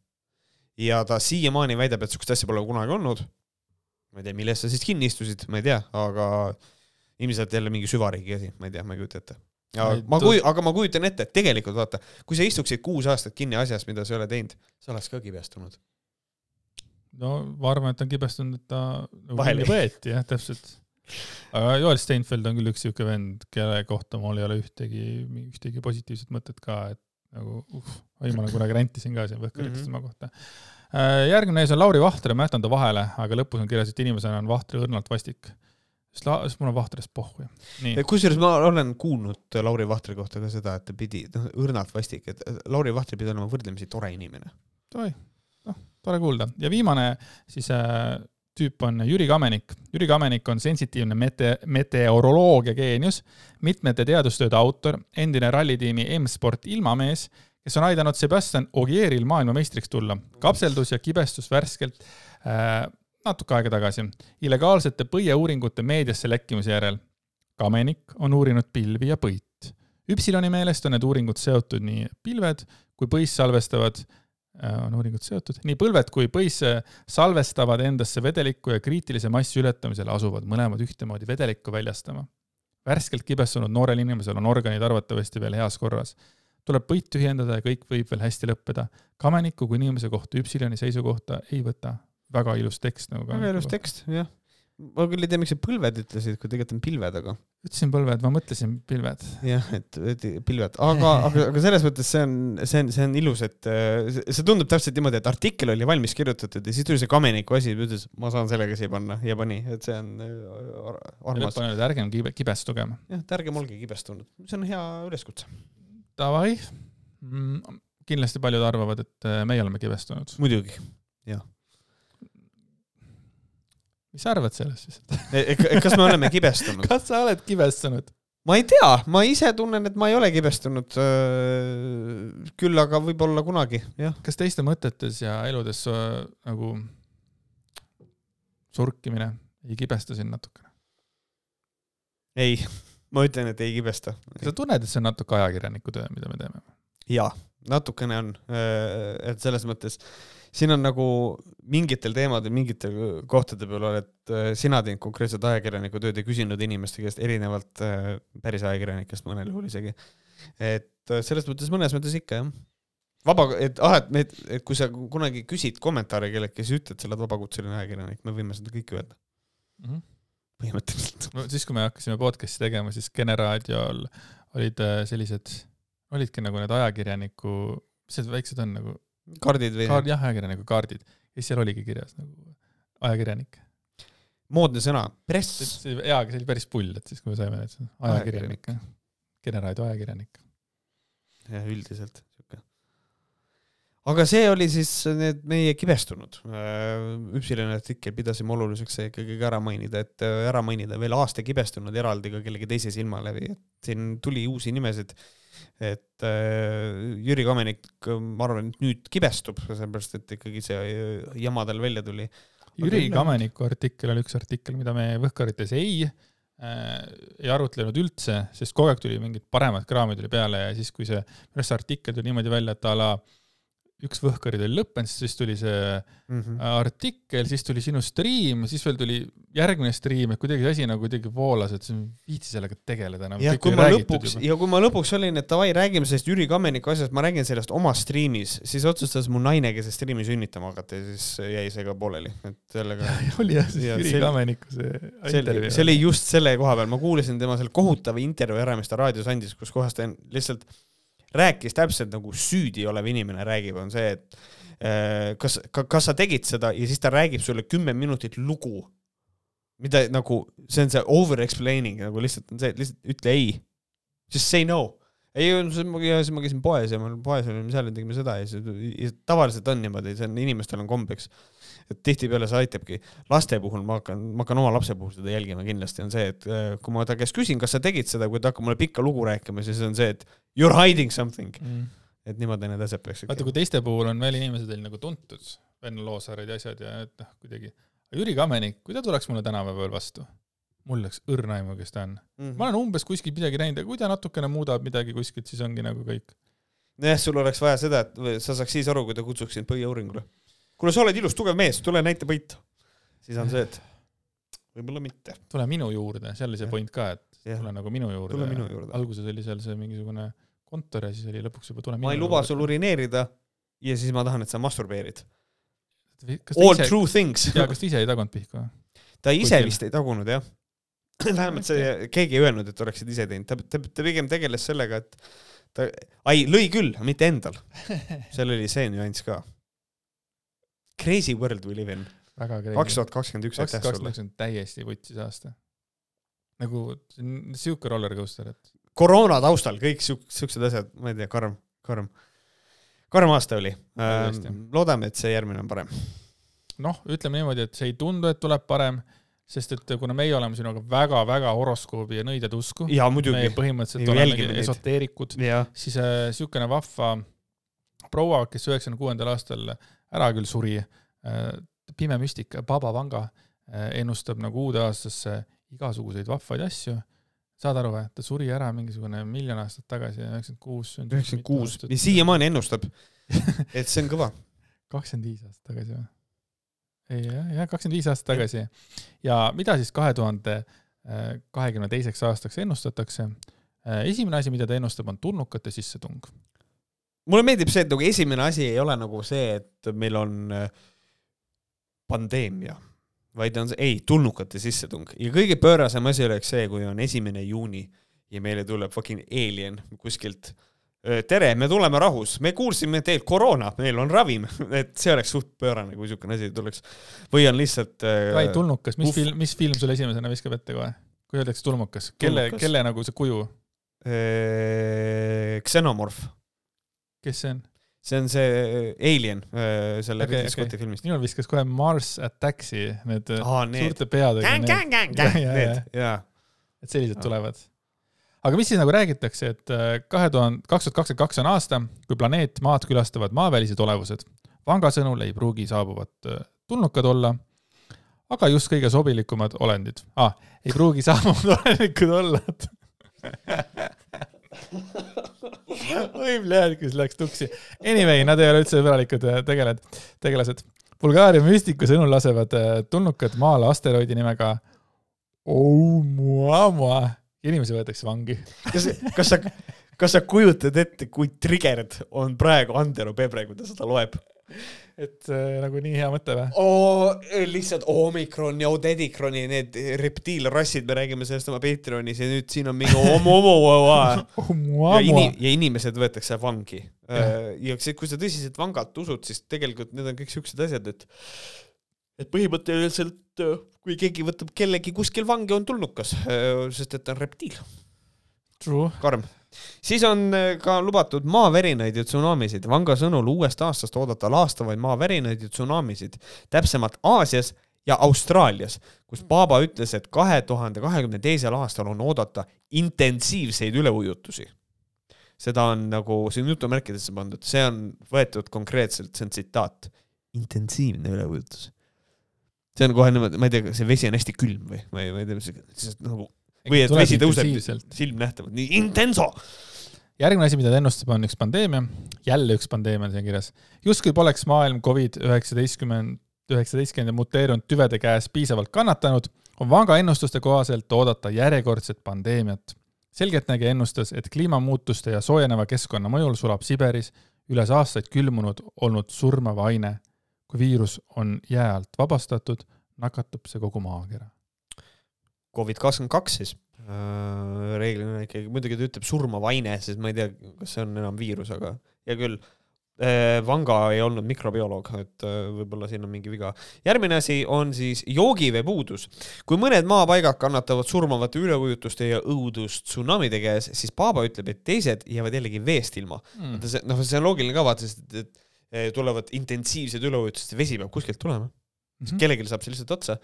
ja ta siiamaani väidab, et sihukest asja pole kunagi olnud. ma ei tea, mille eest sa siis kinni istusid, ma ei tea, aga ilmselt jälle mingi süvariigi asi, ma ei tea, ma ei kujuta ette ma kuj-, aga ma kujutan ette, et tegelikult vaata, kui sa istuksid kuus aastat kinni asjas, mida sa ei ole teinud, sa oleks ka kibestunud. no ma arvan, et ta on kibestunud, et ta nagu kinni võeti jah, täpselt. aga Joel Steinfeld on küll üks siuke vend, kelle kohta mul ei ole ühtegi, ühtegi positiivset mõtet ka, et nagu uh, oi, ma kunagi rentisin ka siin Võhkarites tema mm -hmm. kohta. Äh, järgmine mees on Lauri Vahtre, ma jätan ta vahele, aga lõpus on kirjas, et inimesena on Vahtre õrnalt vastik sest la-, sest mul on Vahtrist pohhu ju. kusjuures ma olen kuulnud Lauri Vahtri kohta ka seda, et ta pidi, noh, õrnalt vastik, et Lauri Vahtri pidi olema võrdlemisi tore inimene. oi, noh, tore kuulda. ja viimane siis äh, tüüp on Jüri Kamenik. Jüri Kamenik on sensitiivne mete-, meteoroloogia geenius, mitmete teadustööde autor, endine rallitiimi M-Sport ilmamees, kes on aidanud Sebastian Ogieril maailmameistriks tulla. kapseldus ja kibestus värskelt äh, natuke aega tagasi illegaalsete põieuuringute meediasse lekkimise järel. Kamenik on uurinud pilvi ja põit. Üpsiloni meelest on need uuringud seotud nii pilved kui põis salvestavad, äh, on uuringud seotud, nii põlved kui põis salvestavad endasse vedelikku ja kriitilise massi ületamisel asuvad mõlemad ühtemoodi vedelikku väljastama. värskelt kibestunud noorel inimesel on organid arvatavasti veel heas korras. tuleb põit tühjendada ja kõik võib veel hästi lõppeda. Kameniku kui inimese kohta Üpsiloni seisukohta ei võta. Väga ilus tekst nagu. väga ilus tekst, jah ma küll ei tea, miks sa põlved ütlesid, kui tegelikult on pilved, aga. ütlesin põlved, ma mõtlesin pilved. jah, et, et pilved, aga, aga, aga selles mõttes see on, see on, see on ilus, et see tundub täpselt niimoodi, et artikkel oli valmis kirjutatud ja siis tuli see Kameniku asi, ütles, ma saan sellega siia panna ja pani, et see on äh, armas. ärgem kibe, kibestuge. jah, et ärgem olge kibestunud, see on hea üleskutse. Davai mm,, kindlasti paljud arvavad, et äh, meie oleme kibestunud. muidugi, jah mis sa arvad sellest siis e, e, kas me oleme kibestunud kas sa oled kibestunud? ma ei tea, ma ise tunnen, et ma ei ole kibestunud. küll aga võib-olla kunagi, jah. kas teiste mõtetes ja eludes nagu surkimine ei kibesta sind natukene? ei, ma ütlen, et ei kibesta. sa tunned, et see on natuke ajakirjaniku töö, mida me teeme? jaa, natukene on, et selles mõttes siin on nagu mingitel teemadel, mingitel kohtade peal oled äh, sina teinud konkreetset ajakirjaniku tööd ja küsinud inimeste käest erinevalt äh, päris ajakirjanikest mõnel juhul isegi. et äh, selles mõttes mõnes mõttes ikka jah. vaba, et ah, et me, et kui sa kunagi küsid kommentaare kelleltki, siis ütled, sa oled vabakutseline ajakirjanik, me võime seda kõike öelda mm. -hmm. põhimõtteliselt no,. siis, kui me hakkasime podcast'i tegema, siis Kene raadiol olid sellised, olidki nagu need ajakirjaniku, mis need väiksed on nagu kaardid või? kaard, jah, ajakirjaniku kaardid. ja siis seal oligi kirjas nagu ajakirjanik. moodne sõna, press. jaa, aga see oli päris pull, et siis, kui me saime need, ajakirjanik, Generaadio ajakirjanik. jah, üldiselt sihuke. aga see oli siis need meie kibestunud. Üpsilane artikkel pidasime oluliseks see ikkagi ära mainida, et ära mainida veel aasta kibestunud eraldi ka kellegi teise silma läbi, et siin tuli uusi nimesid et äh, Jüri Kamenik, ma arvan, et nüüd kibestub, sellepärast et ikkagi see jama tal välja tuli. Jüri Kameniku artikkel oli üks artikkel, mida me Võhkarites ei äh, ei arutlenud üldse, sest kogu aeg tuli mingit paremat kraami tuli peale ja siis, kui see, minu arust see artikkel tuli niimoodi välja, et a la äh, üks Võhkarid oli lõppenud, siis tuli see mm -hmm. artikkel, siis tuli sinu stream, siis veel tuli järgmine stream, et kuidagi see asi nagu kuidagi voolas, et viitsi sellega tegeleda enam. ja kui ma lõpuks, ja kui ma lõpuks olin, et davai, räägime sellest Jüri Kammeniku asjast, ma räägin sellest oma striimis, siis otsustas mu naine, kes striimi sünnitama hakata ja siis jäi see ka pooleli, et sellega. oli jah, siis ja Jüri. Kammeniku see intervjuu. see oli just selle koha peal, ma kuulasin tema selle kohutava intervjuu ära, mis ta raadios andis, kus kohas ta lihtsalt rääkis täpselt nagu süüdi olev inimene räägib, on see, et äh, kas, kas sa tegid seda ja siis ta räägib sulle kümme minutit lugu, mida nagu, see on see over explaining nagu lihtsalt on see, et lihtsalt ütle ei. Just say no. ei, siis ma, käisin poes ja ma poes olime seal ja tegime seda ja siis tavaliselt on niimoodi, see on, inimestel on kombeks et tihtipeale see aitabki. laste puhul ma hakkan, ma hakkan oma lapse puhul seda jälgima kindlasti, on see, et äh, kui ma ta käest küsin, kas sa tegid seda, kui ta hakkab mulle pikka lugu rääkima, siis on see, et you are hiding something mm.. et niimoodi need asjad peaksid vaata, kui teiste puhul on veel inimesed veel nagu tuntud, Venno Loosaared ja asjad ja et noh, kuidagi, Jüri Kamenik, kui ta tuleks mulle tänapäeval vastu, mul oleks õrna aimu, kes ta on mm. -hmm. ma olen umbes kuskil midagi näinud, aga kui ta natukene muudab midagi kuskilt, siis ongi nagu kõik. nojah, sul oleks vaja seda, et sa saaks siis aru, kui ta kutsuks sind põhiuuringule kuule, sa oled ilus, tugev mees, tule näita võitu. siis on see, et võib-olla mitte. tule minu juurde, see oli see point ka, et ja. tule nagu minu juurde. tule minu juurde. alguses oli seal see mingisugune kontor ja siis oli lõpuks juba tule ma ei luba sul urineerida ja siis ma tahan, et sa masturbeerid. All ise, true things. jaa, kas ta ise ei tagunud pihku? ta ise vist ei tagunud, jah. vähemalt see, keegi ei öelnud, et oleksid ise teinud, ta, ta, ta pigem tegeles sellega, et ta, ai, lõi küll, mitte endal. seal oli see nüanss ka Crazy world we live in. kaks tuhat kakskümmend üks, aitäh sulle. täiesti vutsis aasta. nagu sihuke roller coaster, et. Koroona taustal kõik siuk-, siuksed asjad, ma ei tea, karm, karm. karm aasta oli. Ähm, loodame, et see järgmine on parem. noh, ütleme niimoodi, et see ei tundu, et tuleb parem sest et kuna meie oleme sinuga väga-väga horoskoobi ja nõidjad usku, me põhimõtteliselt oleme esoteerikud, siis äh, vahva proua, kes üheksakümne kuuendal aastal ära küll suri. Äh, pime müstika, Baba Vanga äh, ennustab nagu uude aastasse igasuguseid vahvaid asju. Saad aru või? ta suri ära mingisugune miljon aastat tagasi, üheksakümmend kuus. üheksakümmend kuus ja siiamaani ennustab et see on kõva. kakskümmend viis aastat tagasi või? ei jah, jah, kakskümmend viis aastat tagasi. ja mida siis kahe tuhande kahekümne teiseks aastaks ennustatakse? esimene asi, mida ta ennustab, on tulnukate sissetung mulle meeldib see, et nagu esimene asi ei ole nagu see, et meil on äh, pandeemia, vaid on see, ei, tulnukate sissetung ja kõige pöörasem asi oleks see, kui on esimene juuni ja meile tuleb fucking alien kuskilt. tere, me tuleme rahus, me kuulsime teilt koroona, meil on ravim, et see oleks suht pöörane, kui niisugune asi tuleks. või on lihtsalt äh,. Kai tulnukas, mis film, mis film sulle esimesena viskab ette kohe? kui öeldakse tulnukas, kelle, kelle nagu see kuju? Xenomorph. kes see on? See on see Alien selle okay, Ridley Scotti okay. filmist. minul viskas kohe Mars Attacksi need Aa, suurte peadega. et sellised tulevad. aga mis siis nagu räägitakse, et kahe tuhande, kaks tuhat kakskümmend kaks on aasta, kui planeet Maad külastavad maavälised olevused. Vanga sõnul ei pruugi saabuvad tulnukad olla, aga just kõige sobilikumad olendid ah,. ei pruugi saabuvad olenikud olla oi, kus läks tuksi. Anyway, nad ei ole üldse sõbralikud äh, tegeled, tegelased. Bulgaaria müstiku sõnul lasevad äh, tulnukad maale asteroidi nimega Oumuamua. inimesi võetakse vangi. kas, kas sa, kas sa kujutad ette, kui triggered on praegu Andero Pebre, kui ta seda loeb? et äh, nagu nii hea mõte või oh,? lihtsalt Omikron ja Odedikroni need reptiilrassid, me räägime sellest oma Patreonis ja nüüd siin on mingi omo-omo-omo ja, ini, ja inimesed võetakse vangi. Äh, ja kui sa tõsiselt vangalt usud, siis tegelikult need on kõik siuksed asjad, et et põhimõtteliselt kui keegi võtab kellegi kuskil vangi, on tulnukas, äh, sest et ta on reptiil. karm siis on äh, ka lubatud maavärinaid ja tsunamisid. Vanga sõnul uuest aastast oodata laastavaid maavärinaid ja tsunamisid, täpsemalt Aasias ja Austraalias, kus Paaba ütles, et kahe tuhande kahekümne teisel aastal on oodata intensiivseid üleujutusi. seda on nagu, on jutumärkidesse pandud, see on võetud konkreetselt, see on tsitaat. intensiivne üleujutus. see on kohe niimoodi, ma ei tea, see vesi on hästi külm või, tea, see nagu või et vesi tõuseb silmnähtavalt, nii intenso. järgmine asi, mida ta ennustab, on üks pandeemia, jälle üks pandeemia on siin kirjas. justkui poleks maailm Covid üheksateistkümmend, üheksateistkümnenda muteerunud tüvede käes piisavalt kannatanud, on Vanga ennustuste kohaselt oodata järjekordset pandeemiat. selgeltnägija ennustas, et kliimamuutuste ja soojeneva keskkonna mõjul sulab Siberis üles aastaid külmunud olnud surmav aine. kui viirus on jää alt vabastatud, nakatub see kogu maakera Covid kakskümmend kaks siis äh, reeglina ikkagi, muidugi ta ütleb surmav aine, sest ma ei tea, kas see on enam viirus, aga hea küll. Äh, Vanga ei olnud mikrobioloog, et äh, võib-olla siin on mingi viga. järgmine asi on siis joogivee puudus. kui mõned maapaigad kannatavad surmavate üleujutuste ja õudustsunamide käes, siis Paaba ütleb, et teised jäävad jällegi veest ilma mm.. noh, see on loogiline ka vaata, sest et, et tulevad intensiivsed üleujutused ja vesi peab kuskilt tulema mm -hmm.. kellelgi saab see lihtsalt otsa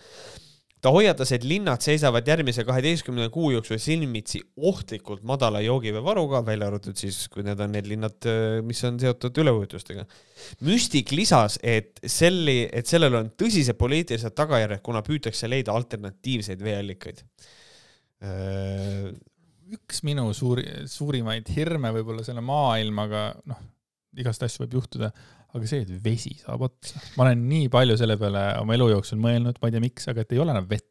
ta hoiatas, et linnad seisavad järgmise kaheteistkümne kuu jooksul silmitsi ohtlikult madala joogiveevaruga, välja arvatud siis, kui need on need linnad, mis on seotud üleujutustega. müstik lisas, et selli, et sellel on tõsised poliitilised tagajärjed, kuna püütakse leida alternatiivseid veeallikaid. üks minu suuri, suurimaid hirme võib-olla selle maailmaga, noh, igast asju võib juhtuda, aga see, et vesi saab otsa, ma olen nii palju selle peale oma elu jooksul mõelnud, ma ei tea, miks, aga et ei ole enam vett.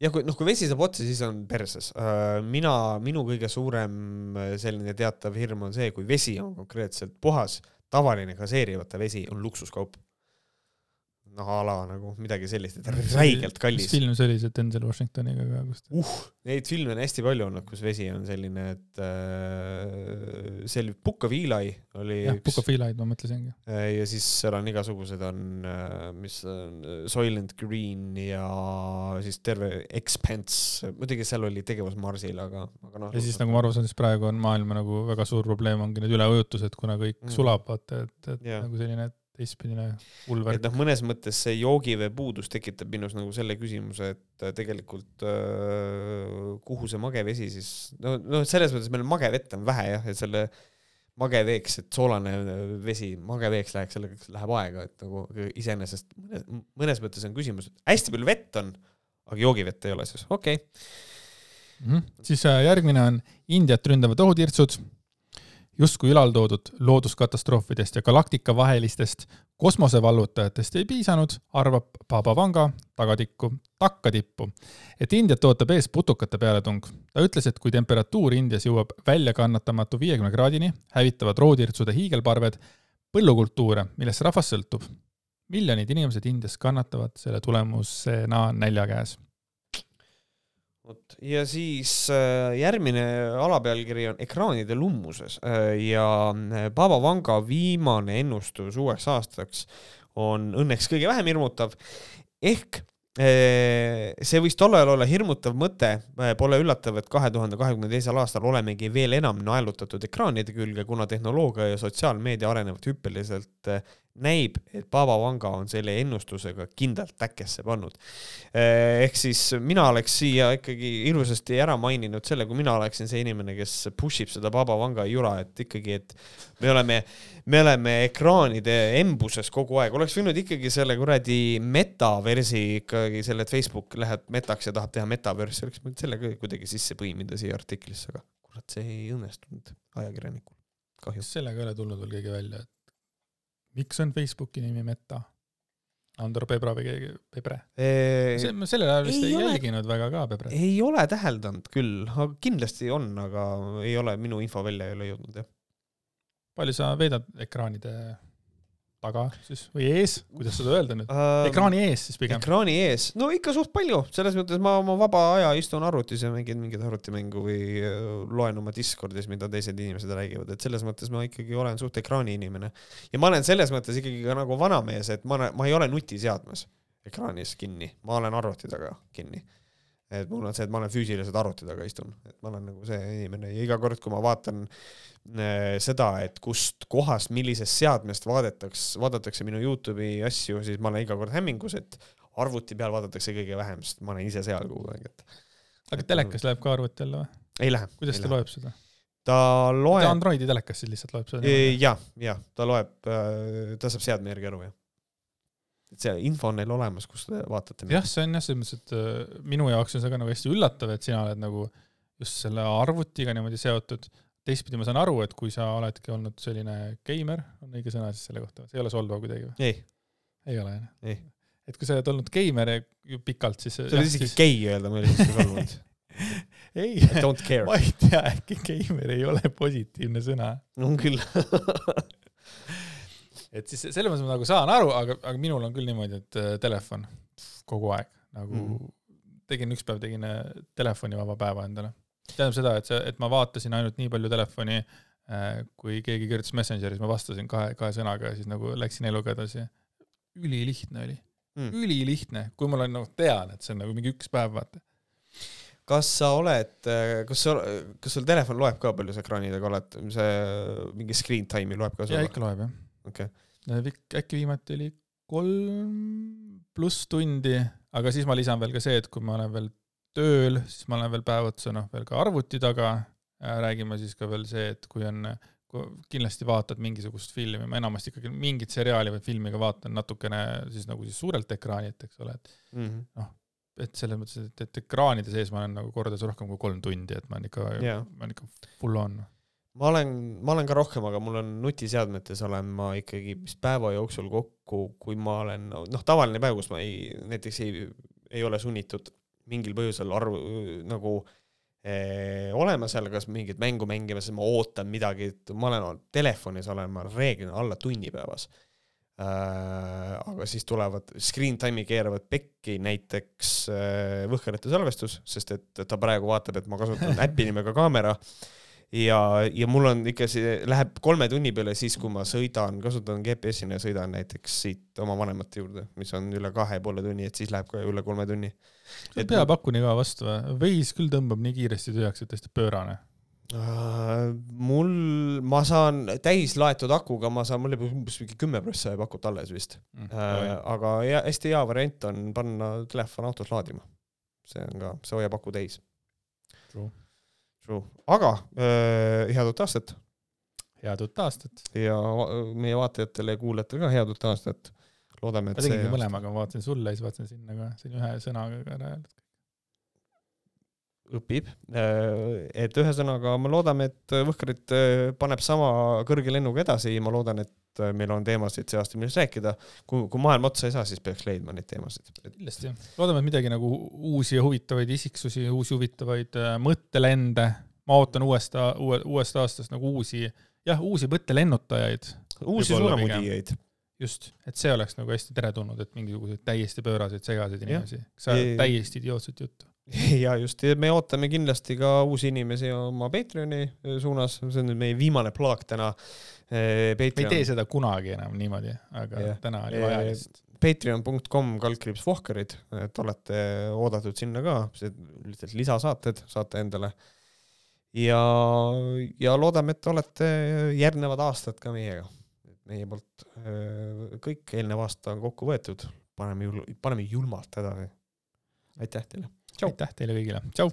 jah, kui noh, kui vesi saab otsa, siis on perses. Äh, mina, minu kõige suurem äh, selline teatav hirm on see, kui vesi on konkreetselt puhas, tavaline gaseerimata vesi on luksuskaup noh, a la nagu midagi sellist, et räigelt kallis. mis film see oli, see Denzel Washingtoniga ka, kus ta uh,? Neid filme on hästi palju olnud, kus vesi on selline, et äh, see oli Book of Eli oli jah, Book of Eli'd ma mõtlesingi. Äh, ja siis seal on igasugused on, äh, mis on Soylent Green ja siis terve Expense, muidugi seal oli tegevus Marsil, aga, aga noh. ja siis nagu ma aru saan, siis praegu on maailma nagu väga suur probleem ongi need üleujutused, kuna kõik mm. sulab, vaata, et, et yeah. nagu selline, et teistpidine hull värk. et noh, mõnes mõttes see joogivee puudus tekitab minus nagu selle küsimuse, et äh, tegelikult äh, kuhu see magevesi siis, no, no selles mõttes meil magevett on vähe jah, et selle mageveeks, et soolane vesi mageveeks läheks, sellega läheb aega, et nagu iseenesest mõnes, mõnes mõttes on küsimus, hästi palju vett on, aga joogivett ei ole siis, okei okay. mm. -hmm. siis äh, järgmine on Indiat ründavad ohutirtsud justkui ülaltoodud looduskatastroofidest ja galaktika vahelistest kosmosevallutajatest ei piisanud, arvab Baba Vanga tagatikku takkatippu, et Indiat ootab ees putukate pealetung. ta ütles, et kui temperatuur Indias jõuab väljakannatamatu viiekümne kraadini, hävitavad roodirtsude hiigelparved põllukultuure, millest rahvas sõltub. miljonid inimesed Indias kannatavad selle tulemusena nälja käes vot ja siis äh, järgmine alapealkiri on ekraanide lummuses äh, ja äh, Baba Vanga viimane ennustus uueks aastaks on õnneks kõige vähem hirmutav. Ehk see võis tol ajal olla hirmutav mõte, pole üllatav, et kahe tuhande kahekümne teisel aastal olemegi veel enam naelutatud ekraanide külge, kuna tehnoloogia ja sotsiaalmeedia arenevad hüppeliselt näib, et Baba Vanga on selle ennustusega kindlalt täkkesse pannud. Eh, ehk siis mina oleks siia ikkagi ilusasti ära maininud selle, kui mina oleksin see inimene, kes push ib seda Baba Vanga jura, et ikkagi, et me oleme, me oleme ekraanide embuses kogu aeg, oleks võinud ikkagi selle kuradi metaversi ikkagi selle, et Facebook läheb metaks ja tahab teha metaversi, oleks võinud selle ka kuidagi sisse põimida siia artiklisse, aga kurat, see ei õnnestunud ajakirjanikul, kahju. sellega ei ole tulnud veel keegi välja, et miks on Facebooki nimi Meta? Andor Pebra või keegi, Pebre eee...? sellel ajal vist ei, ei ole... jälginud väga ka Pebret. ei ole täheldanud küll, aga kindlasti on, aga ei ole, minu info välja ei ole jõudnud, jah. palju sa veedad ekraanide taga siis või ees, kuidas seda öelda nüüd uh,? ekraani ees siis pigem. ekraani ees, no ikka suht palju, selles mõttes ma oma vaba aja istun arvutis ja mängin mingit arvutimängu või äh, loen oma Discordis, mida teised inimesed räägivad, et selles mõttes ma ikkagi olen suht ekraani inimene. ja ma olen selles mõttes ikkagi ka nagu vanamees, et ma, ma ei ole nutiseadmes ekraanis kinni, ma olen arvuti taga kinni et mul on see, et ma olen füüsiliselt arvuti taga istun, et ma olen nagu see inimene ja iga kord, kui ma vaatan äh, seda, et kust kohast, millisest seadmest vaadatakse, vaadatakse minu Youtube'i asju, siis ma olen iga kord hämmingus, et arvuti peal vaadatakse kõige vähem, sest ma olen ise seal kogu aeg, et. aga telekas läheb ka arvuti alla või? ei lähe. kuidas ta lähe. loeb seda? ta loeb. Androidi telekas siis lihtsalt loeb seda? jah, jah, ta loeb, äh, ta saab seadme järgi aru, jah et see info on neil olemas, kus te vaatate. jah, see on jah, selles mõttes, et äh, minu jaoks on see ka nagu hästi üllatav, et sina oled nagu just selle arvutiga niimoodi seotud. teistpidi ma saan aru, et kui sa oledki olnud selline geimer, on õige sõna siis selle kohta, see ei ole solvav kuidagi või? ei. ei ole jah? et kui sa oled olnud geimer pikalt, siis. see oli isegi gei öelda, ma olin lihtsalt solvunud ei, ma ei tea, äkki geimer ei ole positiivne sõna. on küll et siis selles mõttes ma nagu saan aru, aga, aga minul on küll niimoodi, et äh, telefon kogu aeg nagu mm. tegin üks päev tegin äh, telefonivaba päeva endale. tähendab seda, et see, et ma vaatasin ainult nii palju telefoni, äh, kui keegi kirjutas Messengeris, ma vastasin kahe, kahe sõnaga ja siis nagu läksin eluga edasi. ülilihtne oli mm., ülilihtne, kui ma olen nagu tean, et see on nagu mingi üks päev, vaata kas sa oled, kas sa, kas sul telefon loeb ka, palju sa ekraanidega oled, see mingi screen time'i loeb ka sulle? jaa, ikka loeb jah. Okei okay äkki viimati oli kolm pluss tundi, aga siis ma lisan veel ka see, et kui ma olen veel tööl, siis ma olen veel päev otsa noh, veel ka arvuti taga. räägime siis ka veel see, et kui on, kindlasti vaatad mingisugust filmi, ma enamasti ikkagi mingit seriaali või filmi ka vaatan natukene siis nagu siis suurelt ekraanilt, eks ole, et mm -hmm. noh, et selles mõttes, et, et ekraanide sees ma olen nagu kordades rohkem kui kolm tundi, et ma olen ikka yeah., ma olen ikka full on ma olen, ma olen ka rohkem, aga mul on nutiseadmetes olen ma ikkagi vist päeva jooksul kokku, kui ma olen noh, tavaline päev, kus ma ei, näiteks ei, ei ole sunnitud mingil põhjusel arvu nagu eh, olema seal, kas mingit mängu mängimas, ma ootan midagi, et ma olen telefonis olen ma reeglina alla tunni päevas äh,. aga siis tulevad, screen time'i keeravad pekki näiteks äh, võhkerite salvestus, sest et ta praegu vaatab, et ma kasutan äppi nimega kaamera ja, ja mul on ikka see, läheb kolme tunni peale siis, kui ma sõidan, kasutan GPS-ina ja sõidan näiteks siit oma vanemate juurde, mis on üle kahe poole tunni, et siis läheb ka üle kolme tunni. et peapakuni ka vastu või? Waze küll tõmbab nii kiiresti tühjaks, et täiesti pöörane Uh, mul, ma saan täis laetud akuga, ma saan, mul jääb umbes mingi kümme prossa jääb akut alles vist mm,. Uh, aga hea, hästi hea variant on panna telefon autos laadima. see on ka, see hoiab aku täis. True aga äh, head uut aastat! head uut aastat! ja meie vaatajatele ja kuulajatele ka head uut aastat. loodame, et ma tegingi mõlemaga, ma vaatasin sulle ja siis vaatasin sinna ka, see on ühe sõnaga ära öeldud. õpib. et ühesõnaga me loodame, et Võhkarit paneb sama kõrge lennuga edasi, ma loodan, et meil on teemasid see aasta, millest rääkida. kui, kui maailm otsa ei saa, siis peaks leidma neid teemasid. kindlasti, loodame, et midagi nagu uusi ja huvitavaid isiksusi, uusi huvitavaid mõttelende, ma ootan uuest, uue, uuest aastast nagu uusi, jah, uusi mõttelennutajaid. uusi suunamudijaid just, et see oleks nagu hästi teretulnud, et mingisuguseid täiesti pööraseid segaseid inimesi, sa ajad täiesti idiootset juttu. ja just, me ootame kindlasti ka uusi inimesi oma Patreoni eh, suunas, see on nüüd meie viimane plaak täna. Eh, me ei tee seda kunagi enam niimoodi, aga ja. täna oli vaja eh, lihtsalt patreon.com kaldkriips Vohkarid, et olete oodatud sinna ka, lihtsalt lisasaated saate endale. ja, ja loodame, et olete järgnevad aastad ka meiega meie poolt kõik eelnev aasta on kokku võetud, paneme jul-, paneme julmalt edasi. aitäh teile. Aitäh teile kõigile, tšau.